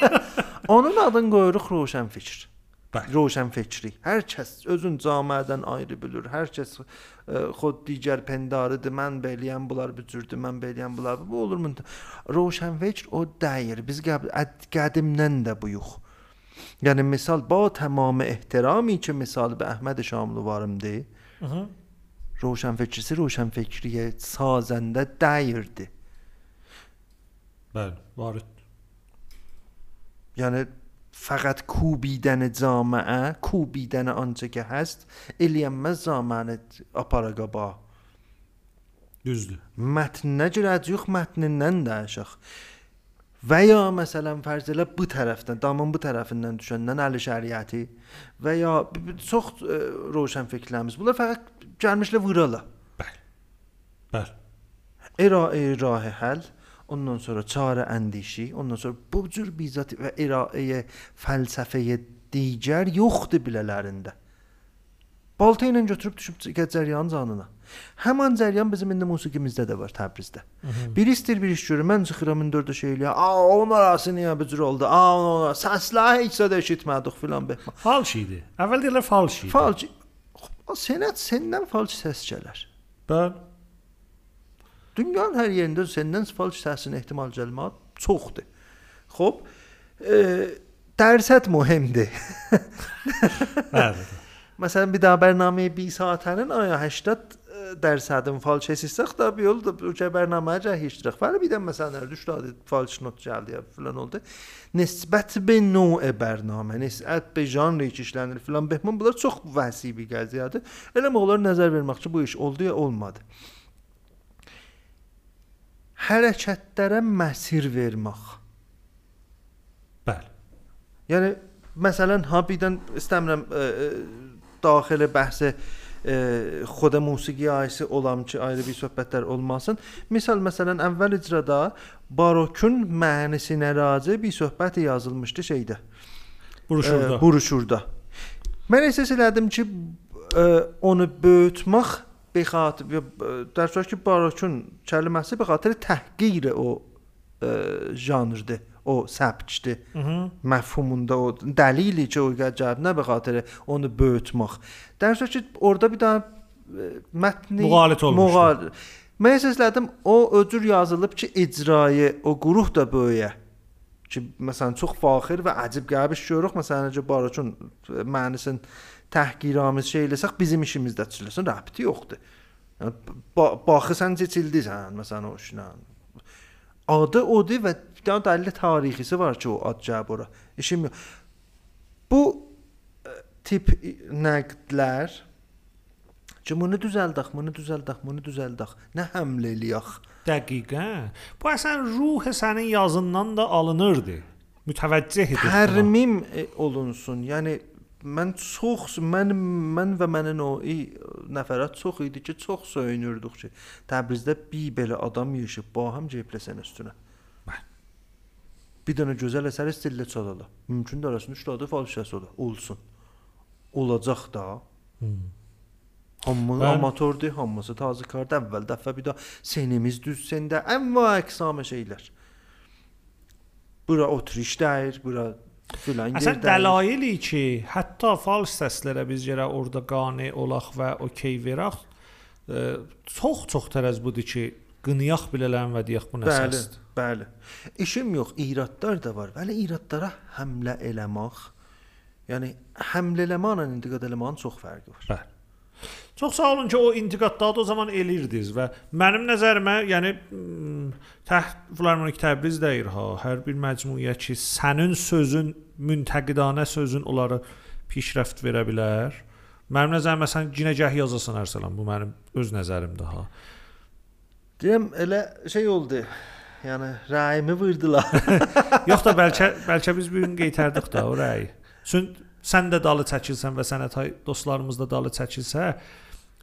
Onun adını qoyuruq roşan fikir. Bəli. Roşan fikri. Hər kəs özün cəmiyyədən ayrı bilir. Hər kəs ə, xod digər pendarıdır. Mən beləyəm bunlar bu cürdür. Mən beləyəm bunlar. Bu olurmu? Roşan fikr o dəyir. Biz qəb- əd- qədimdən də buyuq. Yəni misal ba tamam ehtirami ki misal به احمد شاملو varımdır. Mhm. روشن فکرسی روشن فکری سازنده dəyirdi. Bəli, varid. Yəni fəqət kubidən camiə, kubidən ancaq ki həst eləyənməz zamanı apara qaba. Düzdür. Mətninə girəcəyik, mətnindən danışaq. Və ya məsələn fərz elə bu tərəfdən, damın bu tərəfindən düşəndən əli şəriəti və ya b- b- çox ə, roşan fikirlərimiz. Bunlar fəqət gəlmişlər vurala. Bəli. İraə rah həll, ondan sonra çarə əndişi, ondan sonra bu cür bizat və iraəyə fəlsəfəyə digər yoxdur bilələrində. Balta ilə götürüb düşüb cəryan canına. Həmin cəryan bizim indi musiqimizdə də var Təbrizdə. Bir istir bir iş görür. Mən çıxıram indi orada şey eləyə. A, onlar arası niyə bu cür oldu? A, onlar səslər heç də eşitmədik filan bəhmə. Falş idi. Əvvəl deyirlər falş idi. Falç. Sənət səndən falç səs gələr. Bəli. Dünyanın hər yerində səndən falç səsin ehtimal gəlmə çoxdur. Xoş, e, dərsət mühümdür. Bəli. Məsələn bir daha bərnaməyə 1 saatənin aya 80 e, dərsədin falç hesisaq da bir yol da o bərnaməyə cəhişdirək. Bəli bir də məsələn düşdü falç not gəldi ya filan oldu. Nisbət be növ bərnamə, nisbət be janrı ki işlənir filan behman bunlar çox vəsi bir qəziyyədir. Elə onlar nəzər vermək ki bu iş oldu ya olmadı. Hərəkətlərə məsir vermək. Bəli. Yəni məsələn ha birdən istəmirəm ə, ə, daxilə bəhsə ə, xoda musiqi ayəsi olam ki, ayrı bir söhbətlər olmasın. Misal məsələn əvvəl icrada barokun mənisinə razı bir söhbət yazılmışdı şeydə. Buruşurda. Ə, buruşurda. Mən əsas elədim ki, ə, onu böyütmək bexatır در صورت ki barokun kəlməsi bexatır təhqir o ə, janrdır, o səbtdir. Mhm. məfhumunda o dəlili ki, o gəlib nə به خاطر onu böyütmək. Dərs ki, orada bir daha e, mətni Müğalit olmuşdu. müğal- Mən səslədim o öcür yazılıb ki, icrayı o quruh da böyüyə. Ki məsələn çox faxir və əcib qərib iş görürük. Məsələn, necə barokun mənisin təhqiramiz şey eləsək bizim işimizdə çıxılsın, rəbti yoxdur. Yəni ba baxırsan seçildisən məsələn o işlə. Adı odur və bir dənə dəlil tarixisi var ki, o ad cəb ora. İşim yox. Bu ə, tip nəqdlər ki, bunu düzəldək, bunu düzəldək, bunu düzəldək. Nə həmlə eləyək? Dəqiqən. Bu əsən ruh sənin yazından da alınırdı. Mütəvəccih idi. buna. Tərmim e, olunsun. Yəni mən çox mən mən və mənim o i- nəfərat çox idi ki, çox söyünürdük ki, Təbrizdə bir belə adam yaşayıb, baham cebləsən üstünə. Bir dənə gözəl əsər stillə çalala. Mümkün də arasında 3 adı falşası ola, olsun. Olacaq da. Hmm. Hamı Bəli. amatordur, hamısı tazıkardır. Əvvəl dəfə bir də senimiz düzsəndə əmva əqsamə şeylər. Bura oturuş dəyir, bura filan Əsən yer dəyir. dəlaili ki, hətta falş səslərə biz yerə orada qane olaq və okey verək, çox-çox tərəz budur ki, qınayaq bilələn və deyək bu nə Bəli, səsdir. bəli. İşim yox, iradlar da var. Bəli, iradlara həmlə eləmək. Yəni həmlə eləməklə intiqad eləməyin çox fərqi var. Bəli. Çox sağ olun ki, o intiqadları da o zaman elirdiniz və mənim nəzərimə, yəni mm, Təht Filarmonik Təbriz deyir ha, hər bir məcmuəyə ki, sənin sözün müntəqidanə sözün onları pişrəft verə bilər. Mənim nəzərimə sən ginəgah yazasan Ərsəlan, bu mənim öz nəzərimdir ha. Deyirəm elə şey oldu. Yəni rəyimi vurdular. Yox da bəlkə bəlkə biz bir gün qeytərdik də o rəyi. Sən sən də dalı çəkilsən və sənət dostlarımız da dalı çəkilsə,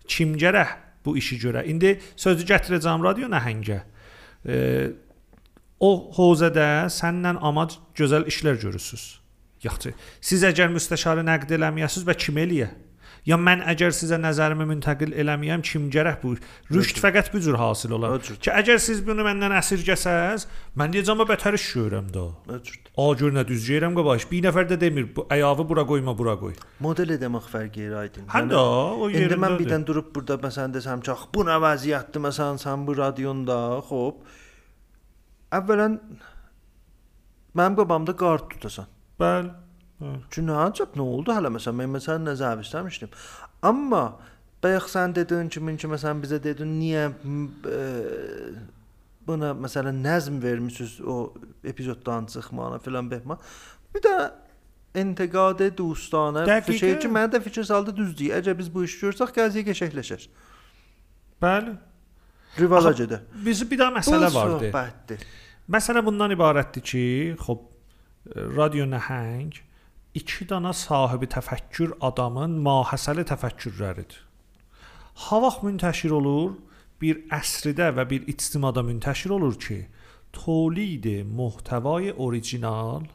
kim gərək bu işi görə? İndi sözü gətirəcəm radio nəhəngə. E, o hozədə səndən amac gözəl işlər görürsüz. Yaxşı. Siz əgər müstəşarı nəqd eləməyəsiz və kim eləyə? Ya mən əgər sizə nəzərimi müntəqil eləməyəm, kim gərək bu rüşd fəqət bu cür hasil olar. Ki əgər siz bunu məndən əsirgəsəz, mən deyəcəm bətər iş görürəm də. A gör nə düz deyirəm qabaş. Bir nəfər də demir, bu ayağını bura qoyma, bura qoy. Model etmək fərqi yaraydın. Həm də o İndi mən birdən durub burada məsələn desəm ki, bu nə vəziyyətdir məsələn sən bu radionda, xop. Əvvələn mənim qabamda qard tutasan. Bəli. Günah ancaq nə oldu hələ məsələn mən məsələn nəzər istəmişdim. Amma bayaq sən dedin ki, min ki məsələn bizə dedin niyə ə, e, buna məsələn nəzm vermisiniz o epizoddan çıxmana filan behma. Bir də intiqadə dostanə fikir ki, mənə də fikir saldı düzdür. Əgər biz bu işi görsək, qəziyə qəşəngləşər. Bəli. Rivala gedə. Biz bir daha məsələ bu vardı. Söhbətdir. Məsələ bundan ibarətdir ki, xop e, radio nəhəng iki dana sahibi təfəkkür adamın mahəsəli təfəkkürləridir. Ha vaxt müntəşir olur, bir əsridə və bir ictimada müntəşir olur ki, tolid muhtəvay orijinal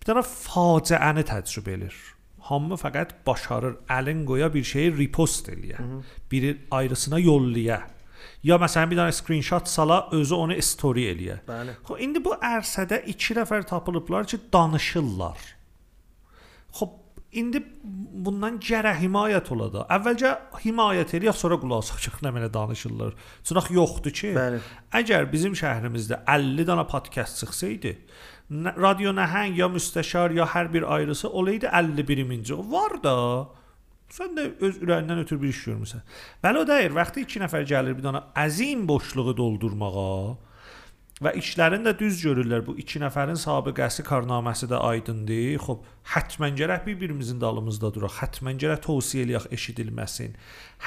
bir dənə faciəni təcrübə elir. Hamı fəqət başarır əlin qoya bir şeyi repost eləyə. Biri ayrısına yollaya. Ya məsələn bir dənə screenshot sala özü onu story eləyə. Bəli. Xo indi bu ərsədə 2 nəfər tapılıblar ki, danışırlar İndi bundan gərək himayət ola da. Əvvəlcə himayət eləyək, sonra qulaq asaq nə mənə danışırlar. Çünki yoxdur ki. Bəli. Əgər bizim şəhrimizdə 50 dənə podkast çıxsaydı, radio nəhəng ya müstəşar ya hər bir ayrısı olaydı 51-ci. Var da. Sən də öz ürəyindən ötürü bir iş görmüsən. Bəli o deyir, vaxtı 2 nəfər gəlir bir dənə əzim boşluğu doldurmağa və işlərin də düz görürlər. Bu 2 nəfərin sabiqəsi karnaməsi də aydındır. Xoş, həttəmən gərək bir-birimizin dalımızda duraq. Həttəmən gərək tövsiyə eləyək eşidilməsin.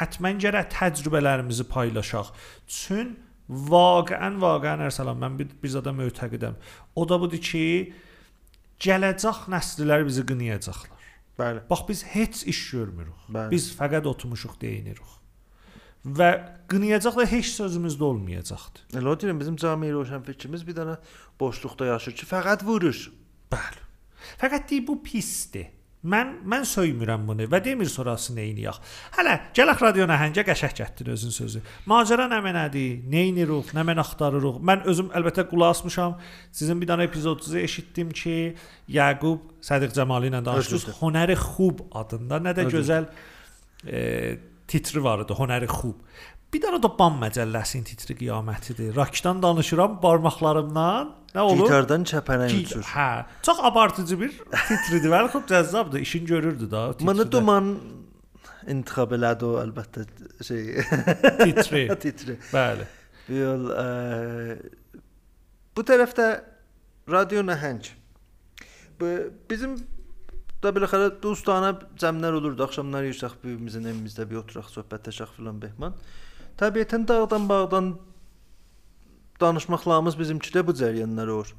Həttəmən gərək təcrübələrimizi paylaşaq. Çün vaqəən vaqəən Ərsalan mən bir, bir zada mötəqidəm. O da budur ki, gələcək nəsillər bizi qınayacaqlar. Bəli. Bax biz heç iş görmürük. Bəli. Biz fəqət oturmuşuq deyinirik. Və qınayacaq da heç sözümüzdə olmayacaqdı. Elə deyirəm bizim cami roşan fikrimiz bir dənə boşluqda yaşayır ki, fəqət vurur. Bəli. Fəqət deyir bu pisdir. Mən mən söymürəm bunu və demir sonrası nə edək. Hələ gələk radio nəhəngə qəşəng gətdin özün sözü. Macəra nə mənədir? Nə edirik? Nə mən axtarırıq? Mən özüm əlbəttə qulaq asmışam. Sizin bir dənə epizodunuzu eşitdim ki, Yaqub Sadiq Cəmalı ilə danışdınız. Honəri xub adında nə də gözəl e, titri var idi. Honəri xub. Bir dənə də Bam məcəlləsinin titri qiyamətidir. Rakdan danışıram barmaqlarımdan. Nə olur? Gitardan çəpənək Ki- uçur. Hə, çox abartıcı bir titridir. Bəli, çox cəzzabdır. İşin görürdü da. Mənə duman intiqab elədi o əlbəttə şey titri. titri. Bəli. Yol ə, bu tərəfdə radio nəhəng. Bu bizim da biləxərə dostana cəmlər olurdu. Axşamlar yirsək birimizin evimizdə bir oturaq söhbətləşək filan Behman. Təbiətən dağdan bağdan danışmaqlarımız bizimkidə bu cəryanlar olur.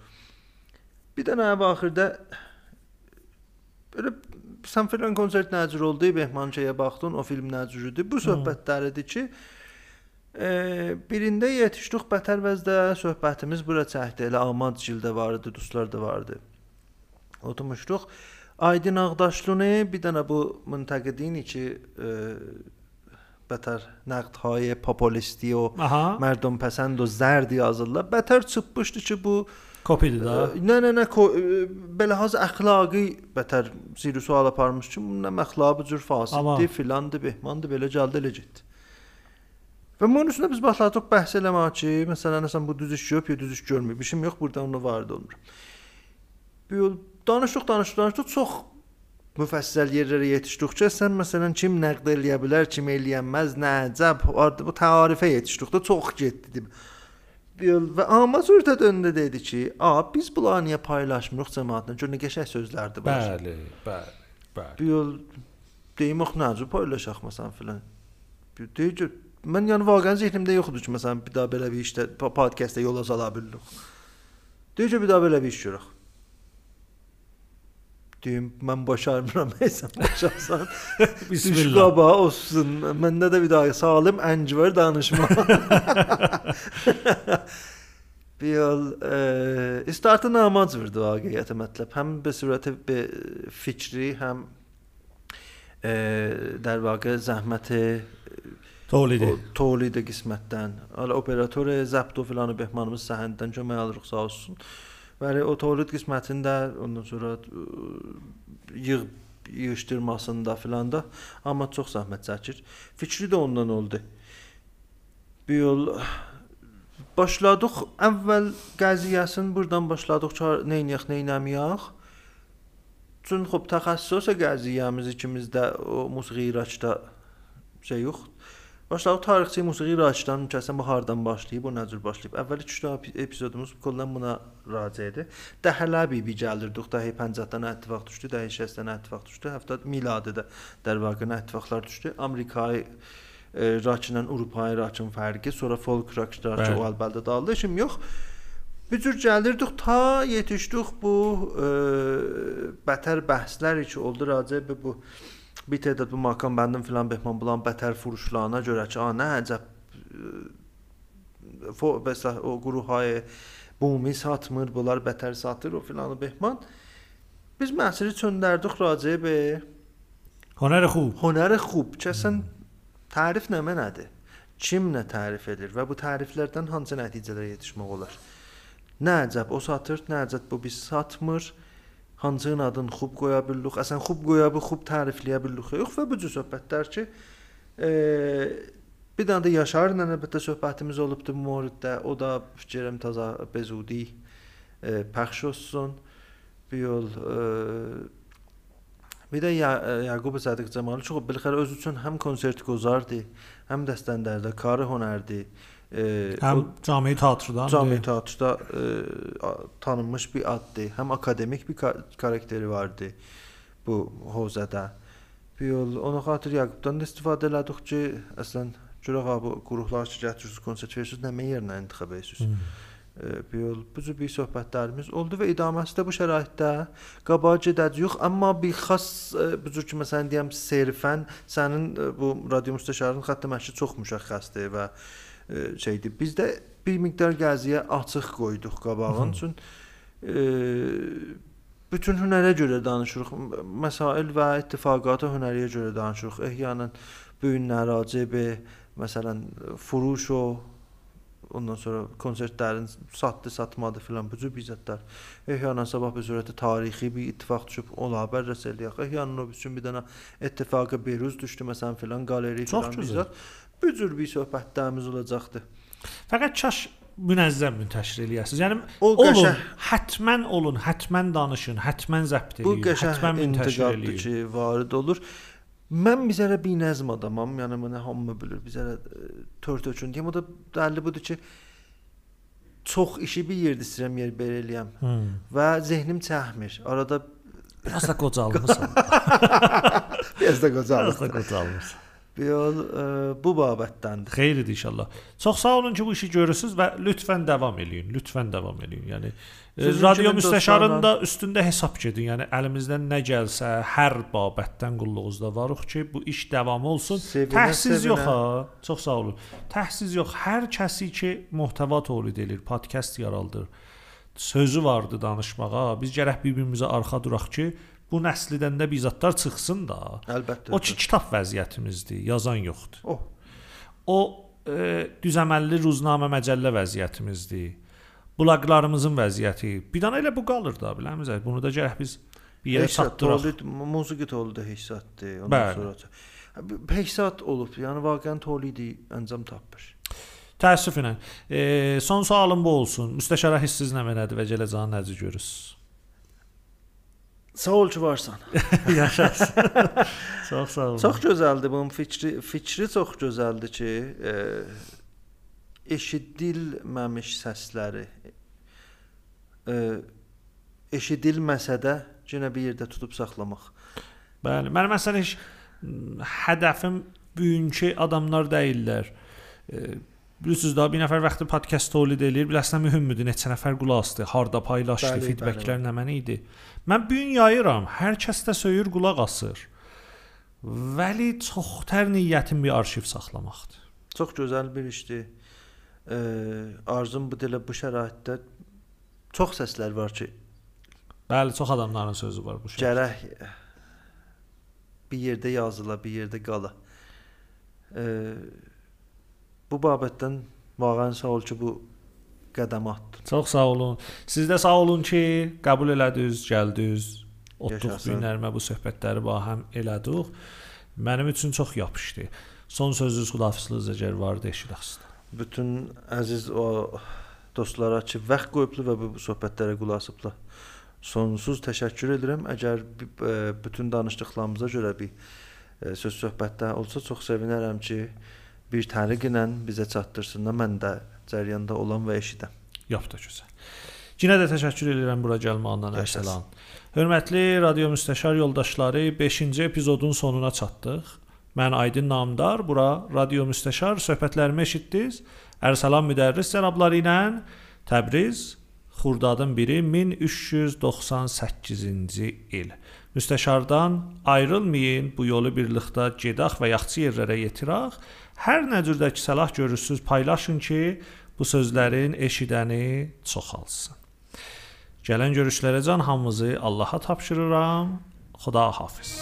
Bir dənə axırda belə sən filan konsert nəcür oldu, Behmançaya baxdın, o film nəcürdür. Bu söhbətləridir ki, e, birində yetişdik Bətərvəzdə söhbətimiz bura çəkdi. Elə Amad Cildə var idi, dostlar da vardı. Oturmuşduq. Aydın Ağdaşlını bir dənə bu müntəqidini ki, e, bətər nəqdهای populisti o Aha. mərdom pəsənd o zərd yazırlar. Bətər çıxmışdı ki, bu Kopidir da. Nə nə nə ko- ə, belə haz əxlaqi bətər zir sual aparmış ki, bunun nə məxlabı cür Amma- fasiddir, filandır, behmandır, belə gəldi elə getdi. Və bunun üstündə biz başladıq bəhs eləməyə ki, məsələn, nəsən bu düz iş yox, ya düz iş görmür. Bir şeyim yox, burada onu vardı olmur. Bu yol danışdıq, danışdıq, danışdıq, çox müfəssəl yerlərə yetişdikcə sən məsələn kim nəqd eləyə bilər, kim eləyənməz, nə əcəb, bu tərifə yetişdikdə çox getdi. Və amma surətə döndü dedi ki, "A, biz bunları niyə paylaşmırıq? Gör nə qəşəng sözlərdir bunlar." Bəli, bəli, bəli. Bir yol deyim ox necə paylaşaq məsələn filan. Ki, mən yəni vaqəən zehnimdə yoxdur ki, məsələn bir daha belə bir işdə po- podkastda yola sala bilirik. Deyir ki, bir daha belə bir iş görək deyim, mən başarmıram, sən başarsan. Düş qabağa olsun. Məndə də bir daha salim ənc var danışma. bir yol e, startı namaz verdi vaqiyyəti mətləb. Həm bir sürəti bir fikri, həm e, dər vaqə zəhməti e, Tolidi. Tolidi qismətdən. Hələ operator zəbt o filanı Behmanımız səhəndən kömək alırıq sağ olsun. E, Bəli, o tolid qismətində ondan sonra yığ yığışdırmasında filan da amma çox zəhmət çəkir. Fikri də ondan oldu. Bir yol başladıq. Əvvəl qəziyyəsini burdan başladıq. Neyniyək, neynəmiyək. Çün xop təxəssüs qəziyyəmiz ikimiz də o musiqi iraçda şey yox. Başlayaq tarixçi musiqi raçdan kəsən bu hardan başlayıb, o nə cür başlayıb. Əvvəl 3 dəfə epizodumuz kollan buna raci idi. Dəhələ bibi gəlirdik, dəhi 50-dən ittifaq düşdü, dəhi 60-dən ittifaq düşdü, 70 miladidə dərvaqə ittifaqlar düşdü. Amerikayı raçla Avropayı raçın fərqi, sonra folk raç raçı o əlbəttə daldı. Şimdi yox. Bu cür gəlirdik ta yetişdik bu e, bətər bəhslər ki oldu raci bu bir tədad bu Makan bəndin filan Behman bulan bətər furuşlarına görə ki, a nə əcəb bəsəh o quruhay bumi satmır, bunlar bətər satır o filanı Behman. Biz məsələ çöndərdik racə be. Hünər xub. Hünər xub. Kəsən tərif nə mənadır? Kim nə tərif edir və bu təriflərdən hansı nəticələrə yetişmək olar? Nə əcəb o satır, nə əcəb bu biz satmır hansının adını xub qoya bildik, əsən xub qoya bildik, xub tərifləyə bildik. Yox və bu cür söhbətlər ki, e, bir dənə də Yaşarla əlbəttə söhbətimiz olubdu bu mövzuda. O da fikirəm təzə bezudi e, pəxş olsun. Bir yol e, bir də ya, Yaqub Sadiq Cəmalı çox bilxər öz üçün həm konsert qozardı, həm dəstəndərdə, karı hünərdi. E, həm o, cami teatrdan, cami teatrda e, tanınmış bir addır. Həm akademik bir karakteri vardı bu hozədə. Bir yol ona xatir Yaqubdan da istifadə elədik ki, əslən görək bu qruplar ki, gətirirsiniz, konsert verirsiniz, nə yerlə intixab edirsiniz. Hmm. Bir yol bu cür bir söhbətlərimiz oldu və idaməsi də bu şəraitdə qabağa gedəcəyik, amma bir xas bu cür ki, məsələn deyəm, serfən sənin bu radio müstəşarının xətt məşqi çox müşəxxəsdir və şeydir. Bizdə bir miqdar gəziyə açıq qoyduq qabağın üçün e, bütün hünərə görə danışırıq. Məsail və ittifaqata hünəriyə görə danışırıq. Ehyanın bu gün nəracib, məsələn, furuş o ondan sonra konsertlərin satdı, satmadı filan bu cür bizətlər. Ehyanın sabah bir sürətdə tarixi bir ittifaq düşüb ola bər rəsəliyək. Ehyanın o üçün bir dənə ittifaqa beruz düşdü məsələn filan qaleri filan bizət. Bu cür bir söhbətlərimiz olacaqdı. Fəqət kaş münəzzəm müntəşir eləyəsiniz. Yəni o olun, qəşəng, hətmən olun, hətmən danışın, hətmən zəbt eləyin, hətmən müntəşir eləyin. ki, varid olur. Mən bizərə bir nəzm adamam, yəni mənə hamı bilir. Bizərə tört üçün deyim. O da dəlli budur ki, çox işi bir yerdə istəyirəm yer belə eləyəm. Hmm. Və zehnim çəkmir. Arada biraz da qocalmısan. biraz da qocalmısan. Biraz da qocalmısan. Yol e, bu babətdəndir. Xeyirdir inşallah. Çox sağ olun ki, bu işi görürsüz və lütfən davam eləyin. Lütfən davam eləyin. Yəni e, radio müstəşarının da üstündə hesab gedin. Yəni əlimizdən nə gəlsə hər babətdən qulluğunuzda varıq ki, bu iş davam olsun. Sevinə, Təhsiz sevinə. yox ha. Çox sağ olun. Təhsiz yox. Hər kəsi ki, muhtəva tövlid edir, podkast yaraldır. Sözü vardı danışmağa. Biz gərək bir-birimizə arxa duraq ki, bu nəslidən də bizatlar çıxsın da. Əlbəttə. O ki kitab vəziyyətimizdir, yazan yoxdur. O. O e, düzəməlli ruznamə məcəllə vəziyyətimizdir. Blaqlarımızın vəziyyəti. Bir dənə elə bu qalır da, biləmiz. Bunu da gərək biz bir yerə çatdıraq. Musiqi tolida hissatdır. Ondan Bəli. sonra hissat olub. Yəni vaqəən tolidi əncam tapır. Təəssüflə. E, son sualım bu olsun. Müstəşara hissiz nə mənadır və gələcəyin nəzi görürsüz? Sağ ol ki varsan. Yaşasın. çox sağ ol. Çox gözəldir bunun fikri, fikri çox gözəldir ki, e, eşidilməmiş səsləri e, eşidilməsə də yenə bir yerdə tutub saxlamaq. Bəli, mənim məsələn heç hədəfim bugünkü adamlar deyillər. E, Bilirsiniz da bir nəfər vaxtı podkast tövlid eləyir. Biləsən mühümdür, neçə nəfər qulaq asdı, harda paylaşdı, bəli, feedbacklər bəli. nə mənə idi. Mən bu gün yayıram, hər kəs də söyür qulaq asır. Vəli çoxtər niyyətim bir arxiv saxlamaqdır. Çox gözəl bir işdir. E, arzum bu dilə bu şəraitdə çox səslər var ki, bəli, çox adamların sözü var bu şəkildə. Gərək bir yerdə yazıla, bir yerdə qala. E, Bu babətdən vaqəən sağ ol ki, bu qədəm atdın. Çox sağ olun. Siz də sağ olun ki, qəbul elədiniz, gəldiniz. Otduq günlərimə bu söhbətləri bahəm elədik. Mənim üçün çox yapışdı. Son sözünüz xudafizlıq əgər vardı eşidəxsiniz. Bütün əziz o dostlara ki, vaxt qoyublar və bu söhbətlərə qulaq asıblar. Sonsuz təşəkkür edirəm. Əgər bütün danışdıqlarımıza görə bir söz söhbətdə olsa çox sevinərəm ki, bir təriq ilə bizə çatdırsınlar. Mən də cərəyanda olan və eşidən. Yapdı gözəl. Yenə də təşəkkür edirəm bura gəlməyinizdən Yaşasın. Ərsalan. Hörmətli radio müstəşar yoldaşları, 5-ci epizodun sonuna çatdıq. Mən Aydın Namdar, bura radio müstəşar söhbətlərimi eşitdiniz. Ərsalan müdərris cənabları ilə Təbriz Xurdadın biri 1398-ci il. Müstəşardan ayrılmayın, bu yolu birlikdə gedək və yaxşı yerlərə yetirək. Hər nə cürdəki səlah görürsüz, paylaşın ki, bu sözlərin eşidəni çoxalsın. Gələn görüşlərə can hamımızı Allaha tapşırıram. Xuda hafiz.